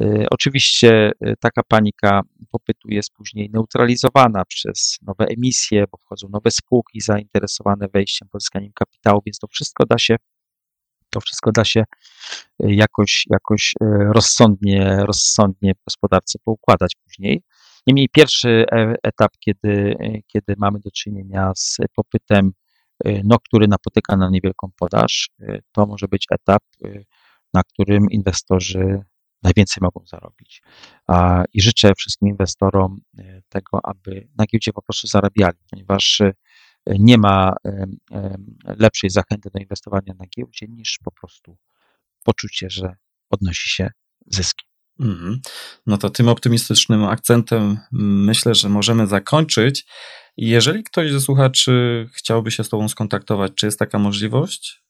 Y, oczywiście y, taka panika popytu jest później neutralizowana przez nowe emisje, bo wchodzą nowe spółki zainteresowane wejściem, pozyskaniem kapitału, więc to wszystko da się, to wszystko da się jakoś, jakoś rozsądnie, rozsądnie w gospodarce poukładać później. Niemniej pierwszy e, etap, kiedy, kiedy mamy do czynienia z popytem no, który napotyka na niewielką podaż, y, to może być etap, y, na którym inwestorzy najwięcej mogą zarobić. I życzę wszystkim inwestorom tego, aby na giełdzie po prostu zarabiali, ponieważ nie ma lepszej zachęty do inwestowania na giełdzie niż po prostu poczucie, że odnosi się zyski. Mhm. No to tym optymistycznym akcentem myślę, że możemy zakończyć. Jeżeli ktoś ze słuchaczy chciałby się z Tobą skontaktować, czy jest taka możliwość?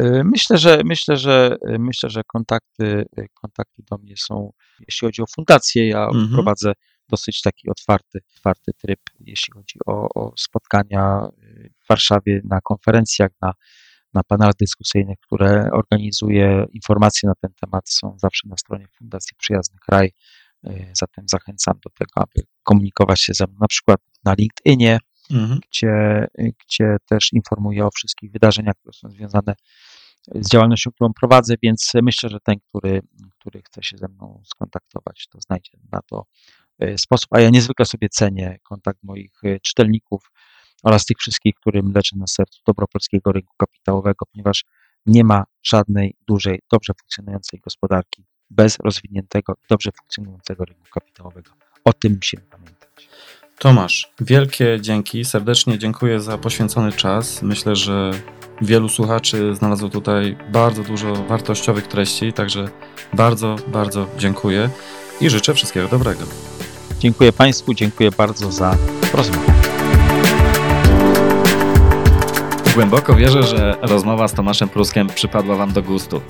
Y, myślę, że myślę, że myślę, że kontakty, kontakty do mnie są, jeśli chodzi o fundację, ja mhm. prowadzę dosyć taki otwarty, otwarty tryb, jeśli chodzi o, o spotkania w Warszawie na konferencjach, na, na panelach dyskusyjnych, które organizuję. Informacje na ten temat są zawsze na stronie Fundacji Przyjazny Kraj. Y, zatem zachęcam do tego, aby komunikować się ze mną, na przykład na LinkedInie, mhm. gdzie, gdzie też informuję o wszystkich wydarzeniach, które są związane z działalnością, którą prowadzę, więc myślę, że ten, który, który chce się ze mną skontaktować, to znajdzie na to y, sposób. A ja niezwykle sobie cenię kontakt moich y, czytelników oraz tych wszystkich, którym leży na sercu dobro polskiego rynku kapitałowego, ponieważ nie ma żadnej dużej, dobrze funkcjonującej gospodarki bez rozwiniętego i dobrze funkcjonującego rynku kapitałowego. O tym musimy pamiętać. Tomasz, wielkie dzięki, serdecznie dziękuję za poświęcony czas. Myślę, że wielu słuchaczy znalazło tutaj bardzo dużo wartościowych treści, także bardzo, bardzo dziękuję i życzę wszystkiego dobrego. Dziękuję Państwu, dziękuję bardzo za rozmowę. Głęboko wierzę, że rozmowa z Tomaszem Pruskiem przypadła Wam do gustu.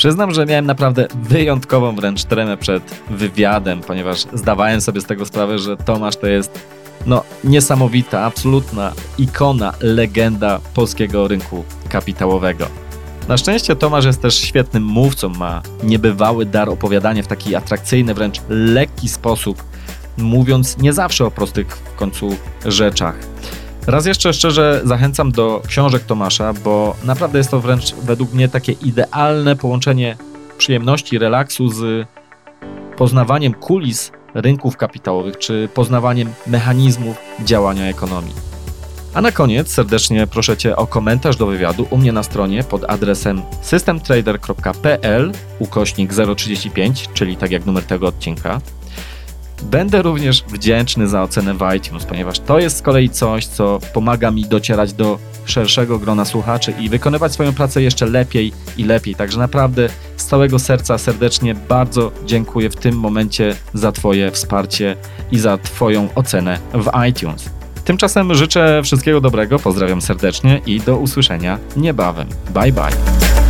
Przyznam, że miałem naprawdę wyjątkową wręcz tremę przed wywiadem, ponieważ zdawałem sobie z tego sprawę, że Tomasz to jest no, niesamowita, absolutna ikona, legenda polskiego rynku kapitałowego. Na szczęście Tomasz jest też świetnym mówcą, ma niebywały dar opowiadania w taki atrakcyjny, wręcz lekki sposób, mówiąc nie zawsze o prostych w końcu rzeczach. Raz jeszcze szczerze zachęcam do książek Tomasza, bo naprawdę jest to wręcz według mnie takie idealne połączenie przyjemności, relaksu z poznawaniem kulis rynków kapitałowych czy poznawaniem mechanizmów działania ekonomii. A na koniec serdecznie proszę Cię o komentarz do wywiadu u mnie na stronie pod adresem systemtrader.pl ukośnik 035, czyli tak jak numer tego odcinka. Będę również wdzięczny za ocenę w iTunes, ponieważ to jest z kolei coś, co pomaga mi docierać do szerszego grona słuchaczy i wykonywać swoją pracę jeszcze lepiej i lepiej. Także naprawdę z całego serca serdecznie bardzo dziękuję w tym momencie za Twoje wsparcie i za Twoją ocenę w iTunes. Tymczasem życzę wszystkiego dobrego, pozdrawiam serdecznie i do usłyszenia niebawem. Bye bye.